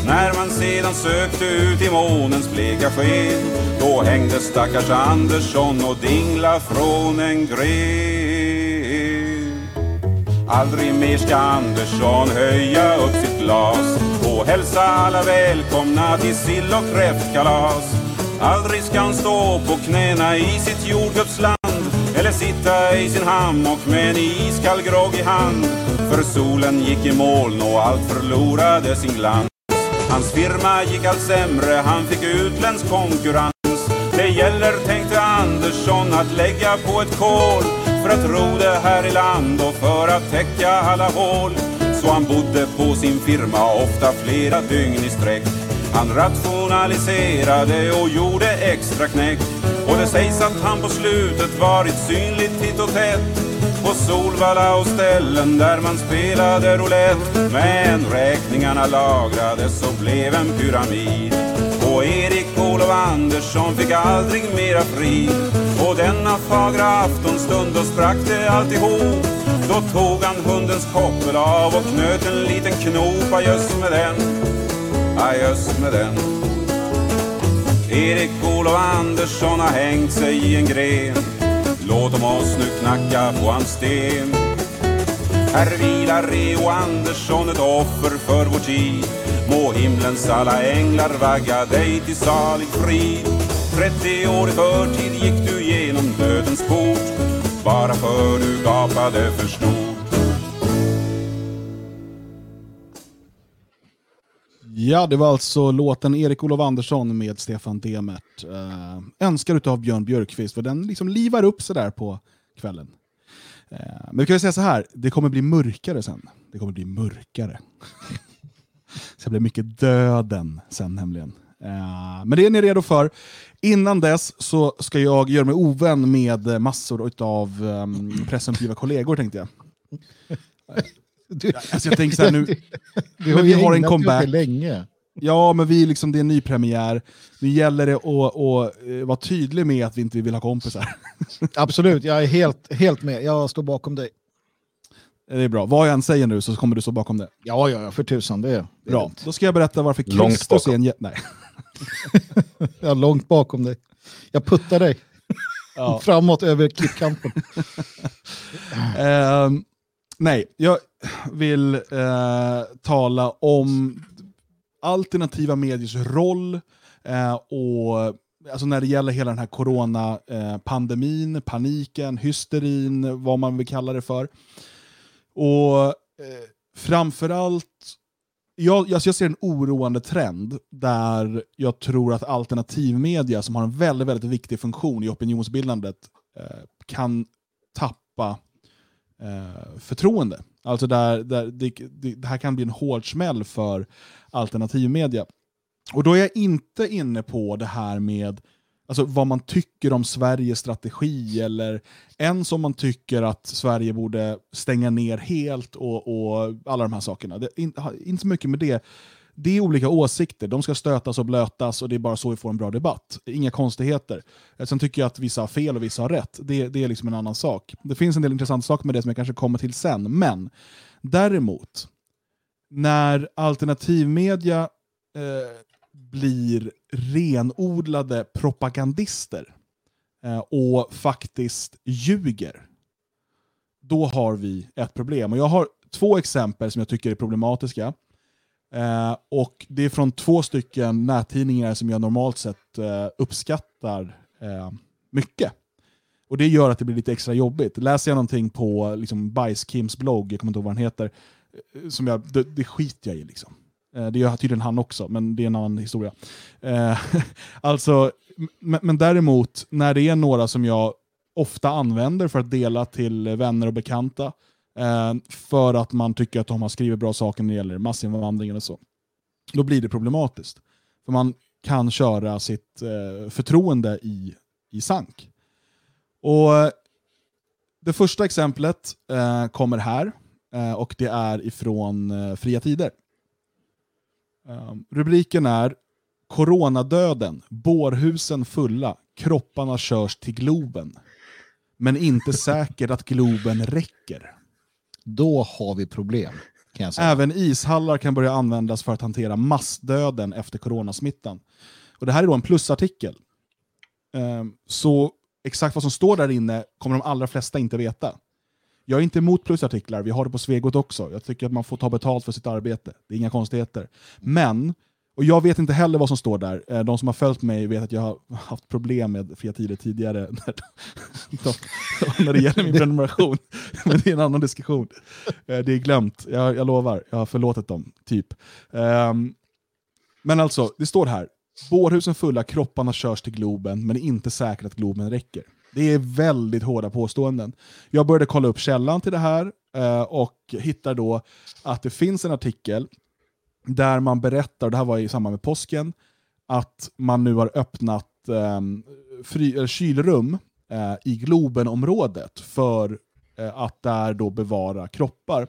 När man sedan sökte ut i månens bleka sken då hängde stackars Andersson och dingla från en gren. Aldrig mer ska Andersson höja upp sitt glas och hälsa alla välkomna till sill och kräftkalas. Aldrig ska han stå på knäna i sitt jordgubbsland eller sitta i sin hammock med en iskall grogg i hand. För solen gick i moln och allt förlorade sin glans. Hans firma gick allt sämre, han fick utländsk konkurrens. Det gäller, tänkte Andersson, att lägga på ett kol för att ro det här i land och för att täcka alla hål. Och han bodde på sin firma ofta flera dygn i sträck. Han rationaliserade och gjorde extra knäck. Och det sägs att han på slutet varit synligt titt och tätt på Solvalla och ställen där man spelade roulette. Men räkningarna lagrades och blev en pyramid. Och Erik Olof Andersson fick aldrig mera fri. Och denna fagra aftonstund då sprack det alltihop. Då tog han hundens koppel av och knöt en liten knop. Ajöss med den, ajöss med den. Erik Olof Andersson har hängt sig i en gren. Låt om oss nu knacka på hans sten. Här vilar Reo Andersson ett offer för vår tid. Må himlens alla änglar vagga dig till salig frid. 30 år i förtid gick du genom dödens port. Bara för du gapade för stort. Ja, det var alltså låten Erik Olof Andersson med Stefan Demert. Uh, önskar utav Björn Björkqvist, för den liksom livar upp sig där på kvällen. Uh, men vi kan ju säga så här, det kommer bli mörkare sen. Det kommer bli mörkare. det ska bli mycket döden sen nämligen. Uh, men det är ni redo för. Innan dess så ska jag göra mig ovän med massor av um, presumtiva kollegor tänkte jag. Du, alltså jag tänker så här, nu, du har vi har en comeback. länge. Ja, men vi liksom, det är en ny premiär. Nu gäller det att, att eh, vara tydlig med att vi inte vill ha kompisar. Absolut, jag är helt, helt med. Jag står bakom dig. Det är bra. Vad jag än säger nu så kommer du stå bakom det. Ja, ja, ja för tusan. Det är, det är Bra. Då ska jag berätta varför Långt Kristus är bakom. en... jä- Nej. Jag är långt bakom dig. Jag puttar dig Ja. framåt över klippkanten. Ehm, nej, jag vill eh, tala om alternativa mediers roll eh, och alltså när det gäller hela den här coronapandemin, paniken, hysterin, vad man vill kalla det för. Och eh, framförallt, jag, jag, jag ser en oroande trend där jag tror att alternativmedia, som har en väldigt, väldigt viktig funktion i opinionsbildandet, eh, kan tappa eh, förtroende. Alltså där, där det, det, det här kan bli en hård smäll för alternativmedia. Och då är jag inte inne på det här med alltså, vad man tycker om Sveriges strategi, eller ens om man tycker att Sverige borde stänga ner helt och, och alla de här sakerna. Det, in, inte så mycket med det. Det är olika åsikter, de ska stötas och blötas och det är bara så vi får en bra debatt. Inga konstigheter. Eh, sen tycker jag att vissa har fel och vissa har rätt. Det, det är liksom en annan sak. Det finns en del intressanta saker med det som jag kanske kommer till sen. Men däremot, när alternativmedia eh, blir renodlade propagandister eh, och faktiskt ljuger, då har vi ett problem. Och jag har två exempel som jag tycker är problematiska. Eh, och Det är från två stycken nättidningar som jag normalt sett eh, uppskattar eh, mycket. Och Det gör att det blir lite extra jobbigt. Läser jag någonting på liksom, Bajs-Kims blogg, jag kommer inte ihåg vad den heter, eh, som jag, det, det skiter jag i. Liksom. Eh, det gör tydligen han också, men det är en annan historia. Eh, alltså, men, däremot, när det är några som jag ofta använder för att dela till vänner och bekanta, eh, för att man tycker att de har skrivit bra saker när det gäller massinvandringen och så, då blir det problematiskt. För man kan köra sitt förtroende i, i sank. Och Det första exemplet kommer här, och det är ifrån Fria Tider. Um, rubriken är Coronadöden, bårhusen fulla, kropparna körs till Globen. Men inte säkert att Globen räcker. Då har vi problem. Även ishallar kan börja användas för att hantera massdöden efter coronasmittan. Och det här är då en plusartikel. Um, så exakt vad som står där inne kommer de allra flesta inte veta. Jag är inte emot plusartiklar, vi har det på Svegot också. Jag tycker att man får ta betalt för sitt arbete. Det är inga konstigheter. Men, och jag vet inte heller vad som står där. Eh, de som har följt mig vet att jag har haft problem med fria tider tidigare när, när det gäller min prenumeration. Men det är en annan diskussion. Eh, det är glömt, jag, jag lovar. Jag har förlåtit dem, typ. Um, men alltså, det står här. Bårhusen fulla, kropparna körs till Globen, men det är inte säkert att Globen räcker. Det är väldigt hårda påståenden. Jag började kolla upp källan till det här eh, och hittar då att det finns en artikel där man berättar, och det här var i samband med påsken, att man nu har öppnat eh, fri, kylrum eh, i Globenområdet för eh, att där då bevara kroppar.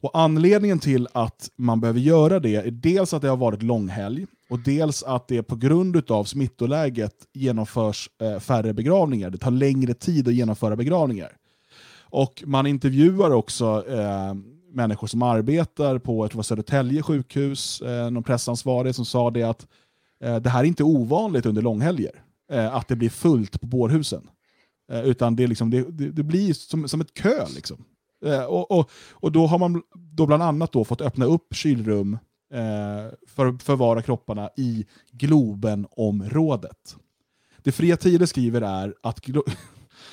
Och Anledningen till att man behöver göra det är dels att det har varit långhelg, och dels att det på grund av smittoläget genomförs eh, färre begravningar. Det tar längre tid att genomföra begravningar. Och man intervjuar också eh, människor som arbetar på jag tror Södertälje sjukhus, eh, någon pressansvarig som sa det att eh, det här är inte ovanligt under långhelger, eh, att det blir fullt på bårhusen. Eh, utan det, liksom, det, det, det, blir som, som ett kö. Liksom. Eh, och, och, och då har man då bland annat då fått öppna upp kylrum eh, för att förvara kropparna i Globenområdet. Det Fria Tider skriver är att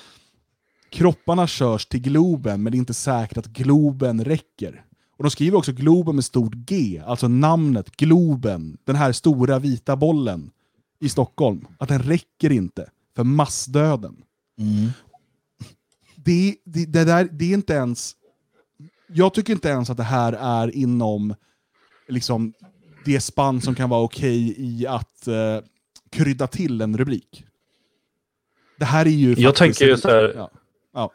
kropparna körs till Globen, men det är inte säkert att Globen räcker. Och De skriver också Globen med stort G, alltså namnet Globen, den här stora vita bollen i Stockholm, att den räcker inte för massdöden. Mm. Det, det, det, där, det är inte ens... Jag tycker inte ens att det här är inom liksom, det spann som kan vara okej okay i att uh, krydda till en rubrik. Det här är ju... Jag tänker ju så här. Ja. Ja.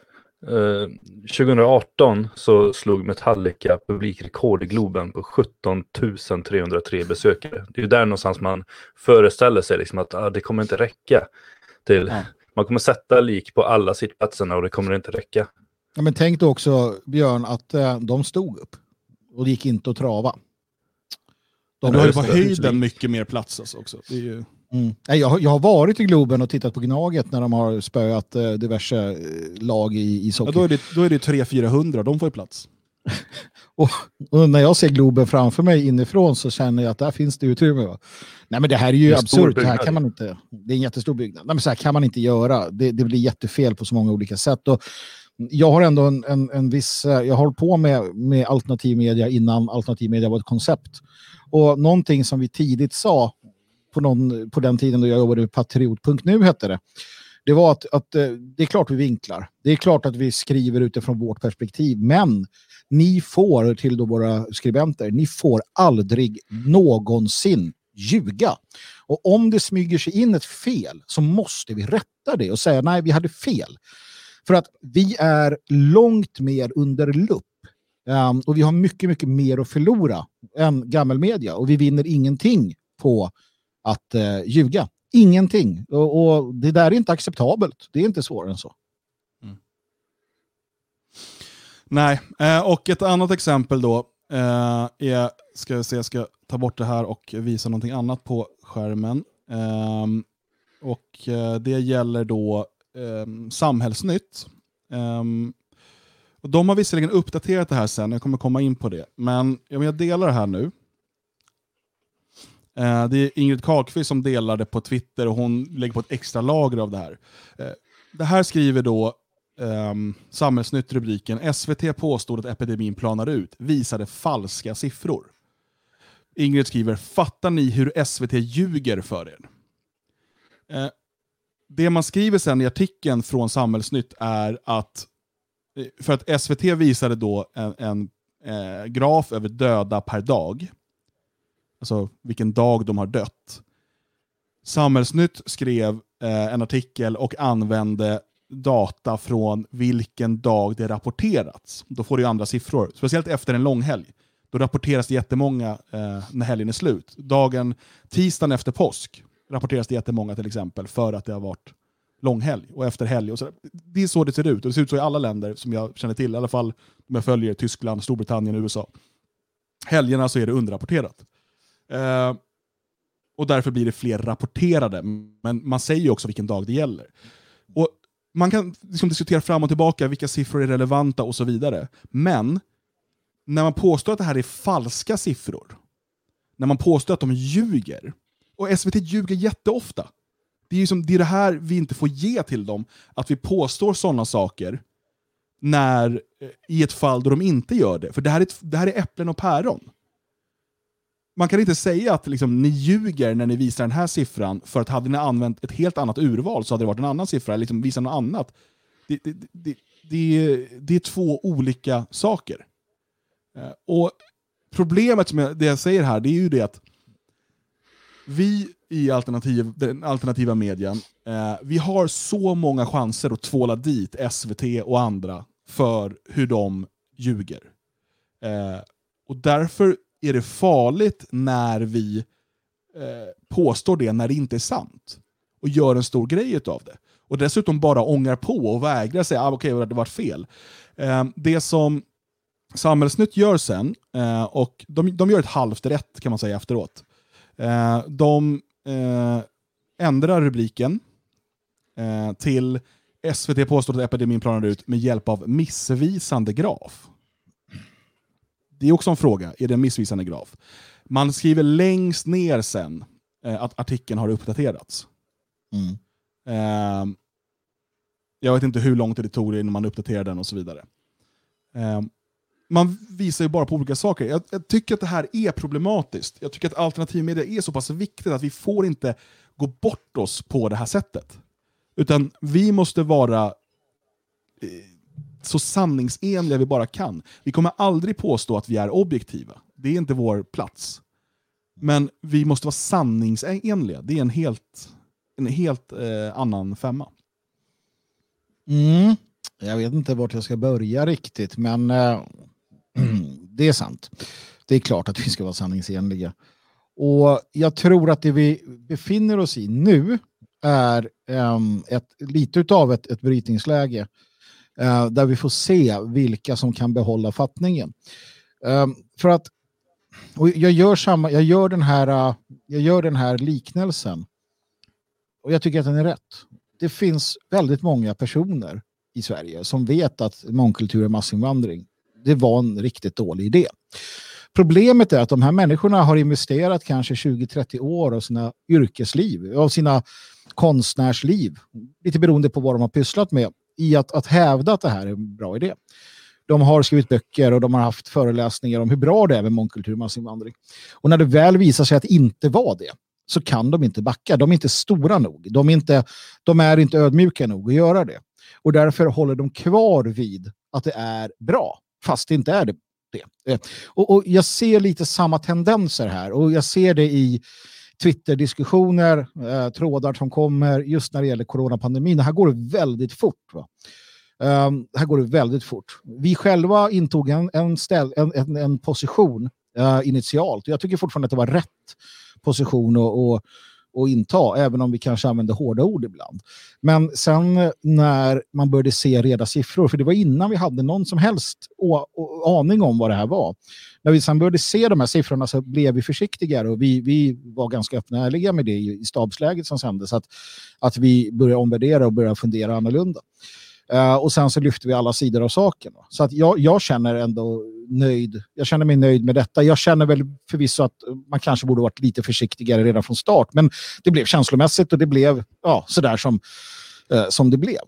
Uh, 2018 så slog Metallica publikrekord i Globen på 17 303 besökare. Det är ju där någonstans man föreställer sig liksom att ah, det kommer inte räcka. Till, ja. Man kommer sätta lik på alla sittplatserna och det kommer inte räcka. Ja, men tänk då också Björn att uh, de stod upp och det gick inte att trava. De har ju på höjden mycket mer plats alltså också. Det är ju... Mm. Jag, har, jag har varit i Globen och tittat på Gnaget när de har spöat eh, diverse eh, lag i ishockey. Ja, då är det, då är det 300-400, de får ju plats. och, och, när jag ser Globen framför mig inifrån så känner jag att där finns det utrymme. Va? Nej men det här är ju absurt, det här kan man inte, det är en jättestor byggnad. Nej, men så här kan man inte göra, det, det blir jättefel på så många olika sätt. Och jag har ändå en, en, en viss, eh, jag har hållit på med, med alternativ media innan alternativ media var ett koncept. Och någonting som vi tidigt sa på, någon, på den tiden då jag jobbade med Patriot.nu hette det. Det var att, att eh, det är klart vi vinklar. Det är klart att vi skriver utifrån vårt perspektiv. Men ni får, till då våra skribenter, ni får aldrig någonsin ljuga. Och om det smyger sig in ett fel så måste vi rätta det och säga nej, vi hade fel. För att vi är långt mer under lupp Um, och vi har mycket, mycket mer att förlora än gammelmedia. Och vi vinner ingenting på att uh, ljuga. Ingenting. Och, och, det där är inte acceptabelt. Det är inte svårare än så. Mm. Nej, uh, och ett annat exempel då uh, är, ska jag se, jag ska ta bort det här och visa någonting annat på skärmen. Um, och det gäller då eh, Samhällsnytt. Um, och de har visserligen uppdaterat det här sen, jag kommer komma in på det. Men jag delar det här nu. Eh, det är Ingrid Carlqvist som delar det på Twitter och hon lägger på ett extra lager av det här. Eh, det här skriver då um, Samhällsnytt rubriken SVT påstod att epidemin planar ut, visade falska siffror. Ingrid skriver, fattar ni hur SVT ljuger för er? Eh, det man skriver sen i artikeln från Samhällsnytt är att eh, för att SVT visade då en, en eh, graf över döda per dag. Alltså vilken dag de har dött. Samhällsnytt skrev eh, en artikel och använde data från vilken dag det rapporterats. Då får du andra siffror, speciellt efter en långhelg. då rapporteras det jättemånga eh, när helgen är slut. Dagen, tisdagen efter påsk rapporteras det jättemånga till exempel för att det har varit långhelg och efter helg. Och så. Det är så det ser ut och det ser ut så i alla länder som jag känner till, i alla fall om jag följer Tyskland, Storbritannien och USA. Helgerna så är det underrapporterat. Eh, och därför blir det fler rapporterade, men man säger ju också vilken dag det gäller. Och man kan liksom diskutera fram och tillbaka vilka siffror är relevanta och så vidare. Men när man påstår att det här är falska siffror, när man påstår att de ljuger, och SVT ljuger jätteofta. Det är, som, det är det här vi inte får ge till dem, att vi påstår sådana saker när, eh, i ett fall då de inte gör det. För det här är, det här är äpplen och päron. Man kan inte säga att liksom, ni ljuger när ni visar den här siffran, för att hade ni använt ett helt annat urval så hade det varit en annan siffra, eller liksom visat något annat. Det, det, det, det, det är två olika saker. Eh, och Problemet med det jag säger här, det är ju det att vi i alternativ, den alternativa medien, eh, vi har så många chanser att tvåla dit SVT och andra för hur de ljuger. Eh, och därför är det farligt när vi eh, påstår det när det inte är sant. Och gör en stor grej av det. Och dessutom bara ångar på och vägrar säga att ah, okay, det var fel. Eh, det som Samhällsnytt gör sen, eh, och de, de gör ett halvt rätt kan man säga efteråt. Eh, de eh, ändrar rubriken eh, till SVT påstår att epidemin planar ut med hjälp av missvisande graf. Det är också en fråga, är det en missvisande graf? Man skriver längst ner sen eh, att artikeln har uppdaterats. Mm. Eh, jag vet inte hur långt det tog innan man uppdaterade den och så vidare. Man visar ju bara på olika saker. Jag, jag, tycker att det här är problematiskt. Jag tycker att alternativmedia är så pass viktigt att vi får inte gå bort oss på det här sättet. Utan vi måste vara eh, så sanningsenliga vi bara kan. Vi kommer aldrig påstå att vi är objektiva. Det är inte vår plats. Men vi måste vara sanningsenliga. Det är en helt, en helt eh, annan femma. Mm. Jag vet inte vart jag ska börja riktigt, men eh, det är sant. Det är klart att vi ska vara sanningsenliga. Och jag tror att det vi befinner oss i nu är um, ett, lite av ett, ett brytningsläge uh, där vi får se vilka som kan behålla fattningen. Um, för att och jag gör samma, jag gör den här, uh, jag gör den här liknelsen och jag tycker att den är rätt. Det finns väldigt många personer i Sverige som vet att mångkultur är massinvandring det var en riktigt dålig idé. Problemet är att de här människorna har investerat kanske 20-30 år av sina yrkesliv, av sina konstnärsliv, lite beroende på vad de har pysslat med, i att, att hävda att det här är en bra idé. De har skrivit böcker och de har haft föreläsningar om hur bra det är med mångkultur och massinvandring. Och när det väl visar sig att det inte var det, så kan de inte backa. De är inte stora nog. De är inte, de är inte ödmjuka nog att göra det. Och därför håller de kvar vid att det är bra fast det inte är det. det. Och, och, jag ser lite samma tendenser här och jag ser det i Twitter-diskussioner, eh, trådar som kommer just när det gäller coronapandemin. Här går det väldigt fort. Va? Um, här går det väldigt fort. Vi själva intog en, en, ställ, en, en, en position uh, initialt. Jag tycker fortfarande att det var rätt position och, och att inta, även om vi kanske använder hårda ord ibland. Men sen eh, när man började se reda siffror, för det var innan vi hade någon som helst aning om vad det här var. När vi sen började se de här siffrorna så blev vi försiktigare och vi, vi var ganska öppna och ärliga med det i, stabsläget som sändes, att, att vi började omvärdera och började fundera annorlunda. Uh, och sen så lyfter vi alla sidor av saken. Så att jag, jag känner ändå nöjd. Jag känner mig nöjd med detta. Jag känner väl förvisso att man kanske borde varit lite försiktigare redan från start. Men det blev känslomässigt och det blev ja, sådär som, uh, som det blev.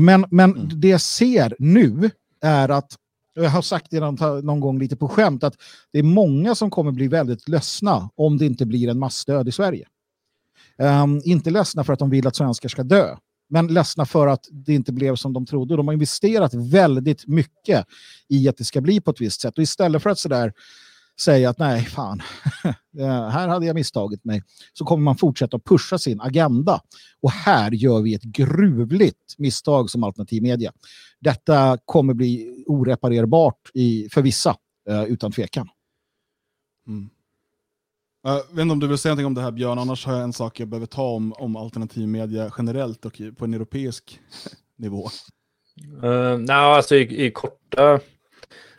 Men, men mm. det jag ser nu är att jag har sagt det någon gång lite på skämt att det är många som kommer bli väldigt ledsna om det inte blir en massdöd i Sverige. Um, inte ledsna för att de vill att svenskar ska dö, men ledsna för att det inte blev som de trodde. De har investerat väldigt mycket i att det ska bli på ett visst sätt. Och istället för att sådär säga att nej, fan, eh, här hade jag misstagit mig, så kommer man fortsätta att pusha sin agenda. Och här gör vi ett gruvligt misstag som alternativ media. Detta kommer bli oreparerbart i, för vissa, eh, utan tvekan. Mm. Eh, jag vet inte om du vill säga någonting om det här Björn, annars har jag en sak jag behöver ta om, om alternativ media generellt och på en europeisk nivå. Uh, Nej, alltså i, i, korta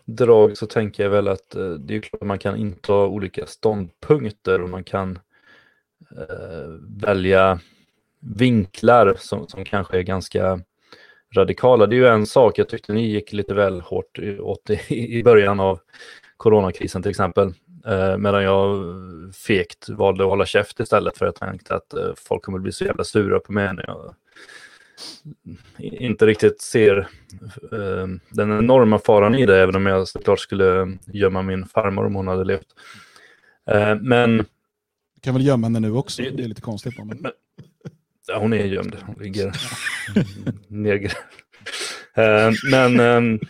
drag så tänker jag väl att uh, det är klart att man kan inta olika ståndpunkter och man kan uh, välja vinklar som, som kanske är ganska radikala. Det är ju en sak, jag tyckte ni gick lite väl hårt åt i, i början av coronakrisen till exempel. Eh, medan jag fegt valde att hålla käft istället för jag tänkte att eh, folk kommer bli så jävla sura på mig när jag inte riktigt ser eh, den enorma faran i det, även om jag såklart skulle gömma min farmor om hon hade levt. Eh, men... Du kan väl gömma henne nu också? Det är lite konstigt. Men... men ja, hon är gömd. Hon ligger nergrävd. Eh, men...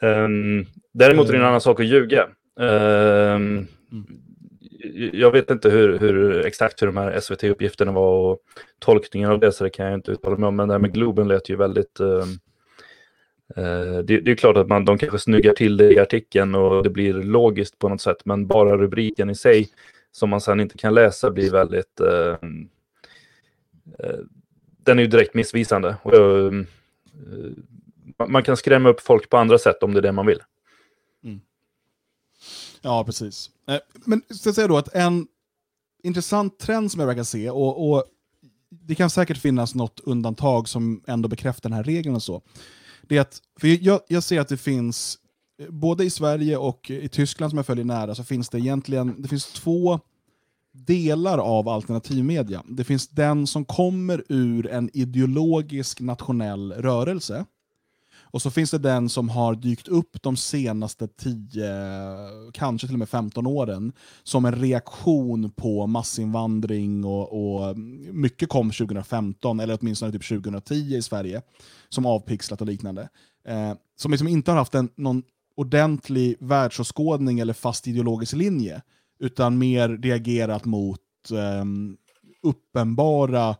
Um, däremot är det en annan sak att ljuga. Um, jag vet inte hur, hur, exakt hur de här SVT-uppgifterna var och tolkningen av det, så det kan jag inte uttala mig om. Men det här med Globen lät ju väldigt... Uh, uh, det, det, är klart att man, de kanske snyggar till det i artikeln och det blir logiskt på något sätt, men bara rubriken i sig, som man sedan inte kan läsa, blir väldigt... Uh, den är ju direkt missvisande. Och, man kan skrämma upp folk på andra sätt om det är det man vill. Mm. Ja, precis. Eh, men ska jag säga då att en intressant trend som jag verkar se, och, och, det kan säkert finnas något undantag som ändå bekräftar den här regeln och så. Det är att, för jag, jag ser att det finns, eh, både i Sverige och i Tyskland som jag följer nära, så finns det egentligen det finns två delar av alternativmedia. Det finns den som kommer ur en ideologisk nationell rörelse, och så finns det den som har dykt upp de senaste 10, kanske till och med 15 åren, som en reaktion på massinvandring och, och mycket kom 2015, eller åtminstone typ 2010 i Sverige, som avpixlat och liknande. Eh, som liksom inte har haft en, någon ordentlig världsåskådning eller fast ideologisk linje, utan mer reagerat mot eh, uppenbara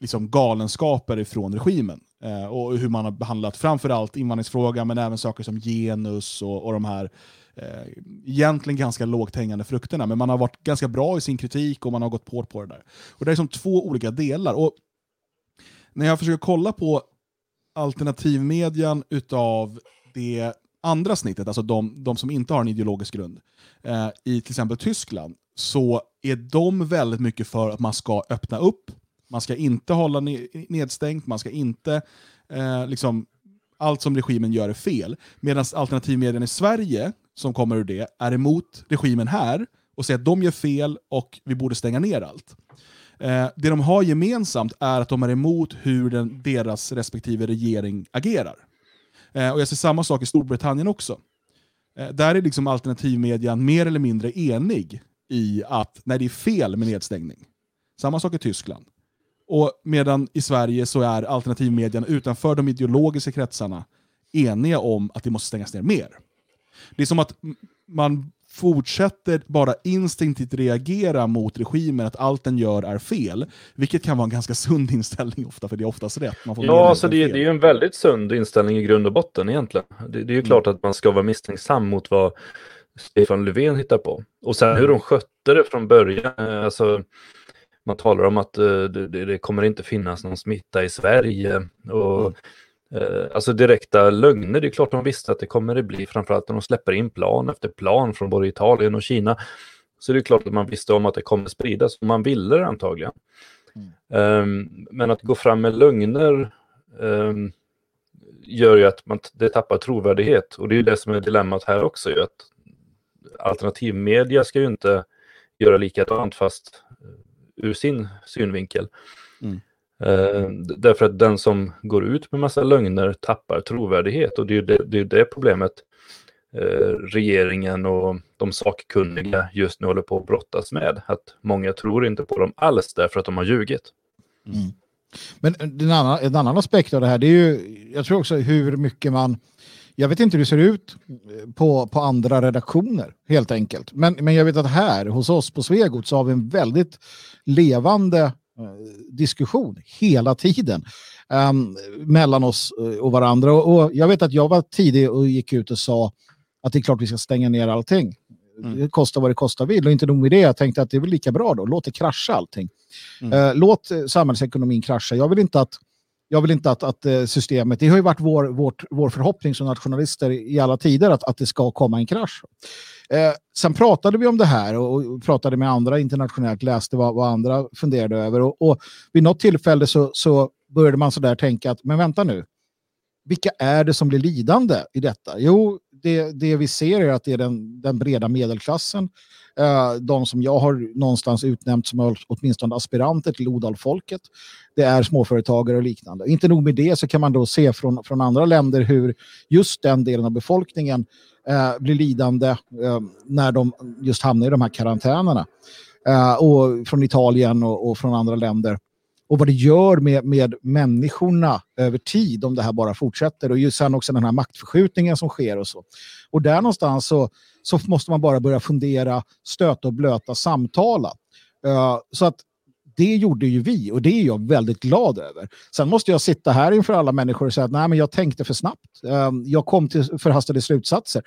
liksom, galenskaper ifrån regimen. Eh, och hur man har behandlat framförallt invandringsfrågan, men även saker som genus och, och de här eh, egentligen ganska lågt hängande frukterna. Men man har varit ganska bra i sin kritik och man har gått hårt på det där. Och Det är som två olika delar. Och när jag försöker kolla på alternativmedian utav det andra snittet, alltså de, de som inte har en ideologisk grund, eh, i till exempel Tyskland, så är de väldigt mycket för att man ska öppna upp, man ska inte hålla nedstängt, man ska inte... Eh, liksom, allt som regimen gör är fel. Medan alternativmedien i Sverige, som kommer ur det, är emot regimen här och säger att de gör fel och vi borde stänga ner allt. Eh, det de har gemensamt är att de är emot hur den, deras respektive regering agerar. Eh, och Jag ser samma sak i Storbritannien också. Eh, där är liksom alternativmedian mer eller mindre enig i att nej, det är fel med nedstängning. Samma sak i Tyskland. Och medan i Sverige så är alternativmedien utanför de ideologiska kretsarna eniga om att det måste stängas ner mer. Det är som att man fortsätter bara instinktivt reagera mot regimen, att allt den gör är fel. Vilket kan vara en ganska sund inställning ofta, för det är oftast rätt. ja, alltså det, det, är ju en väldigt sund inställning i grund och botten egentligen. Det, det är ju mm. klart att man ska vara misstänksam mot vad Stefan Löfven hittar på. Och sen hur de skötte det från början, eh, alltså man talar om att uh, det, det, kommer inte finnas någon smitta i Sverige. Och, mm. uh, alltså direkta lögner, det är klart de visste att det kommer det bli, framförallt när de släpper in plan efter plan från både Italien och Kina. Så det är klart att man visste om att det kommer spridas, och man ville det antagligen. Mm. Um, men att gå fram med lögner um, gör ju att man, det tappar trovärdighet. Och det är det som är dilemmat här också, ju, att alternativmedia ska ju inte göra likadant fast ur sin synvinkel. Mm. Uh, därför att den som går ut med massa lögner tappar trovärdighet och det är det, det, är det problemet uh, regeringen och de sakkunniga just nu håller på att brottas med. Att många tror inte på dem alls därför att de har ljugit. Mm. Men en annan, en annan aspekt av det här, det är ju, jag tror också hur mycket man jag vet inte hur det ser ut på, på andra redaktioner helt enkelt. Men, men jag vet att här hos oss på Svegot så har vi en väldigt levande eh, diskussion hela tiden. um, mellan oss och varandra. Och, och, jag vet att jag var tidig och gick ut och sa att det är klart vi ska stänga ner allting. Mm. Det kostar vad det kostar vill. Och inte nog med det, jag tänkte att det är väl lika bra då. Låt det krascha allting. Mm. Uh, låt samhällsekonomin krascha. Jag vill inte att jag vill inte att, att eh, systemet, det har ju varit vår, vårt, vår förhoppning som nationalister i alla tider att, att det ska komma en krasch. Eh, sen pratade vi om det här och, och pratade med andra internationellt, läste vad, vad andra funderade över och, och vid något tillfälle så, så började man sådär tänka att men vänta nu, vilka är det som blir lidande i detta? Jo, det, det vi ser är att det är den, den breda medelklassen, Eh, de som jag har någonstans utnämnt som åtminstone aspiranter till Odalfolket. Det är småföretagare och liknande. Inte nog med det så kan man då se från, från andra länder hur just den delen av befolkningen eh, blir lidande eh, när de just hamnar i de här karantänerna. Eh, och från Italien och, och, från andra länder. Och vad det gör med, med människorna över tid om det här bara fortsätter. Och ju sen också den här maktförskjutningen som sker och så. Och där någonstans så, så måste man bara börja fundera, stöta och blöta, samtala. Uh, så att det gjorde ju vi och det är jag väldigt glad över. Sen måste jag sitta här inför alla människor och säga att nej, men jag tänkte för snabbt. Eh, jag kom till förhastade slutsatser.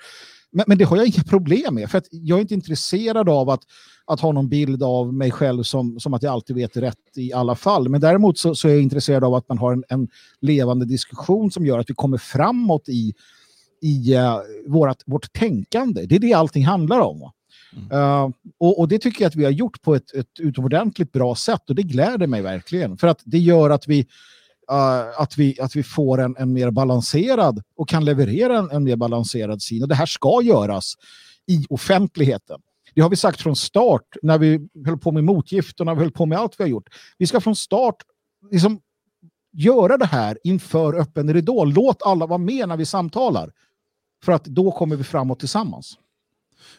Men, men det har jag inga problem med, för att jag är inte intresserad av att, att ha någon bild av mig själv som, som att jag alltid vet rätt i alla fall. Men däremot så, så är jag intresserad av att man har en, en levande diskussion som gör att vi kommer framåt i, i uh, vårat, vårt tänkande. Det är det allting handlar om. Mm. Uh, och, och, det tycker jag att vi har gjort på ett, ett utomordentligt bra sätt och det gläder mig verkligen. För att det gör att vi, uh, att vi, att vi får en, en mer balanserad och kan leverera en, en mer balanserad syn. Och det här ska göras i offentligheten. Det har vi sagt från start när vi höll på med motgift och när vi höll på med allt vi har gjort. Vi ska från start liksom göra det här inför öppen ridå. Låt alla vara med när vi samtalar. För att då kommer vi framåt tillsammans.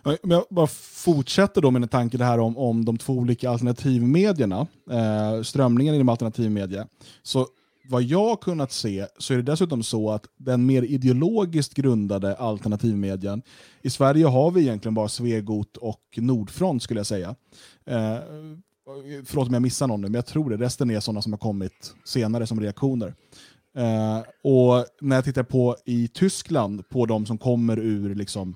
Men jag bara fortsätter då med en tanke det här om, om de två olika alternativmedierna, eh, strömningen inom alternativmedia. Så vad jag har kunnat se så är det dessutom så att den mer ideologiskt grundade alternativmedien, i Sverige har vi egentligen bara Svegot och Nordfront skulle jag säga. Eh, förlåt om jag missar någon nu, men jag tror det. Resten är sådana som har kommit senare som reaktioner. Eh, och när jag tittar på i Tyskland, på de som kommer ur liksom,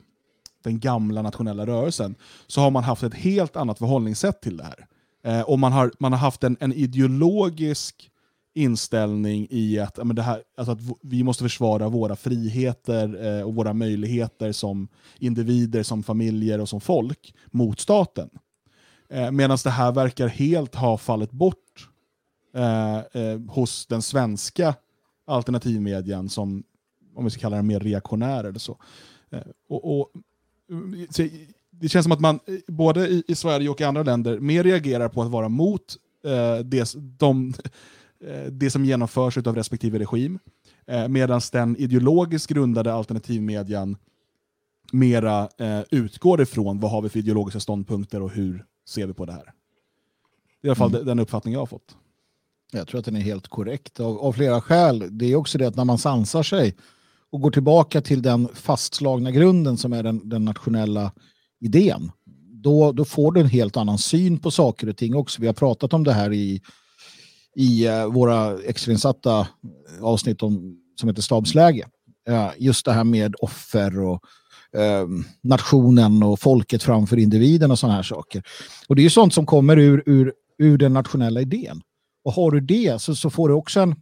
den gamla nationella rörelsen, så har man haft ett helt annat förhållningssätt till det här. Eh, och man har, man har haft en, en ideologisk inställning i att, men det här, alltså att vi måste försvara våra friheter eh, och våra möjligheter som individer, som familjer och som folk mot staten. Eh, Medan det här verkar helt ha fallit bort eh, eh, hos den svenska alternativmedien som, om vi ska kalla den mer reaktionär eller så. Eh, och, och det känns som att man eh, både i, i, Sverige och i andra länder mer reagerar på att vara mot eh, det, de, det som genomförs av respektive regim. Eh, Medan den ideologiskt grundade alternativmedian mera eh, utgår ifrån vad har vi för ideologiska ståndpunkter och hur ser vi på det här. Det är i alla fall mm. den uppfattning jag har fått. Jag tror att den är helt korrekt av, av flera skäl. Det är också det att när man sansar sig och går tillbaka till den fastslagna grunden som är den, den nationella idén, då, då får du en helt annan syn på saker och ting också. Vi har pratat om det här i, i eh, våra extrainsatta avsnitt om, som heter stabsläge. Eh, just det här med offer och ehm, nationen och folket framför individen och sådana här saker. Och det är ju sånt som kommer ur, ur, ur den nationella idén. Och har du det så, så får du också en,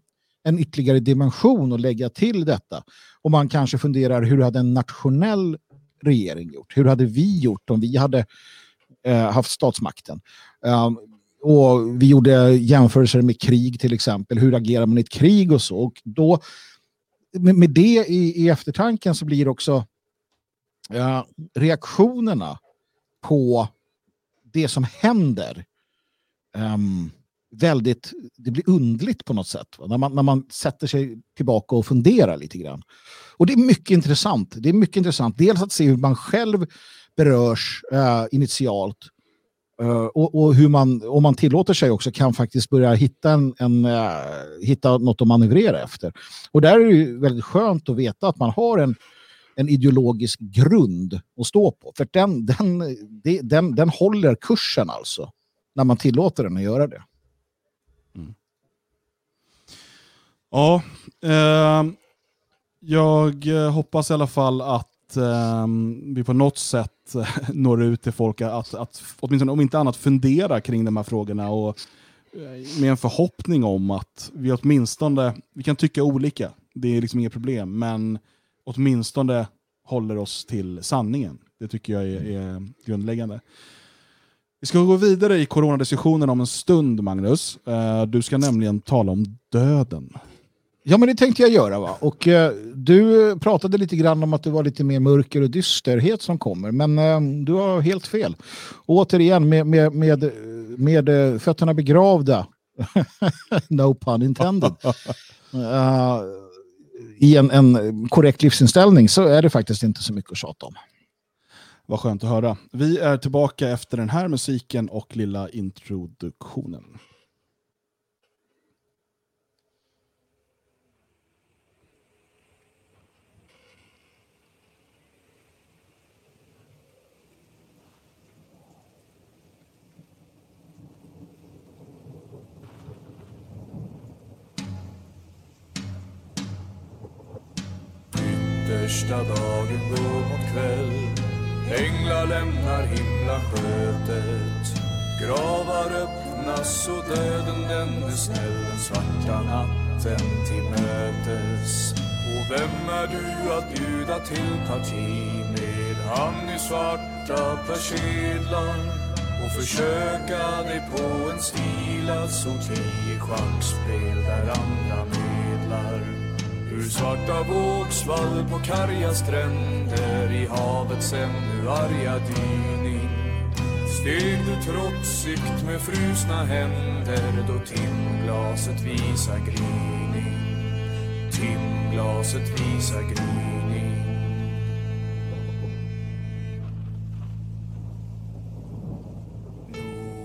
en ytterligare dimension att lägga till detta. Och man kanske funderar hur hade en nationell regering gjort? Hur hade vi gjort om vi hade eh, haft statsmakten? Um, och vi gjorde jämförelser med krig till exempel. Hur agerar man i ett krig och så? Och då, med, med det i, i eftertanken så blir också uh, reaktionerna på det som händer um, väldigt, det blir undligt på något sätt. När man, när man sätter sig tillbaka och funderar lite grann. Och det är mycket intressant. Det är mycket intressant. Dels att se hur man själv berörs uh, initialt Eh, och, och, hur man, om man tillåter sig också, kan faktiskt börja hitta, en, en uh, hitta något att manövrera efter. Och där är det väldigt skönt att veta att man har en, en ideologisk grund att stå på. För den, den, den, den håller kursen alltså, när man tillåter den att göra det. Mm. Ja, eh, jag hoppas i alla fall att eh, vi på något sätt eh, når ut till folk att, att åtminstone om inte annat fundera kring de här frågorna och eh, med en förhoppning om att vi åtminstone, vi kan tycka olika, det är liksom inget problem, men åtminstone håller oss till sanningen. Det tycker jag är, är grundläggande. Vi ska gå vidare i coronadiskussionen om en stund, Magnus. Eh, du ska nämligen tala om döden. Ja, men det tänkte jag göra. va. Och eh, Du pratade lite grann om att det var lite mer mörker och dysterhet som kommer. Men eh, du har helt fel. Och återigen, med, med, med, med eh, fötterna begravda, no pun intended, uh, i en, en korrekt livsinställning så är det faktiskt inte så mycket att tjata om. Vad skönt att höra. Vi är tillbaka efter den här musiken och lilla introduktionen. Första dagen går mot kväll. Änglar lämnar himlaskötet Gravar öppnas och döden den är snäll. Den svarta natten till mötes. Och vem är du att bjuda till parti med? Han i svarta persedlar och försöka dig på en stilad alltså sorti i schackspel där andra medlar. Ur svarta vågsvall på karga stränder i havets ännu arga dyning. Steg du trotsigt med frusna händer då timglaset visar gryning. Timglaset visar gryning.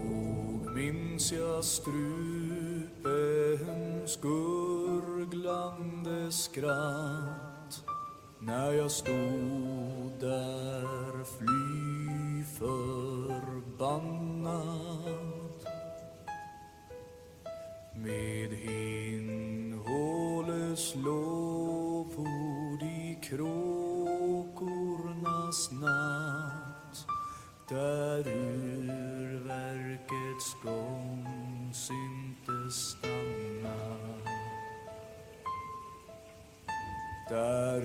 Nog minns jag strupens guld, gurglande skratt när jag stod där fly förbannad med hinnhåles lovord i kråkornas natt där urverkets gång syntes stark där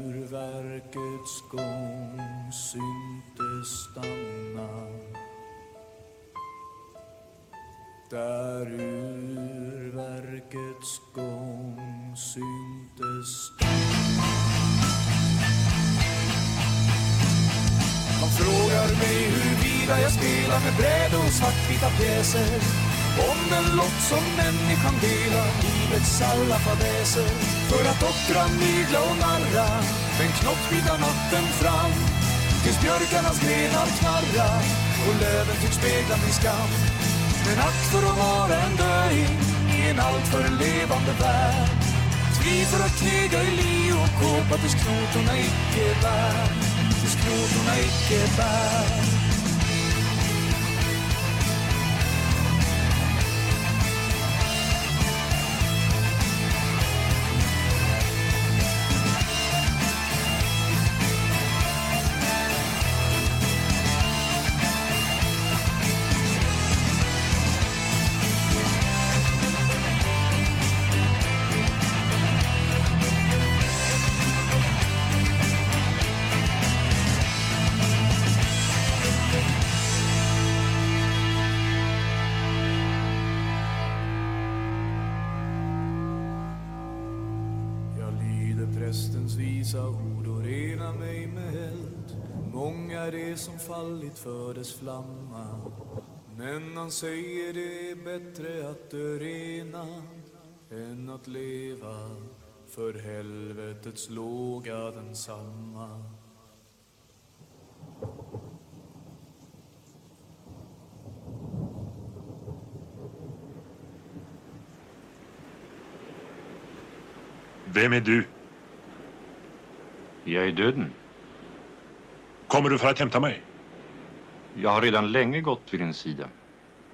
urverkets gång syntes stanna. Där urverkets gång syntes stanna. Man frågar mig huruvida jag spelar med bräd och svartvita pjäser. Om den lott som människan delar livets alla fadäser. För att ockra, mygla och narra den knottvita natten fram. Tills björkarnas grenar knarra och löven tycks spegla min skam. Men ack för att vara en döing i en alltför levande värld. Tvi för att knega i li och kåpa tills knotorna icke bär. Tills knotorna icke bär. Fallit för dess flamma Men han säger det är bättre att dö renad än att leva för helvetets låga densamma Vem är du? Jag är döden. Kommer du för att hämta mig? Jag har redan länge gått vid din sida.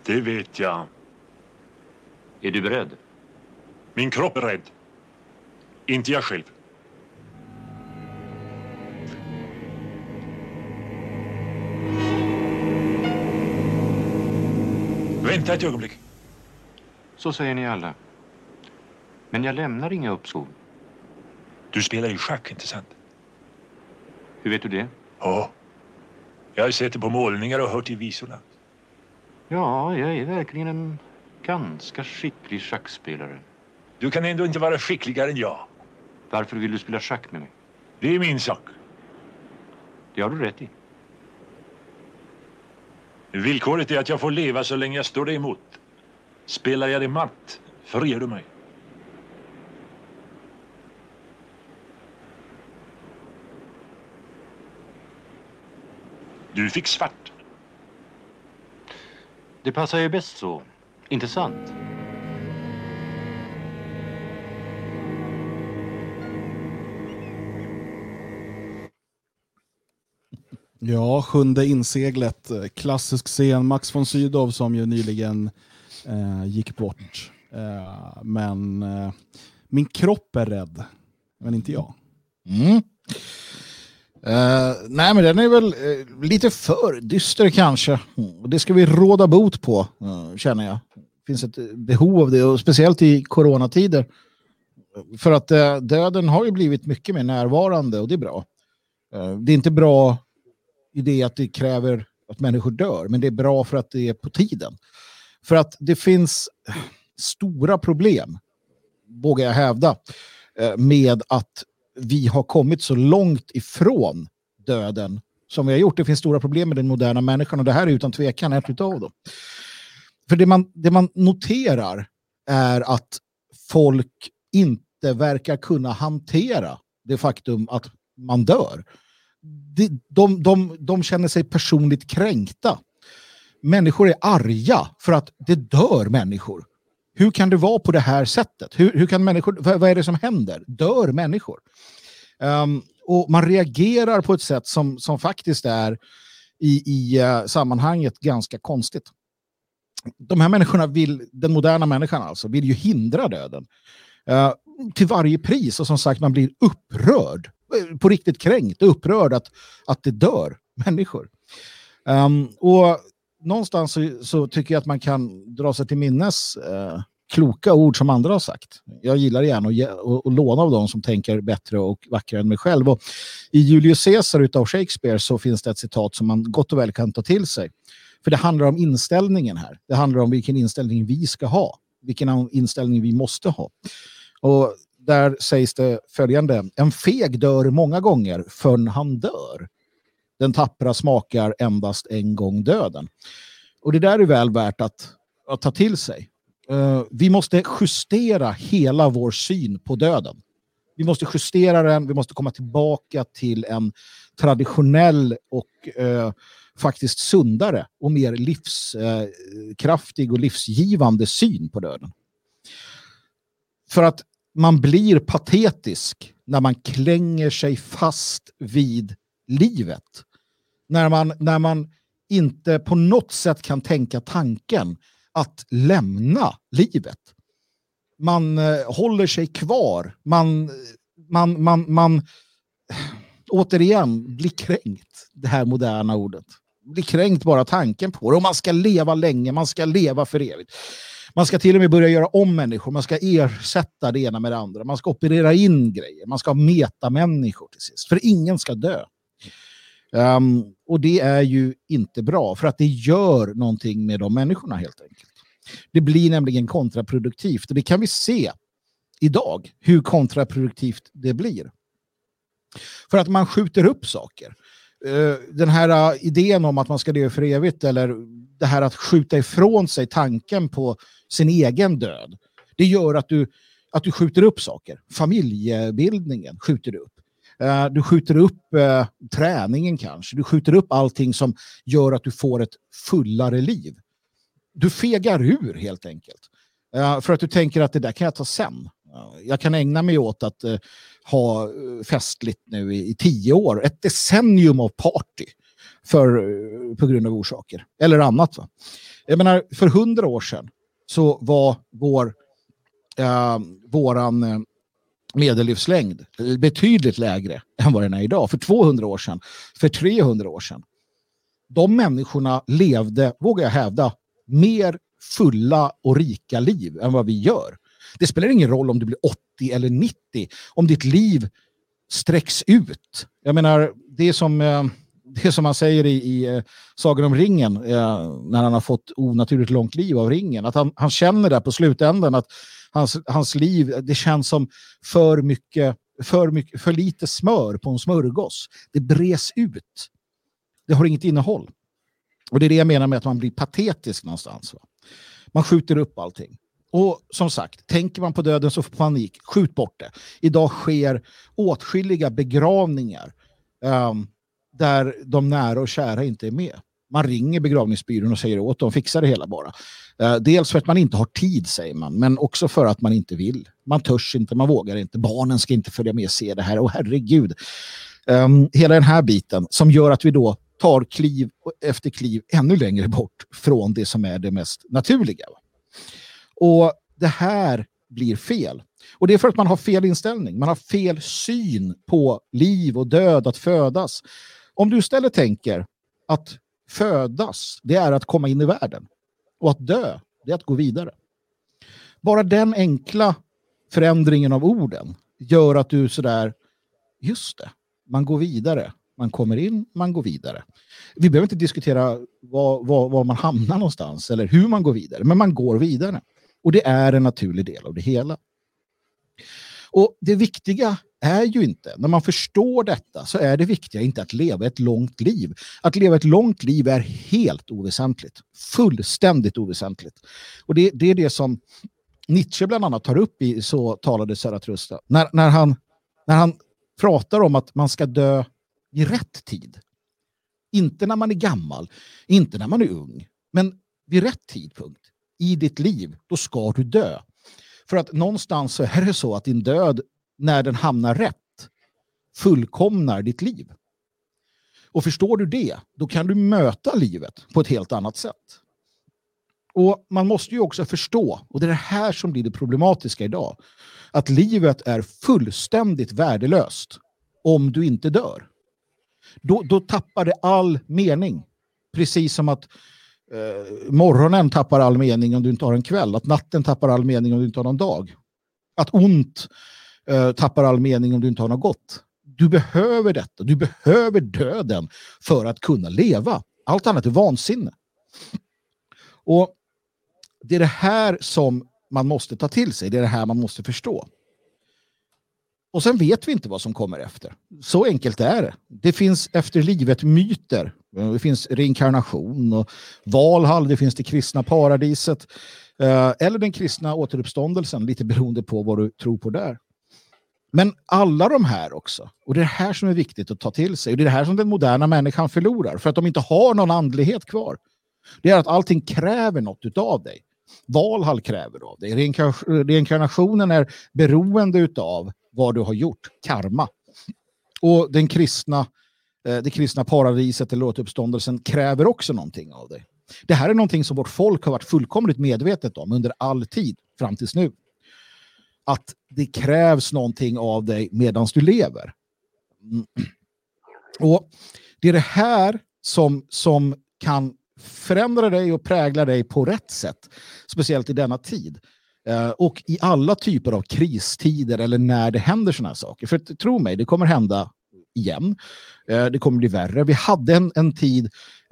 Det vet jag. Är du beredd? Min kropp är rädd. Inte jag själv. Vänta ett ögonblick. Så säger ni alla. Men jag lämnar inga uppskov. Du spelar ju schack, inte sant? Hur vet du det? Ja. Jag har sett det på målningar och hört i visorna. Ja, jag är verkligen en ganska skicklig schackspelare. Du kan ändå inte vara skickligare än jag. Varför vill du spela schack med mig? Det är min sak. Det har du rätt i. Villkoret är att jag får leva så länge jag står dig emot. Spelar jag dig matt, friar du mig. Du fick svart. Det passar ju bäst så. Inte sant? Ja, Sjunde inseglet. Klassisk scen. Max von Sydow som ju nyligen eh, gick bort. Eh, men eh, min kropp är rädd. Men inte jag. Mm. Uh, nej, men den är väl uh, lite för dyster kanske. Mm. Det ska vi råda bot på, uh, känner jag. Det finns ett behov av det, och speciellt i coronatider. För att döden har ju blivit mycket mer närvarande och det är bra. det är inte bra i det att det kräver att människor dör, men det är bra för att det är på tiden. För att det finns stora problem, vågar jag hävda, med att vi har kommit så långt ifrån döden som vi har gjort. Det finns stora problem med den moderna människan och det här är utan tvekan ett av dem. För det man, det man noterar är att folk inte verkar kunna hantera det faktum att man dör. De, de, de, de känner sig personligt kränkta. Människor är arga för att det dör människor. Hur kan det vara på det här sättet? Hur, hur kan människor, vad, vad är det som händer? Dör människor? Um, och man reagerar på ett sätt som, som faktiskt är i, i uh, sammanhanget ganska konstigt. De här människorna vill, den moderna människan alltså, vill ju hindra döden. Uh, till varje pris och som sagt man blir upprörd, eh, på riktigt kränkt och upprörd att, att det dör människor. Um, och någonstans så, så, tycker jag att man kan dra sig till minnes eh, kloka ord som andra har sagt. Jag gillar gärna att, ge, och, och låna av dem som tänker bättre och vackrare än mig själv. Och I Julius Caesar av Shakespeare så finns det ett citat som man gott och väl kan ta till sig. För det handlar om inställningen här. Det handlar om vilken inställning vi ska ha. Vilken inställning vi måste ha. Och där sägs det följande. En feg dör många gånger förrän han dör. Den tappra smakar endast en gång döden. Och det där är väl värt att, att ta till sig. Uh, vi måste justera hela vår syn på döden. Vi måste justera den, vi måste komma tillbaka till en traditionell och uh, faktiskt sundare och mer livskraftig uh, och livsgivande syn på döden. För att man blir patetisk när man klänger sig fast vid livet. När man, när man inte på något sätt kan tänka tanken att lämna livet. Man eh, håller sig kvar. Man, man, man, man eh, återigen blir kränkt, det här moderna ordet. Blir kränkt bara tanken på det. Och man ska leva länge, man ska leva för evigt. Man ska till och med börja göra om människor, man ska ersätta det ena med det andra. Man ska operera in grejer, man ska ha metamänniskor till sist. För ingen ska dö. Um, och det är ju inte bra, för att det gör någonting med de människorna helt enkelt. Det blir nämligen kontraproduktivt och det kan vi se idag, hur kontraproduktivt det blir. För att man skjuter upp saker. Uh, den här uh, idén om att man ska dö för evigt eller det här att skjuta ifrån sig tanken på sin egen död. Det gör att du, att du skjuter upp saker. Familjebildningen skjuter du upp. Eh, du skjuter upp eh, träningen kanske. Du skjuter upp allting som gör att du får ett fullare liv. Du fegar ur helt enkelt. Eh, för att du tänker att det där kan jag ta sen. jag kan ägna mig åt att ha festligt nu i, tio år. Ett decennium av party. För, på grund av orsaker. Eller annat. Va? Jag menar, för hundra år sedan så var vår uh, våran medellivslängd eh, betydligt lägre än vad den är idag. För 200 år sedan, för 300 år sedan. De människorna levde, vågar jag hävda, mer fulla och rika liv än vad vi gör. Det spelar ingen roll om du blir 80 eller 90, om ditt liv sträcks ut. Jag menar, det är som, eh, det är som han säger i, i eh, Sagan om ringen, eh, när han har fått onaturligt långt liv av ringen, att han, han känner där på slutändan att hans, hans liv, det känns som för mycket, för mycket, för lite smör på en smörgås. Det bres ut. Det har inget innehåll. Och det är det jag menar med att man blir patetisk någonstans. Va? Man skjuter upp allting. Och som sagt, tänker man på döden så får panik. Skjut bort det. Idag sker åtskilliga begravningar um, där de nära och kära inte är med. Man ringer begravningsbyrån och säger åt dem, fixa det hela bara. Eh, dels för att man inte har tid, säger man, men också för att man inte vill. Man törs inte, man vågar inte. Barnen ska inte följa med och se det här. Och herregud. Um, hela den här biten som gör att vi då tar kliv efter kliv ännu längre bort från det som är det mest naturliga. Och det här blir fel. Och det är för att man har fel inställning. Man har fel syn på liv och död, att födas. Om du istället tänker att födas, det är att komma in i världen. Och att dö, det är att gå vidare. Bara den enkla förändringen av orden gör att du sådär, just det, man går vidare. Man kommer in, man går vidare. Vi behöver inte diskutera var, var, var man hamnar någonstans eller hur man går vidare, men man går vidare. Och det är en naturlig del av det hela. Och det viktiga är ju inte, när man förstår detta, så är det viktiga inte att leva ett långt liv. Att leva ett långt liv är helt oväsentligt. Fullständigt oväsentligt. Och det, det är det som Nietzsche bland annat tar upp i Så talade Zarathustra. När, när, han, när han pratar om att man ska dö i rätt tid. Inte när man är gammal, inte när man är ung, men vid rätt tidpunkt i ditt liv, då ska du dö. För att någonstans så är det så att din död, när den hamnar rätt, fullkomnar ditt liv. Och förstår du det, då kan du möta livet på ett helt annat sätt. Och man måste ju också förstå, och det är det här som blir det problematiska idag, att livet är fullständigt värdelöst om du inte dör. Då, då tappar det all mening. Precis som att eh, morgonen tappar all mening om du inte har en kväll. Att natten tappar all mening om du inte har någon dag. Att ont eh, tappar all mening om du inte har något gott. Du behöver detta. Du behöver döden för att kunna leva. Allt annat är vansinne. Och det är det här som man måste ta till sig. Det är det här man måste förstå. Och sen vet vi inte vad som kommer efter. Så enkelt är det. Det finns efter livet myter. Det finns reinkarnation och Valhall, det finns det kristna paradiset. Eh, eller den kristna återuppståndelsen, lite beroende på vad du tror på där. Men alla de här också, och det är det här som är viktigt att ta till sig, och det är det här som den moderna människan förlorar, för att de inte har någon andlighet kvar. Det är att allting kräver något av dig. Valhall kräver av dig. Reinkarnationen är beroende av vad du har gjort, karma. Och den kristna, eh, det kristna paradiset eller återuppståndelsen kräver också någonting av dig. Det här är någonting som vårt folk har varit fullkomligt medvetet om under all tid fram tills nu. Att det krävs någonting av dig medan du lever. Mm. Och Det är det här som, som kan förändra dig och prägla dig på rätt sätt. Speciellt i denna tid. Uh, och i alla typer av kristider eller när det händer sådana här saker. För tro mig, det kommer hända igen. Uh, det kommer bli värre. Vi hade en, en tid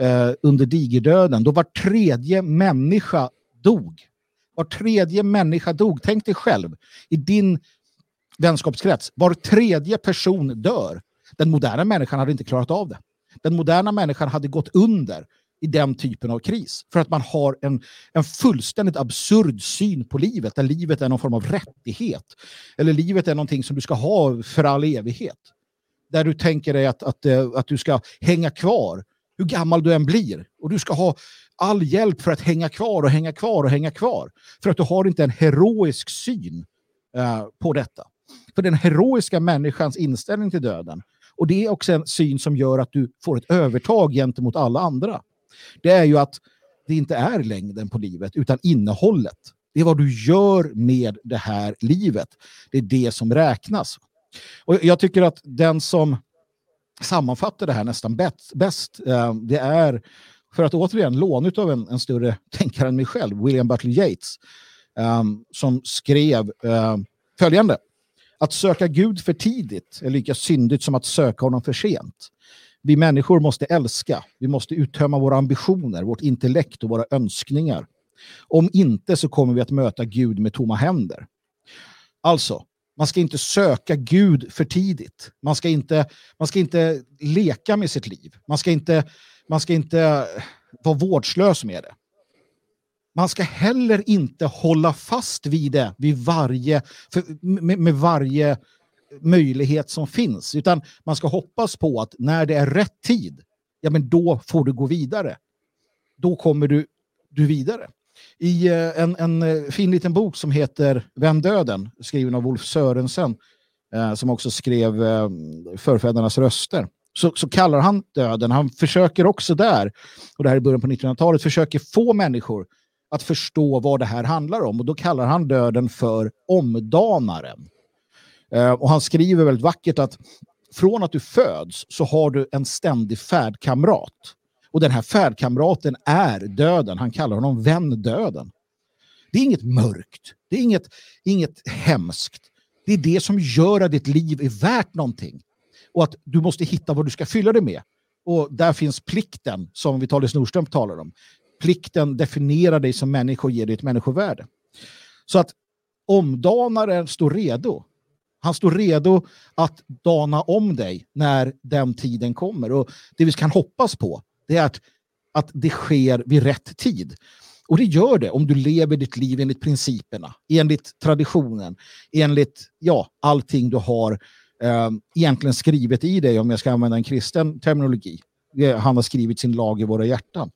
uh, under digerdöden då var tredje människa dog. Var tredje människa dog. Tänk dig själv i din vänskapskrets. Var tredje person dör. Den moderna människan hade inte klarat av det. Den moderna människan hade gått under i den typen av kris. För att man har en, en fullständigt absurd syn på livet, där livet är någon form av rättighet. Eller livet är någonting som du ska ha för all evighet. Där du tänker dig att, att, eh, att du ska hänga kvar, hur gammal du än blir. Och du ska ha all hjälp för att hänga kvar och hänga kvar och hänga kvar. För att du har inte en heroisk syn uh, på detta. För den heroiska människans inställning till döden och det är också en syn som gör att du får ett övertag gentemot alla andra det är ju att det inte är längden på livet utan innehållet Det är vad du gör med det här livet. Det är det som räknas. Och jag tycker att den som sammanfattar det här nästan bäst, bäst eh, det är, för att återigen låna av en, en större tänkare än mig själv, William Butler Yates, um, ehm, som skrev um, följande. Att söka Gud för tidigt är lika syndigt som att söka honom för sent. Vi människor måste älska, vi måste uttömma våra ambitioner, vårt intellekt och våra önskningar. Om inte så kommer vi att möta Gud med tomma händer. Alltså, man ska inte söka Gud för tidigt. Man ska inte, man ska inte leka med sitt liv. Man ska inte, man ska inte vara vårdslös med det. Man ska heller inte hålla fast vid det vid varje, för, med, med varje möjlighet som finns. Utan man ska hoppas på att när det är rätt tid, ja men då får du gå vidare. Då kommer du, du vidare. I eh, en, en eh, fin liten bok som heter Vem döden? skriven av Wolf Sörensen, eh, som också skrev eh, Förfädernas röster, så, så kallar han döden, han försöker också där, och det här är början på 1900-talet, försöker få människor att förstå vad det här handlar om. Och då kallar han döden för omdanaren. Eh, och han skriver väldigt vackert att från att du föds så har du en ständig färdkamrat. Och den här färdkamraten är döden. Han kallar honom vän döden. Det är inget mörkt. Det är inget, inget hemskt. Det är det som gör att ditt liv är värt någonting. Och att du måste hitta vad du ska fylla det med. Och där finns plikten som Vitalis Nordström talar om. Plikten definierar dig som människa och ger dig ett människovärde. Så att omdanaren står redo. Han står redo att dana om dig när den tiden kommer. Och det vi kan hoppas på det är att, att det sker vid rätt tid. Och det gör det om du lever ditt liv enligt principerna, enligt traditionen, enligt ja, allting du har eh, egentligen skrivet i dig, om jag ska använda en kristen terminologi. Han har skrivit sin lag i våra hjärtan.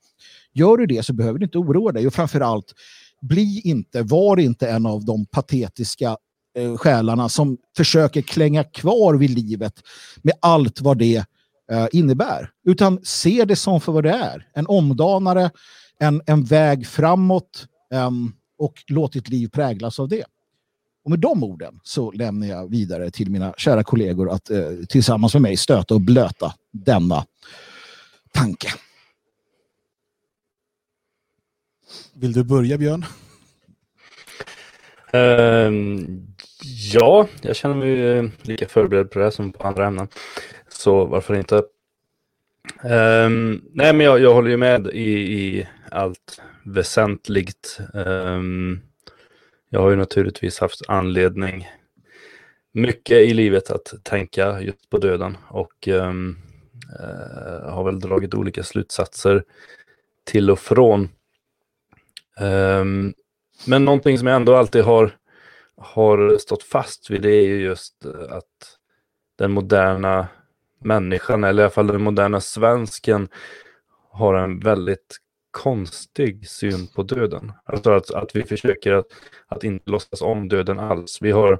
Gör du det så behöver du inte oroa dig och framförallt bli inte, var inte en av de patetiska eh, själarna som försöker klänga kvar vid livet med allt vad det eh, innebär. Utan se det som för vad det är. En omdanare, en, en väg framåt eh, och låt ditt liv präglas av det. Och med de orden så lämnar jag vidare till mina kära kollegor att eh, tillsammans med mig stöta och blöta denna tanke. Vill du börja Björn? Uh, ja, jag känner mig lika förberedd på det som på andra ämnen. Så varför inte? Um, nej, men jag, jag håller ju med i, i allt väsentligt. Um, jag har ju naturligtvis haft anledning mycket i livet att tänka just på döden och um, uh, har väl dragit olika slutsatser till och från. Um, men någonting som jag ändå alltid har, har stått fast vid det är ju just att den moderna människan, eller i alla fall den moderna svensken, har en väldigt konstig syn på döden. Alltså att, att vi försöker att, att inte låtsas om döden alls. Vi har,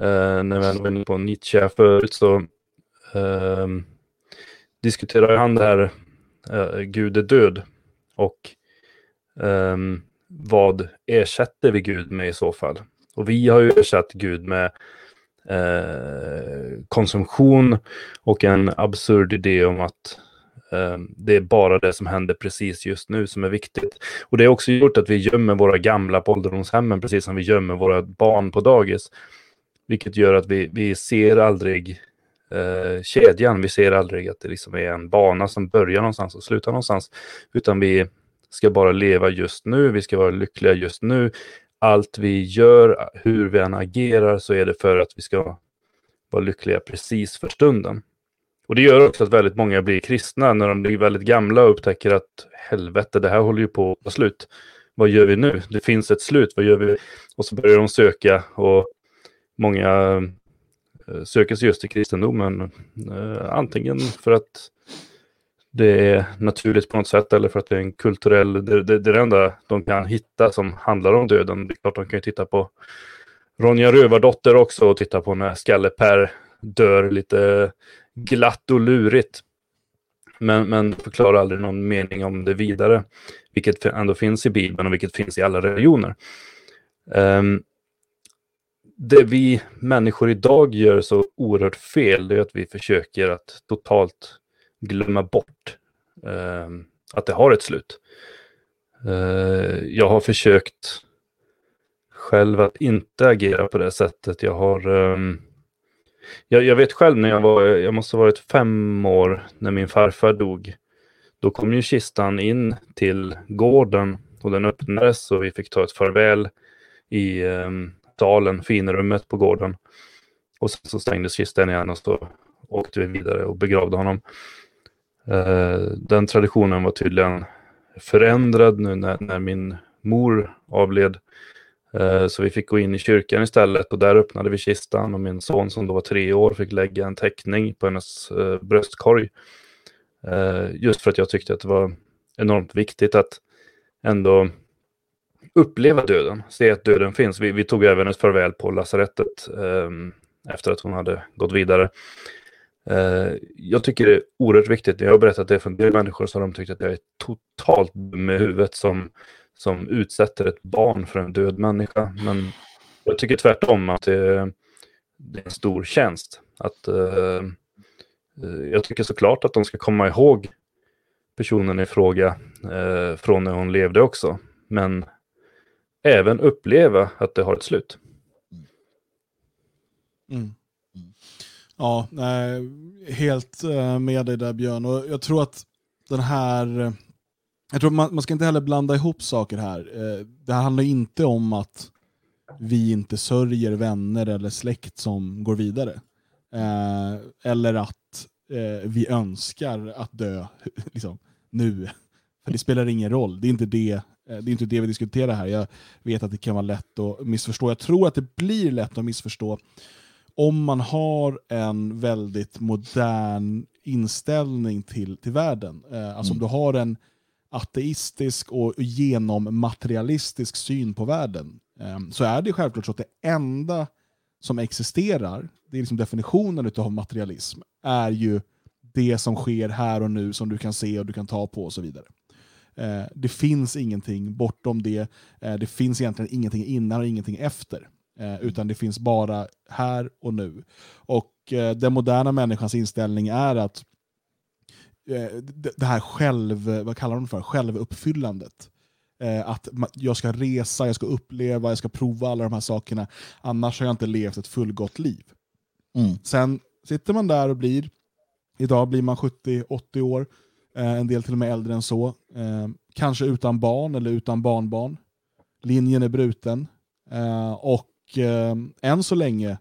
eh, när vi var inne på Nietzsche förut så eh, diskuterar han det här, eh, Gud är död. Och eh, vad ersätter vi Gud med i så fall? Och vi har ju ersatt Gud med eh, konsumtion och en absurd idé om att Ehm, det är bara det som händer precis just nu som är viktigt. Och det har också gjort att vi gömmer våra gamla på ålderdomshemmen precis som vi gömmer våra barn på dagis. Vilket gör att vi, vi ser aldrig eh, kedjan. Vi ser aldrig att det liksom är en bana som börjar någonstans och slutar någonstans. Utan vi ska bara leva just nu, vi ska vara lyckliga just nu allt vi gör, hur vi än agerar, så är det för att vi ska vara lyckliga precis för stunden. Och det gör också att väldigt många blir kristna när de blir väldigt gamla och upptäcker att helvete, det här håller ju på att ta slut. Vad gör vi nu? Det finns ett slut, vad gör vi? Och så börjar de söka och många eh, söker sig just till kristendomen. Eh, antingen för att det är naturligt på något sätt eller för att det är en kulturell, det, det, det är det enda de kan hitta som handlar om döden. Det är klart de kan ju titta på Ronja Rövardotter också och titta på när Skalle-Per dör lite glatt och lurigt. Men, men förklarar aldrig någon mening om det vidare. Vilket ändå finns i Bibeln och vilket finns i alla religioner. Um, det vi människor idag gör så oerhört fel, det är att vi försöker att totalt glömma bort um, att det har ett slut. Uh, jag har försökt själv att inte agera på det sättet. Jag har um, jag, jag, vet själv när jag var, jag måste ha varit fem år när min farfar dog. Då kom ju kistan in till gården och den öppnades och vi fick ta ett farväl i eh, dalen, finrummet på gården. Och sen så stängdes kistan igen och så åkte vi vidare och begravde honom. Eh, den traditionen var tydligen förändrad nu när, när min mor avled. Eh, så vi fick gå in i kyrkan istället och där öppnade vi kistan och min son som då var tre år fick lägga en teckning på hennes eh, bröstkorg. Eh, just för att jag tyckte att det var enormt viktigt att ändå uppleva döden, se att döden finns. Vi, vi tog även ett farväl på lasarettet ehm, efter att hon hade gått vidare. Jag tycker det är oerhört viktigt, jag har berättat det för en del människor så har de tyckt att jag är totalt med huvudet som, som utsätter ett barn för en död människa. Men jag tycker tvärtom att det, det är en stor tjänst. Att, eh, eh, jag tycker såklart att de ska komma ihåg personen i fråga eh, från när hon levde också. Men även uppleva att det har ett slut. Mm. mm. Ja, nej, helt eh, med dig där Björn. Och jag tror att den här... Jag tror man, man ska inte heller blanda ihop saker här. Eh, det här handlar inte om att vi inte sörjer vänner eller släkt som går vidare. Eh, eller att vi önskar att dö liksom, nu. För det spelar ingen roll. Det är inte det Eh, det är inte det vi diskuterar här. Jag vet att det kan vara lätt att missförstå. Jag tror att det blir lätt att missförstå om man har en väldigt modern inställning till, till världen. Eh, alltså mm. om du har en ateistisk och genommaterialistisk syn på världen eh, så är det självklart så att det enda som existerar, det är liksom definitionen av materialism, är ju det som sker här och nu som du kan se och du kan ta på och så vidare. Eh, det finns ingenting bortom det. Eh, det finns egentligen ingenting innan och ingenting efter. Utan det finns bara här och nu. Och den moderna människans inställning är att det här själv, vad kallar de för? självuppfyllandet. Eh, att jag ska resa, jag ska uppleva, jag ska prova alla de här sakerna. Annars har jag inte levt ett fullgott liv. Mm. Sen sitter man där och blir, idag blir man 70-80 år, Eh, en del till och med äldre än så. Eh, kanske utan barn eller utan barnbarn. Linjen är bruten. Eh, och än så länge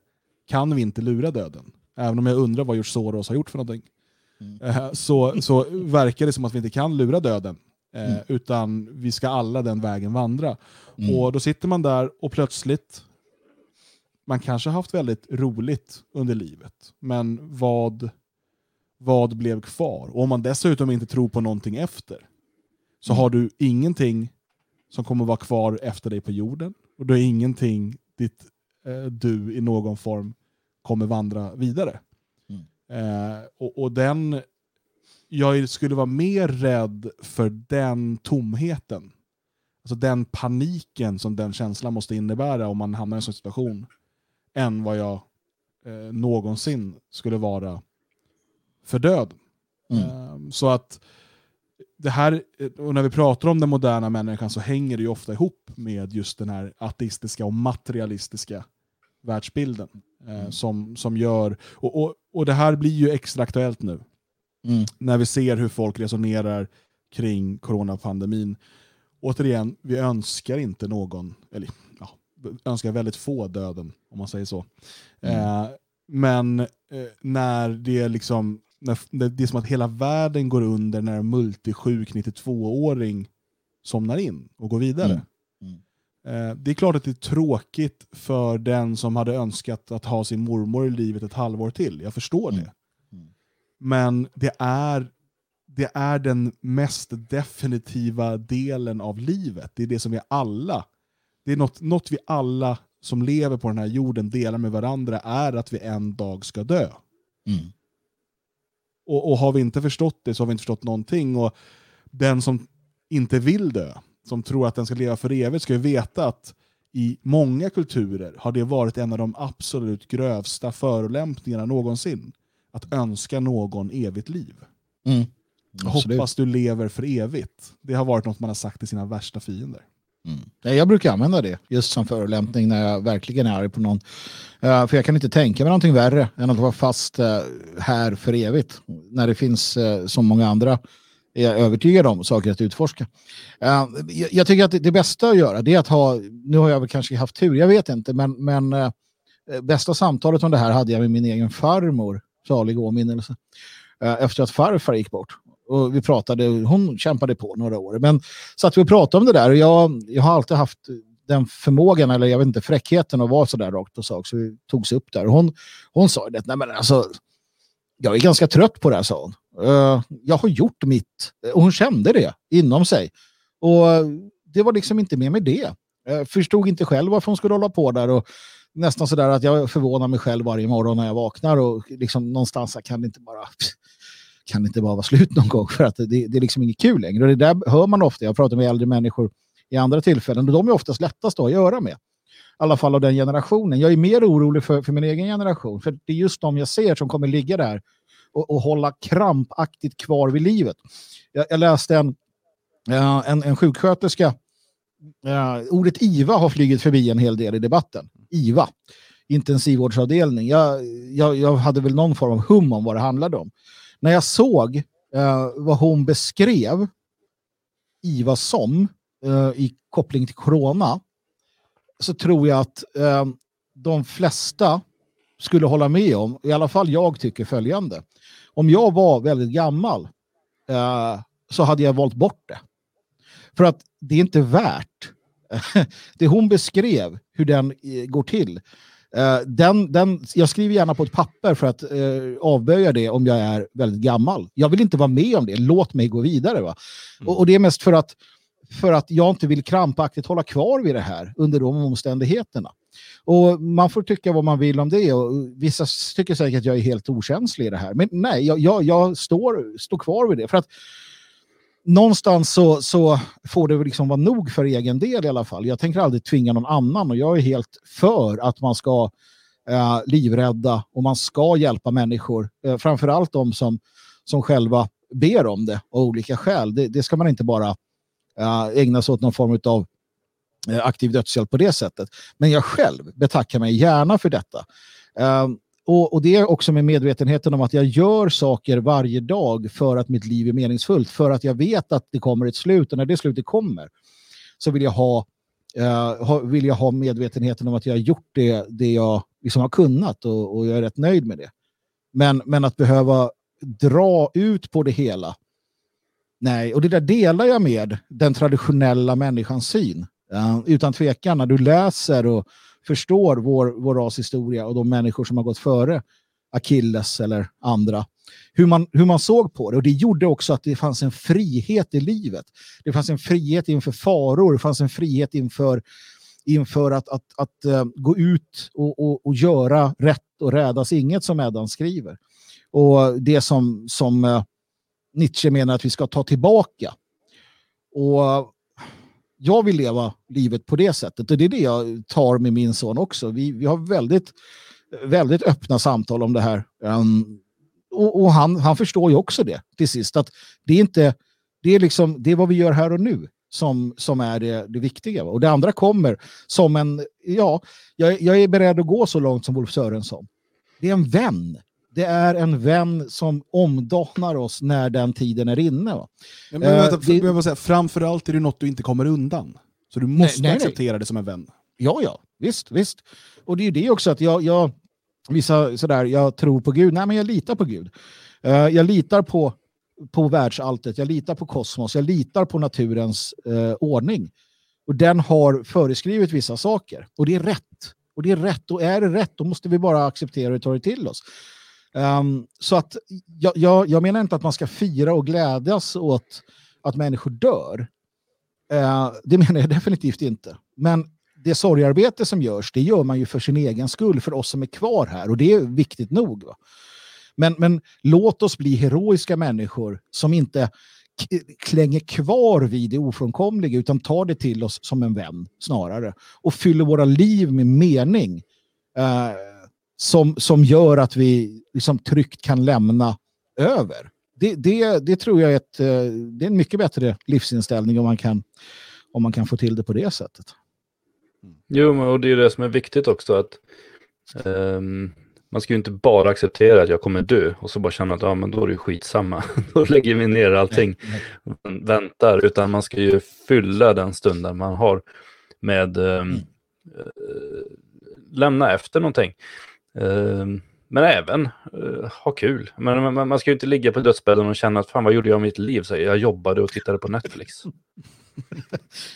kan vi inte lura döden. Även om jag undrar vad George Soros har gjort för någonting. Mm. Så, så verkar det som att vi inte kan lura döden. Mm. Utan vi ska alla den vägen vandra. Mm. Och då sitter man där och plötsligt, man kanske haft väldigt roligt under livet, men vad vad blev kvar? Och om man dessutom inte tror på någonting efter, så mm. har du ingenting som kommer vara kvar efter dig på jorden. Och du har ingenting dit eh, du i någon form kommer vandra vidare. Eh, och, och, den, jag skulle vara mer rädd för den tomheten. Alltså den paniken som den känslan måste innebära om man hamnar i en sån situation. Än vad jag eh, någonsin skulle vara för döden. Mm. Ehm, så att det här, och när vi pratar om den moderna människan så hänger det ju ofta ihop med just den här ateistiska och materialistiska världsbilden. Eh, mm. som, som gör, och, och, och det här blir ju extra aktuellt nu. Mm. När vi ser hur folk resonerar kring coronapandemin. Återigen, vi önskar inte någon, eller ja, önskar väldigt få döden, om man säger så. Mm. Eh, men eh, när det liksom när, det är som att hela världen går under när en multisjuk 92-åring somnar in och går vidare. Mm. Eh, det är klart att det är tråkigt för den som hade önskat att ha sin mormor i livet ett halvår till. Jag förstår mm. det. Mm. Men det är, det är den mest definitiva delen av livet. Det är det som vi alla, det är något, något vi alla som lever på den här jorden delar med varandra, är att vi en dag ska dö. Mm. Och, och, har vi inte förstått det så har vi inte förstått någonting. Och den som inte vill dö, som tror att den ska leva för evigt, ska ju veta att i många kulturer har det varit en av de absolut grövsta förolämpningarna någonsin. Att önska någon evigt liv. Mm. Hoppas du lever för evigt. Det har varit något man har sagt till sina värsta fiender. Mm. Jag brukar använda det just som förolämpning när jag verkligen är arg på någon. Uh, för jag kan inte tänka mig någonting värre än att vara fast uh, här för evigt. När det finns uh, så många andra är jag övertygad om saker att utforska. Uh, jag, jag, tycker att det, det, bästa att göra det är att ha, nu har jag väl kanske haft tur, jag vet inte, men, men uh, bästa samtalet om det här hade jag med min egen farmor, salig åminnelse, uh, efter att farfar gick bort. Och vi pratade, hon kämpade på några år, men satt vi och pratade om det där och jag, jag har alltid haft den förmågan, eller jag vet inte, fräckheten att vara sådär rakt på sak, så vi togs upp där. Hon, hon sa det, nej men alltså, jag är ganska trött på det här, sa hon. Eh, jag har gjort mitt. Och hon kände det inom sig. Och eh, det var liksom inte mer med det. Jag förstod inte själv varför hon skulle hålla på där. Och nästan sådär att jag förvånar mig själv varje morgon när jag vaknar. Och liksom någonstans kan det inte bara kan det inte bara vara slut någon gång för att det, det är liksom inget kul längre. Och det där hör man ofta. Jag pratar med äldre människor i andra tillfällen och de är oftast lättast att göra med. I alla fall av den generationen. Jag är mer orolig för, för min egen generation. För det är just de jag ser som kommer ligga där och, och hålla krampaktigt kvar vid livet. Jag, jag läste en, eh, en, en sjuksköterska. Eh, ordet IVA har flugit förbi en hel del i debatten. IVA, intensivvårdsavdelning. Jag, jag, jag hade väl någon form av hum om vad det handlade om. När jag såg eh, vad hon beskrev IVA som eh, i koppling till corona så tror jag att de flesta skulle hålla med om, i alla fall jag tycker följande om jag var väldigt gammal eh, så hade jag valt bort det. För att det är inte värt det hon beskrev, hur den eh, går till. Uh, den, den, jag skriver gärna på ett papper för att uh, avböja det om jag är väldigt gammal. Jag vill inte vara med om det. Låt mig gå vidare. Va? Mm. Och, och, det är mest för att, för att jag inte vill krampaktigt hålla kvar vid det här under de omständigheterna. Och man får tycka vad man vill om det och vissa tycker säkert att jag är helt okänslig i det här. Men nej, jag, jag, jag står, står kvar vid det. För att någonstans så, så får det liksom vara nog för egen del i alla fall. Jag tänker aldrig tvinga någon annan och jag är helt för att man ska eh, livrädda och man ska hjälpa människor. Eh, framförallt de som, som själva ber om det av olika skäl. Det, det ska man inte bara eh, ägna sig åt någon form av Eh, aktiv dödshjälp på det sättet. Men jag själv betackar mig gärna för detta. Ehm, och, och, det är också med medvetenheten om att jag gör saker varje dag för att mitt liv är meningsfullt. För att jag vet att det kommer ett slut och när det slutet kommer så vill jag ha, uh, ha vill jag ha medvetenheten om att jag har gjort det, det jag liksom har kunnat och, och jag är rätt nöjd med det. Men, men att behöva dra ut på det hela Nej, och det där delar jag med den traditionella människans syn. Eh, utan tvekan, när du läser och förstår vår, vår rashistoria och de människor som har gått före Achilles eller andra, hur man, hur man såg på det. Och det gjorde också att det fanns en frihet i livet. Det fanns en frihet inför faror, det fanns en frihet inför, inför att, att, att uh, gå ut och, och, och, göra rätt och rädas inget som Eddan skriver. Och det som, som uh, Nietzsche menar att vi ska ta tillbaka. Och jag vill leva livet på det sättet och det är det jag tar med min son också. Vi, vi har väldigt, väldigt öppna samtal om det här. Um, och, och han, han förstår ju också det till sist att det är inte det är liksom det är vad vi gör här och nu som, som är det, det viktiga. Och det andra kommer som en, ja, jag, jag är beredd att gå så långt som Wolf Sörensson. Det är en vän det är en vän som omdanar oss när den tiden är inne. Ja, men vänta, uh, det, säga, framförallt är det något du inte kommer undan. Så du måste nej, nej, acceptera nej. det som en vän. Ja, ja, visst, visst. Och det är ju det också att jag, jag vissa sådär, jag tror på Gud. Nej, men jag litar på Gud. Uh, jag litar på, på världsalltet, jag litar på kosmos, jag litar på naturens uh, ordning. Och den har föreskrivit vissa saker. Och det är rätt. Och det är rätt. Och är det rätt, då måste vi bara acceptera och ta det till oss. Um, så att jag, jag, jag, menar inte att man ska fira och glädjas åt att människor dör. Uh, det menar jag definitivt inte. Men det sorgarbete som görs, det gör man ju för sin egen skull, för oss som är kvar här. Och det är viktigt nog. Va? Men, men låt oss bli heroiska människor som inte klänger kvar vid det ofrånkomliga utan tar det till oss som en vän snarare och fyller våra liv med mening Uh, som, som gör att vi liksom tryggt kan lämna över. Det, det, det tror jag är, ett, eh, det är en mycket bättre livsinställning om man kan, om man kan få till det på det sättet. Jo, och det är det som är viktigt också att um, man ska ju inte bara acceptera att jag kommer dö och så bara känna att ja, men då är det skitsamma. då lägger vi ner allting och väntar, utan man ska ju fylla den stunden man har med um, mm. uh, lämna efter någonting. Uh, men även uh, ha kul. Men, man, man ska ju inte ligga på dödsbädden och känna att fan vad gjorde jag i mitt liv? Så jag jobbade och tittade på Netflix.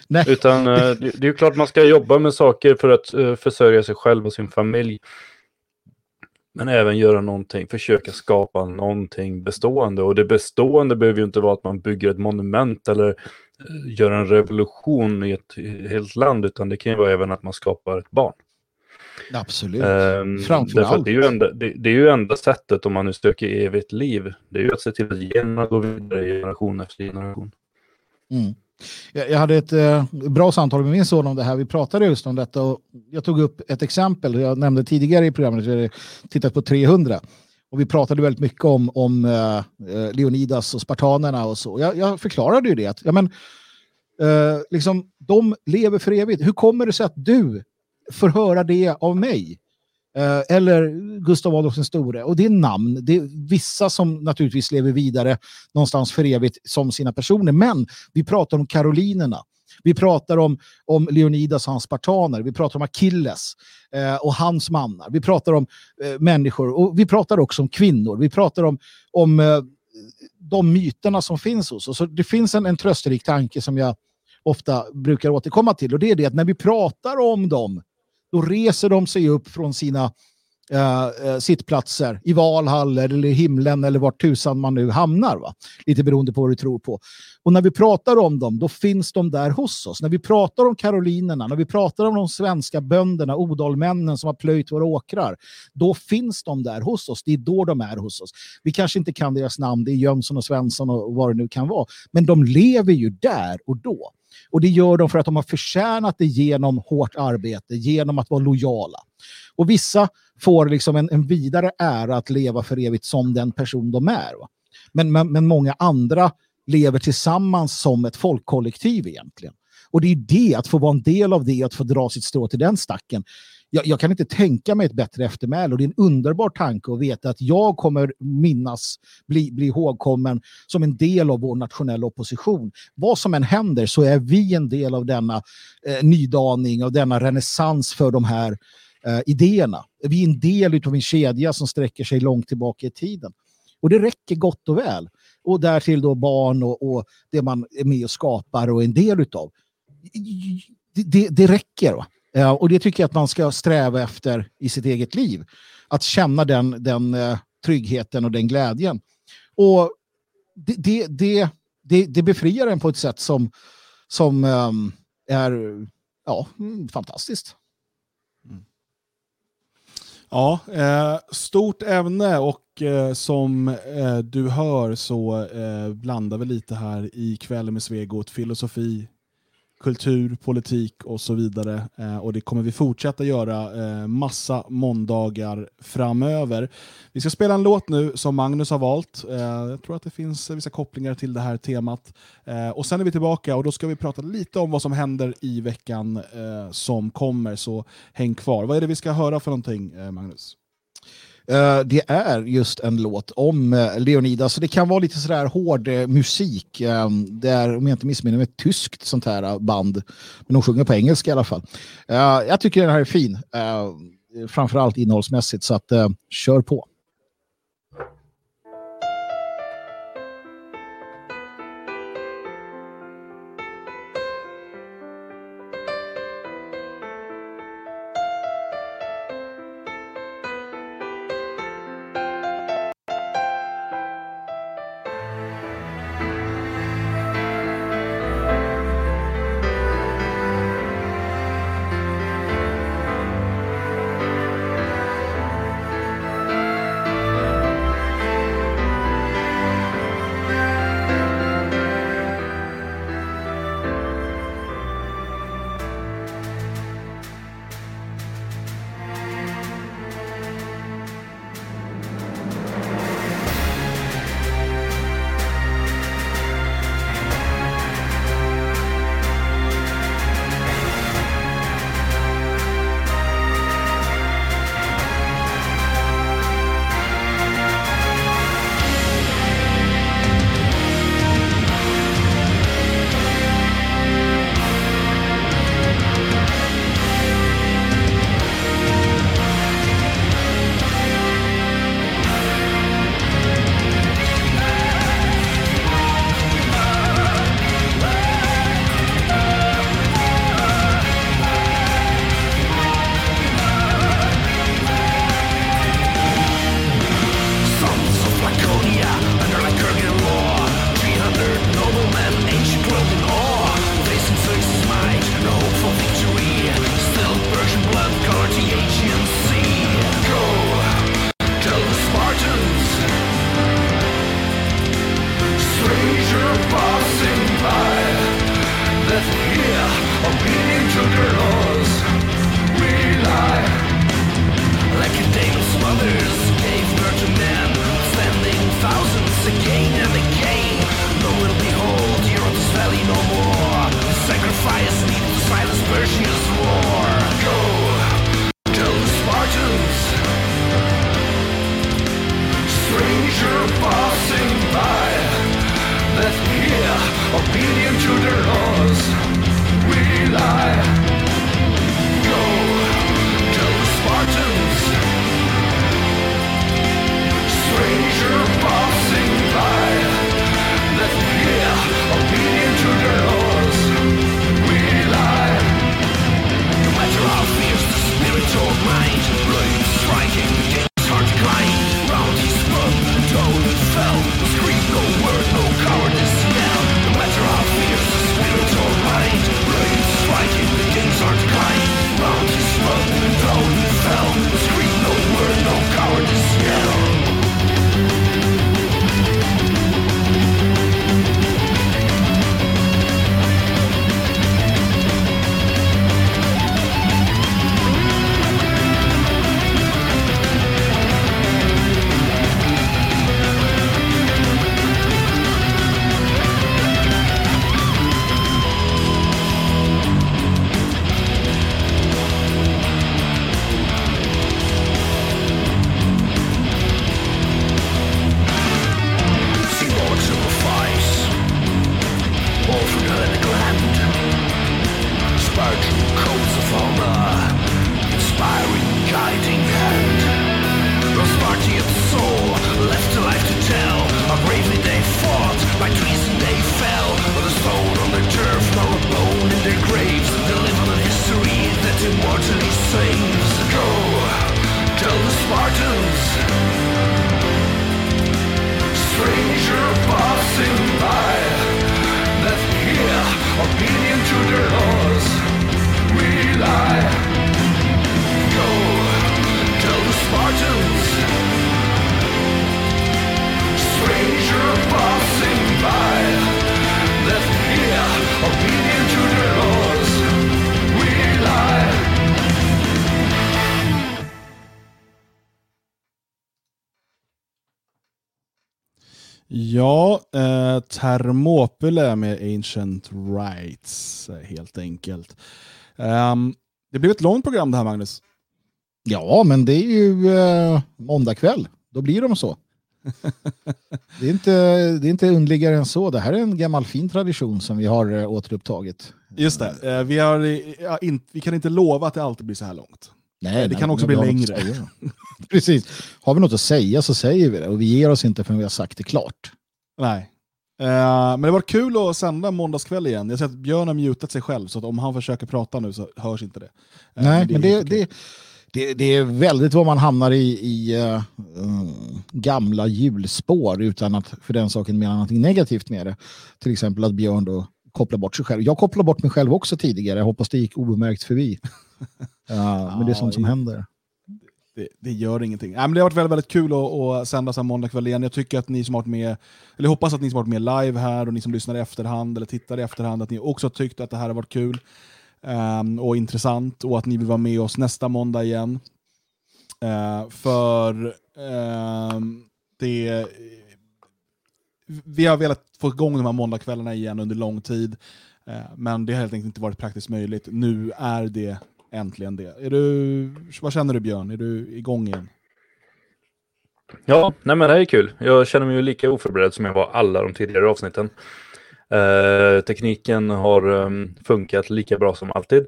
Utan uh, det, är ju klart man ska jobba med saker för att uh, försörja sig själv och sin familj. Men även göra någonting, försöka skapa någonting bestående. Och det bestående behöver ju inte vara att man bygger ett monument eller gör en revolution i ett helt land, utan det kan ju vara även att man skapar ett barn. Absolut. Um, Framförallt. Det är, ju enda, det, det, är ju enda sättet om man nu söker evigt liv. Det är ju att se till att generna går vidare generation efter generation. Mm. Jag, jag hade ett eh, bra samtal med min son om det här. Vi pratade just om detta och jag tog upp ett exempel. Jag nämnde tidigare i programmet att jag tittat på 300. Och vi pratade väldigt mycket om, om eh, eh, Leonidas och spartanerna och så. Jag, jag förklarade ju det. Att, ja, men, eh, liksom, de lever för evigt. Hur kommer det sig att du får höra det av mig. Eh, eller Gustav Adolf den store. Och det är namn. Det är vissa som naturligtvis lever vidare någonstans för evigt som sina personer. Men vi pratar om karolinerna. Vi pratar om, om Leonidas och hans spartaner. Vi pratar om Achilles eh, och hans mannar. Vi pratar om eh, människor och vi pratar också om kvinnor. Vi pratar om, om eh, de myterna som finns hos oss. Så det finns en, en trösterik tanke som jag ofta brukar återkomma till och det är det att när vi pratar om dem då reser de sig upp från sina eh, eh sittplatser i Valhall eller himlen eller vart tusan man nu hamnar. Va? Lite beroende på vad du tror på. Och när vi pratar om dem, då finns de där hos oss. När vi pratar om karolinerna, när vi pratar om de svenska bönderna, odalmännen som har plöjt våra åkrar, då finns de där hos oss. Det är då de är hos oss. Vi kanske inte kan deras namn, det är Jönsson och Svensson och vad det nu kan vara. Men de lever ju där och då. Och det gör de för att de har förtjänat det genom hårt arbete, genom att vara lojala. Och vissa får liksom en, en vidare ära att leva för evigt som den person de är. Men, men, men många andra lever tillsammans som ett folkkollektiv egentligen. Och det är det, att få vara en del av det, att få dra sitt strå till den stacken jag, jag, kan inte tänka mig ett bättre eftermäle och det är en underbar tanke att veta att jag kommer minnas, bli, bli ihågkommen som en del av vår nationella opposition. Vad som än händer så är vi en del av denna eh, nydaning och denna renässans för de här eh, idéerna. Vi är en del av en kedja som sträcker sig långt tillbaka i tiden. Och det räcker gott och väl. Och därtill då barn och, och det man är med och skapar och är en del utav. Det, det, det räcker. Va? Eh, och det tycker jag att man ska sträva efter i sitt eget liv. Att känna den, den eh, tryggheten och den glädjen. Och det, det, det, det, det befriar en på ett sätt som, som ehm, är ja, mm, fantastiskt. Mm. Ja, eh, stort ämne och eh, som eh, du hör så eh, blandar vi lite här i kväll med Svegot, filosofi, kultur, politik och så vidare. Eh, och det kommer vi fortsätta göra eh, massa måndagar framöver. Vi ska spela en låt nu som Magnus har valt. Eh, jag tror att det finns vissa kopplingar till det här temat. Eh, och sen är vi tillbaka och då ska vi prata lite om vad som händer i veckan eh, som kommer. Så häng kvar. Vad är det vi ska höra för någonting, eh, Magnus? Uh, det är just en låt om eh, uh, Leonidas. Så det kan vara lite sådär hård uh, musik. Um, det är, om jag inte missminner mig, ett tyskt sånt här band. Men de sjunger på engelska i alla fall. jag tycker den här är fin. framförallt innehållsmässigt. Så att, kör på. Ja, eh, Thermopyle med Ancient Rights, eh, helt enkelt. Um, det blev ett långt program det här, Magnus. Ja, men det är ju eh, måndag kväll. Då blir de så. det, är inte, det är inte undligare än så. Det här är en gammal fin tradition som vi har eh, återupptagit. Just det. Eh, vi, har, ja, in, vi kan inte lova att det alltid blir så här långt. Nej, det nej, kan också bli längre. Precis. Har vi något att säga så säger vi det. Och vi ger oss inte förrän vi har sagt det klart. Nej. Eh, men det var kul att sända måndagskväll igen. Jag ser att Björn har mutat sig själv, så om han försöker prata nu så hörs inte det. Eh, Nej, men det, det, det, det är väldigt vad man hamnar i, i eh, gamla hjulspår utan att för den saken mena någonting negativt med det. Till exempel att Björn då kopplar bort sig själv. Jag kopplade bort mig själv också tidigare. Jag hoppas det gick obemärkt förbi. Ja, men det är sånt som händer det, det gör ingenting. Äh, men det har varit väldigt, väldigt kul att, att sända så här måndag kväll igen. Jag tycker att ni som har varit med, eller hoppas att ni som har varit med live här och ni som lyssnar i efterhand eller tittar i efterhand, att ni också har tyckt att det här har varit kul um, och intressant och att ni vill vara med oss nästa måndag igen. Uh, för ehm, det vi har velat få igång de här måndagskvällarna igen under lång tid. uh, Men det har helt enkelt inte varit praktiskt möjligt. Nu är det äntligen det. Är du, vad känner du Björn? Är du igång igen? Ja, nej men det här är kul. Jag känner mig ju lika oförberedd som jag var alla de tidigare avsnitten. Eh, tekniken har um, funkat lika bra som alltid.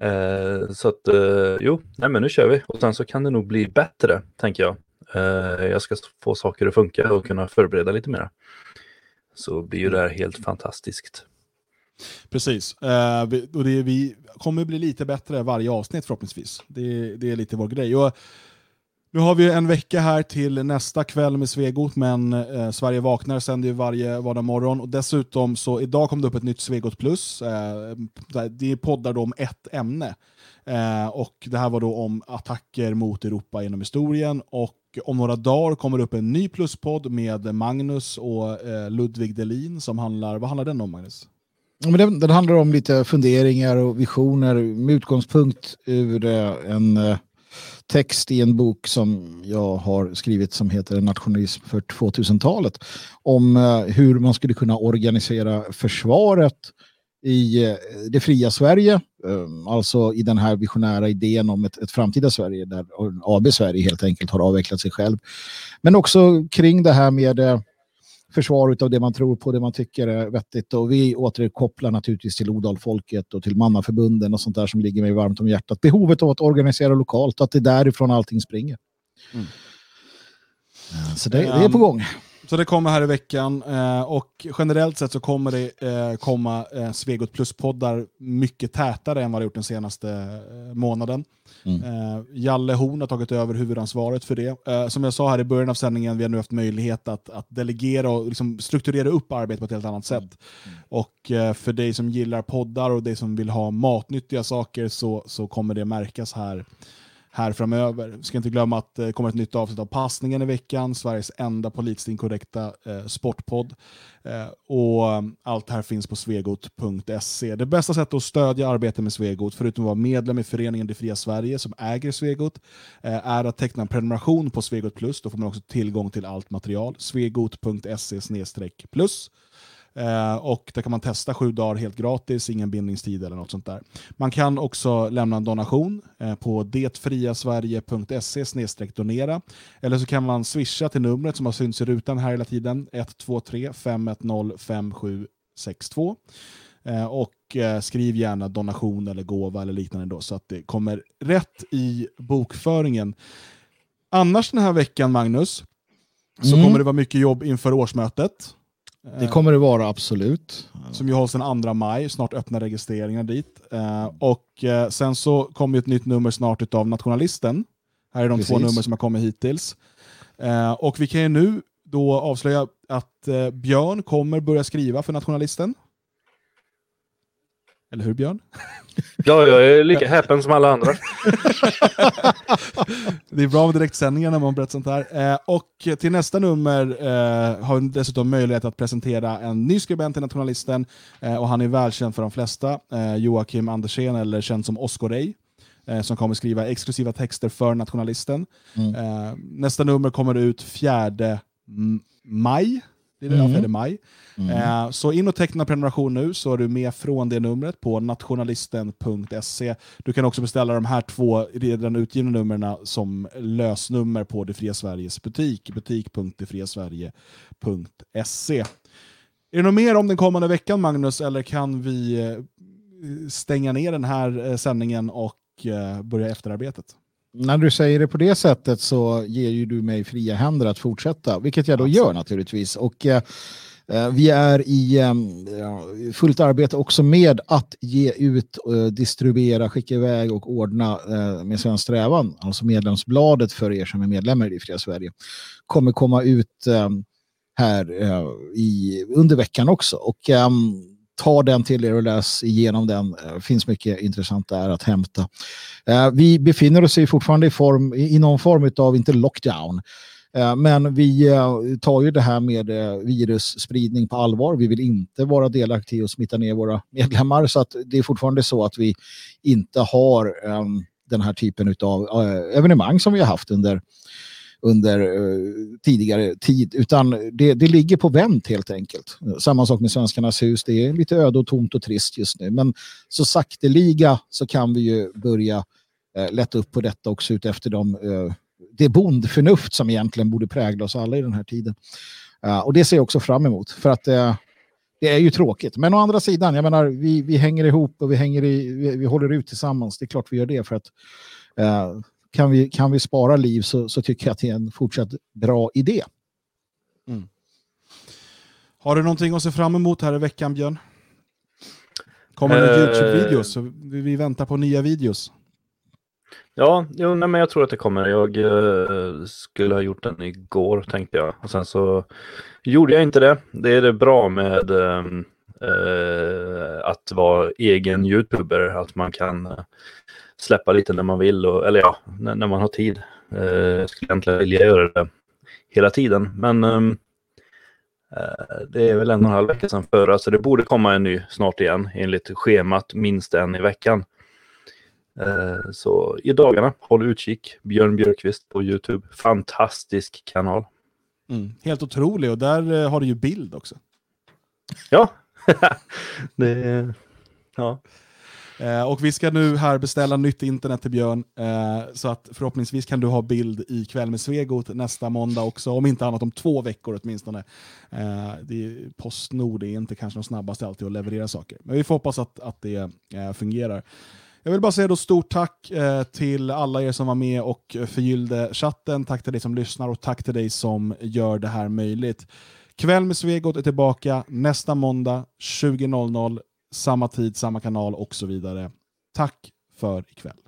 Eh, så att, eh, jo, nej men nu kör vi. Och sen så kan det nog bli bättre, tänker jag. Eh, jag ska få saker att funka och kunna förbereda lite mer. Så blir ju det här helt fantastiskt. Precis. Eh, och det, vi kommer bli lite bättre varje avsnitt förhoppningsvis. Det, det är lite vår grej. Och nu har vi en vecka här till nästa kväll med Svegot, men eh, Sverige vaknar sänder ju varje vardag morgon. Och dessutom så idag kom det upp ett nytt Svegot Plus. Eh, det är poddar då om ett ämne. Eh, och det här var då om attacker mot Europa genom historien. Och om några dagar kommer det upp en ny pluspodd med Magnus och eh, Ludvig Delin som handlar, vad handlar den om Magnus? Men den, den handlar om lite funderingar och visioner med utgångspunkt ur eh, en eh, text i en bok som jag har skrivit som heter Nationalism för 2000-talet. Om eh, hur man skulle kunna organisera försvaret i det fria Sverige, alltså i den här visionära idén om ett, ett framtida Sverige där AB Sverige helt enkelt har avvecklat sig själv. Men också kring det här med försvar av det man tror på, det man tycker är vettigt. Och vi återkopplar naturligtvis till Odalfolket och till mannaförbunden och sånt där som ligger mig varmt om hjärtat. Behovet av att organisera lokalt, att det är därifrån allting springer. Mm. Så det, det, är på gång. Så det kommer här i veckan eh, och generellt sett så kommer det eh, komma eh, Svegot Plus-poddar mycket tätare än vad det gjort den senaste eh, månaden. Mm. Eh, Jalle Horn har tagit över huvudansvaret för det. Eh, som jag sa här i början av sändningen, vi har nu haft möjlighet att, att delegera och liksom strukturera upp arbetet på ett helt annat sätt. Mm. Och eh, för dig som gillar poddar och dig som vill ha matnyttiga saker så, så kommer det märkas här här framöver. Vi ska inte glömma att eh, det kommer ett nytt avsnitt av Passningen i veckan, Sveriges enda politiskt inkorrekta eh, sportpodd. Eh, och eh, allt här finns på svegot.se. Det bästa sättet att stödja arbetet med Svegot, förutom att vara medlem i föreningen Det Fria Sverige som äger Svegot, eh, är att teckna en prenumeration på Svegot Plus. Då får man också tillgång till allt material. svegot.se plus. Eh, och där kan man testa sju dagar helt gratis, ingen bindningstid eller något sånt där. Man kan också lämna en donation eh, på detfriasverige.se donera. Eller så kan man swisha till numret som har synts i rutan här hela tiden, 123 510 5762. Eh, och eh, skriv gärna donation eller gåva eller liknande då, så att det kommer rätt i bokföringen. Annars den här veckan, Magnus, så mm. kommer det vara mycket jobb inför årsmötet. Det kommer det vara, absolut. Som ju hålls den 2 maj, snart öppna registreringar dit. Eh, och eh, sen så kommer ett nytt nummer snart av Nationalisten. Här är de Precis. två nummer som har kommit hittills. Eh, och vi kan ju nu då avslöja att Björn kommer börja skriva för Nationalisten. Eller hur Björn? Ja, jag är lika häpen som alla andra. det är bra med direktsändningar när man berättar sånt här. Eh, och till nästa nummer eh, har vi dessutom möjlighet att presentera en ny skribent i Nationalisten. Eh, och han är välkänd för de flesta. Joakim Andersén, eller känd som. Eh, som kommer skriva exklusiva texter för Nationalisten. Mm. Nästa nummer kommer ut 4 maj. Det är det, mm. 4 maj. Mm. Eh, så in och teckna prenumeration nu så är du med från det numret på nationalisten.se. Du kan också beställa de här två redan utgivna numren som lösnummer på Det Fria Sveriges butik, butik.detfriasverige.se. Är det något mer om den kommande veckan Magnus, eller kan vi eh, stänga ner den här eh, sändningen och börja efterarbetet? När du säger det på det sättet så ger ju du mig fria händer att fortsätta, vilket jag då gör naturligtvis. Och Eh, Eh, vi är ehm, i fullt arbete också med att ge ut, eh, distribuera, skicka iväg och ordna eh, med Svensk Strävan, alltså medlemsbladet för er som är medlemmar i Fria Sverige, kommer komma ut ehm, här i, under veckan också. Och ehm, ta den till er och läs igenom den. Det finns mycket intressant där att hämta. Vi befinner oss fortfarande i, form, i någon form av, inte lockdown, Eh, men vi eh, tar ju det här med eh, virusspridning på allvar. Vi vill inte vara delaktiga och smitta ner våra medlemmar så att det är fortfarande så att vi inte har ehm, den här typen av evenemang som vi har haft under, under tidigare tid utan det, det ligger på vänt helt enkelt. Samma sak med Svenskarnas hus. Det är lite öde och tomt och trist just nu men så sakteliga så kan vi ju börja lätta upp på detta också utefter de det bondförnuft som egentligen borde prägla oss alla i den här tiden. Uh, och det ser jag också fram emot. För att uh, det är ju tråkigt. Men å andra sidan, jag menar, vi, vi hänger ihop och vi, hänger i, vi, vi håller ut tillsammans. Det är klart vi gör det för att uh, kan, vi, kan vi spara liv så, så tycker jag att det är en fortsatt bra idé. Mm. Har du någonting att se fram emot här i veckan, Björn? Kommer det YouTube-videos? Vi, vi väntar på nya videos. Ja, jo, nej, men jag tror att det kommer. Jag eh, skulle ha gjort den igår tänkte jag. Och sen så gjorde jag inte det. Det är det bra med ehm, eh, att vara egen youtuber. Att man kan eh, släppa lite när man vill. Och, eller ja, när, när man har tid. Eh, jag skulle egentligen vilja göra det hela tiden. Men ehm, eh, det är väl en och en halv vecka sedan förra. Så det borde komma en ny snart igen. Enligt schemat minst en i veckan. Eh, så i dagarna, håll utkik. Björn Björkqvist på YouTube. Fantastisk kanal. Mm, helt otrolig och där eh, har du ju bild också. Ja, det, Ja. Eh, och vi ska nu här beställa nytt internet till Björn, så att förhoppningsvis kan du ha bild i kväll med Svegot nästa måndag också, om inte annat om två veckor åtminstone. Det är, Postnord är inte kanske de snabbaste alltid att leverera saker, men vi får hoppas att, att det fungerar. Jag vill bara säga då stort tack eh, till alla er som var med och förgyllde chatten. Tack till dig som lyssnar och tack till dig som gör det här möjligt. Kväll med Svegot är tillbaka nästa måndag 20.00 samma tid, samma kanal och så vidare. Tack för ikväll.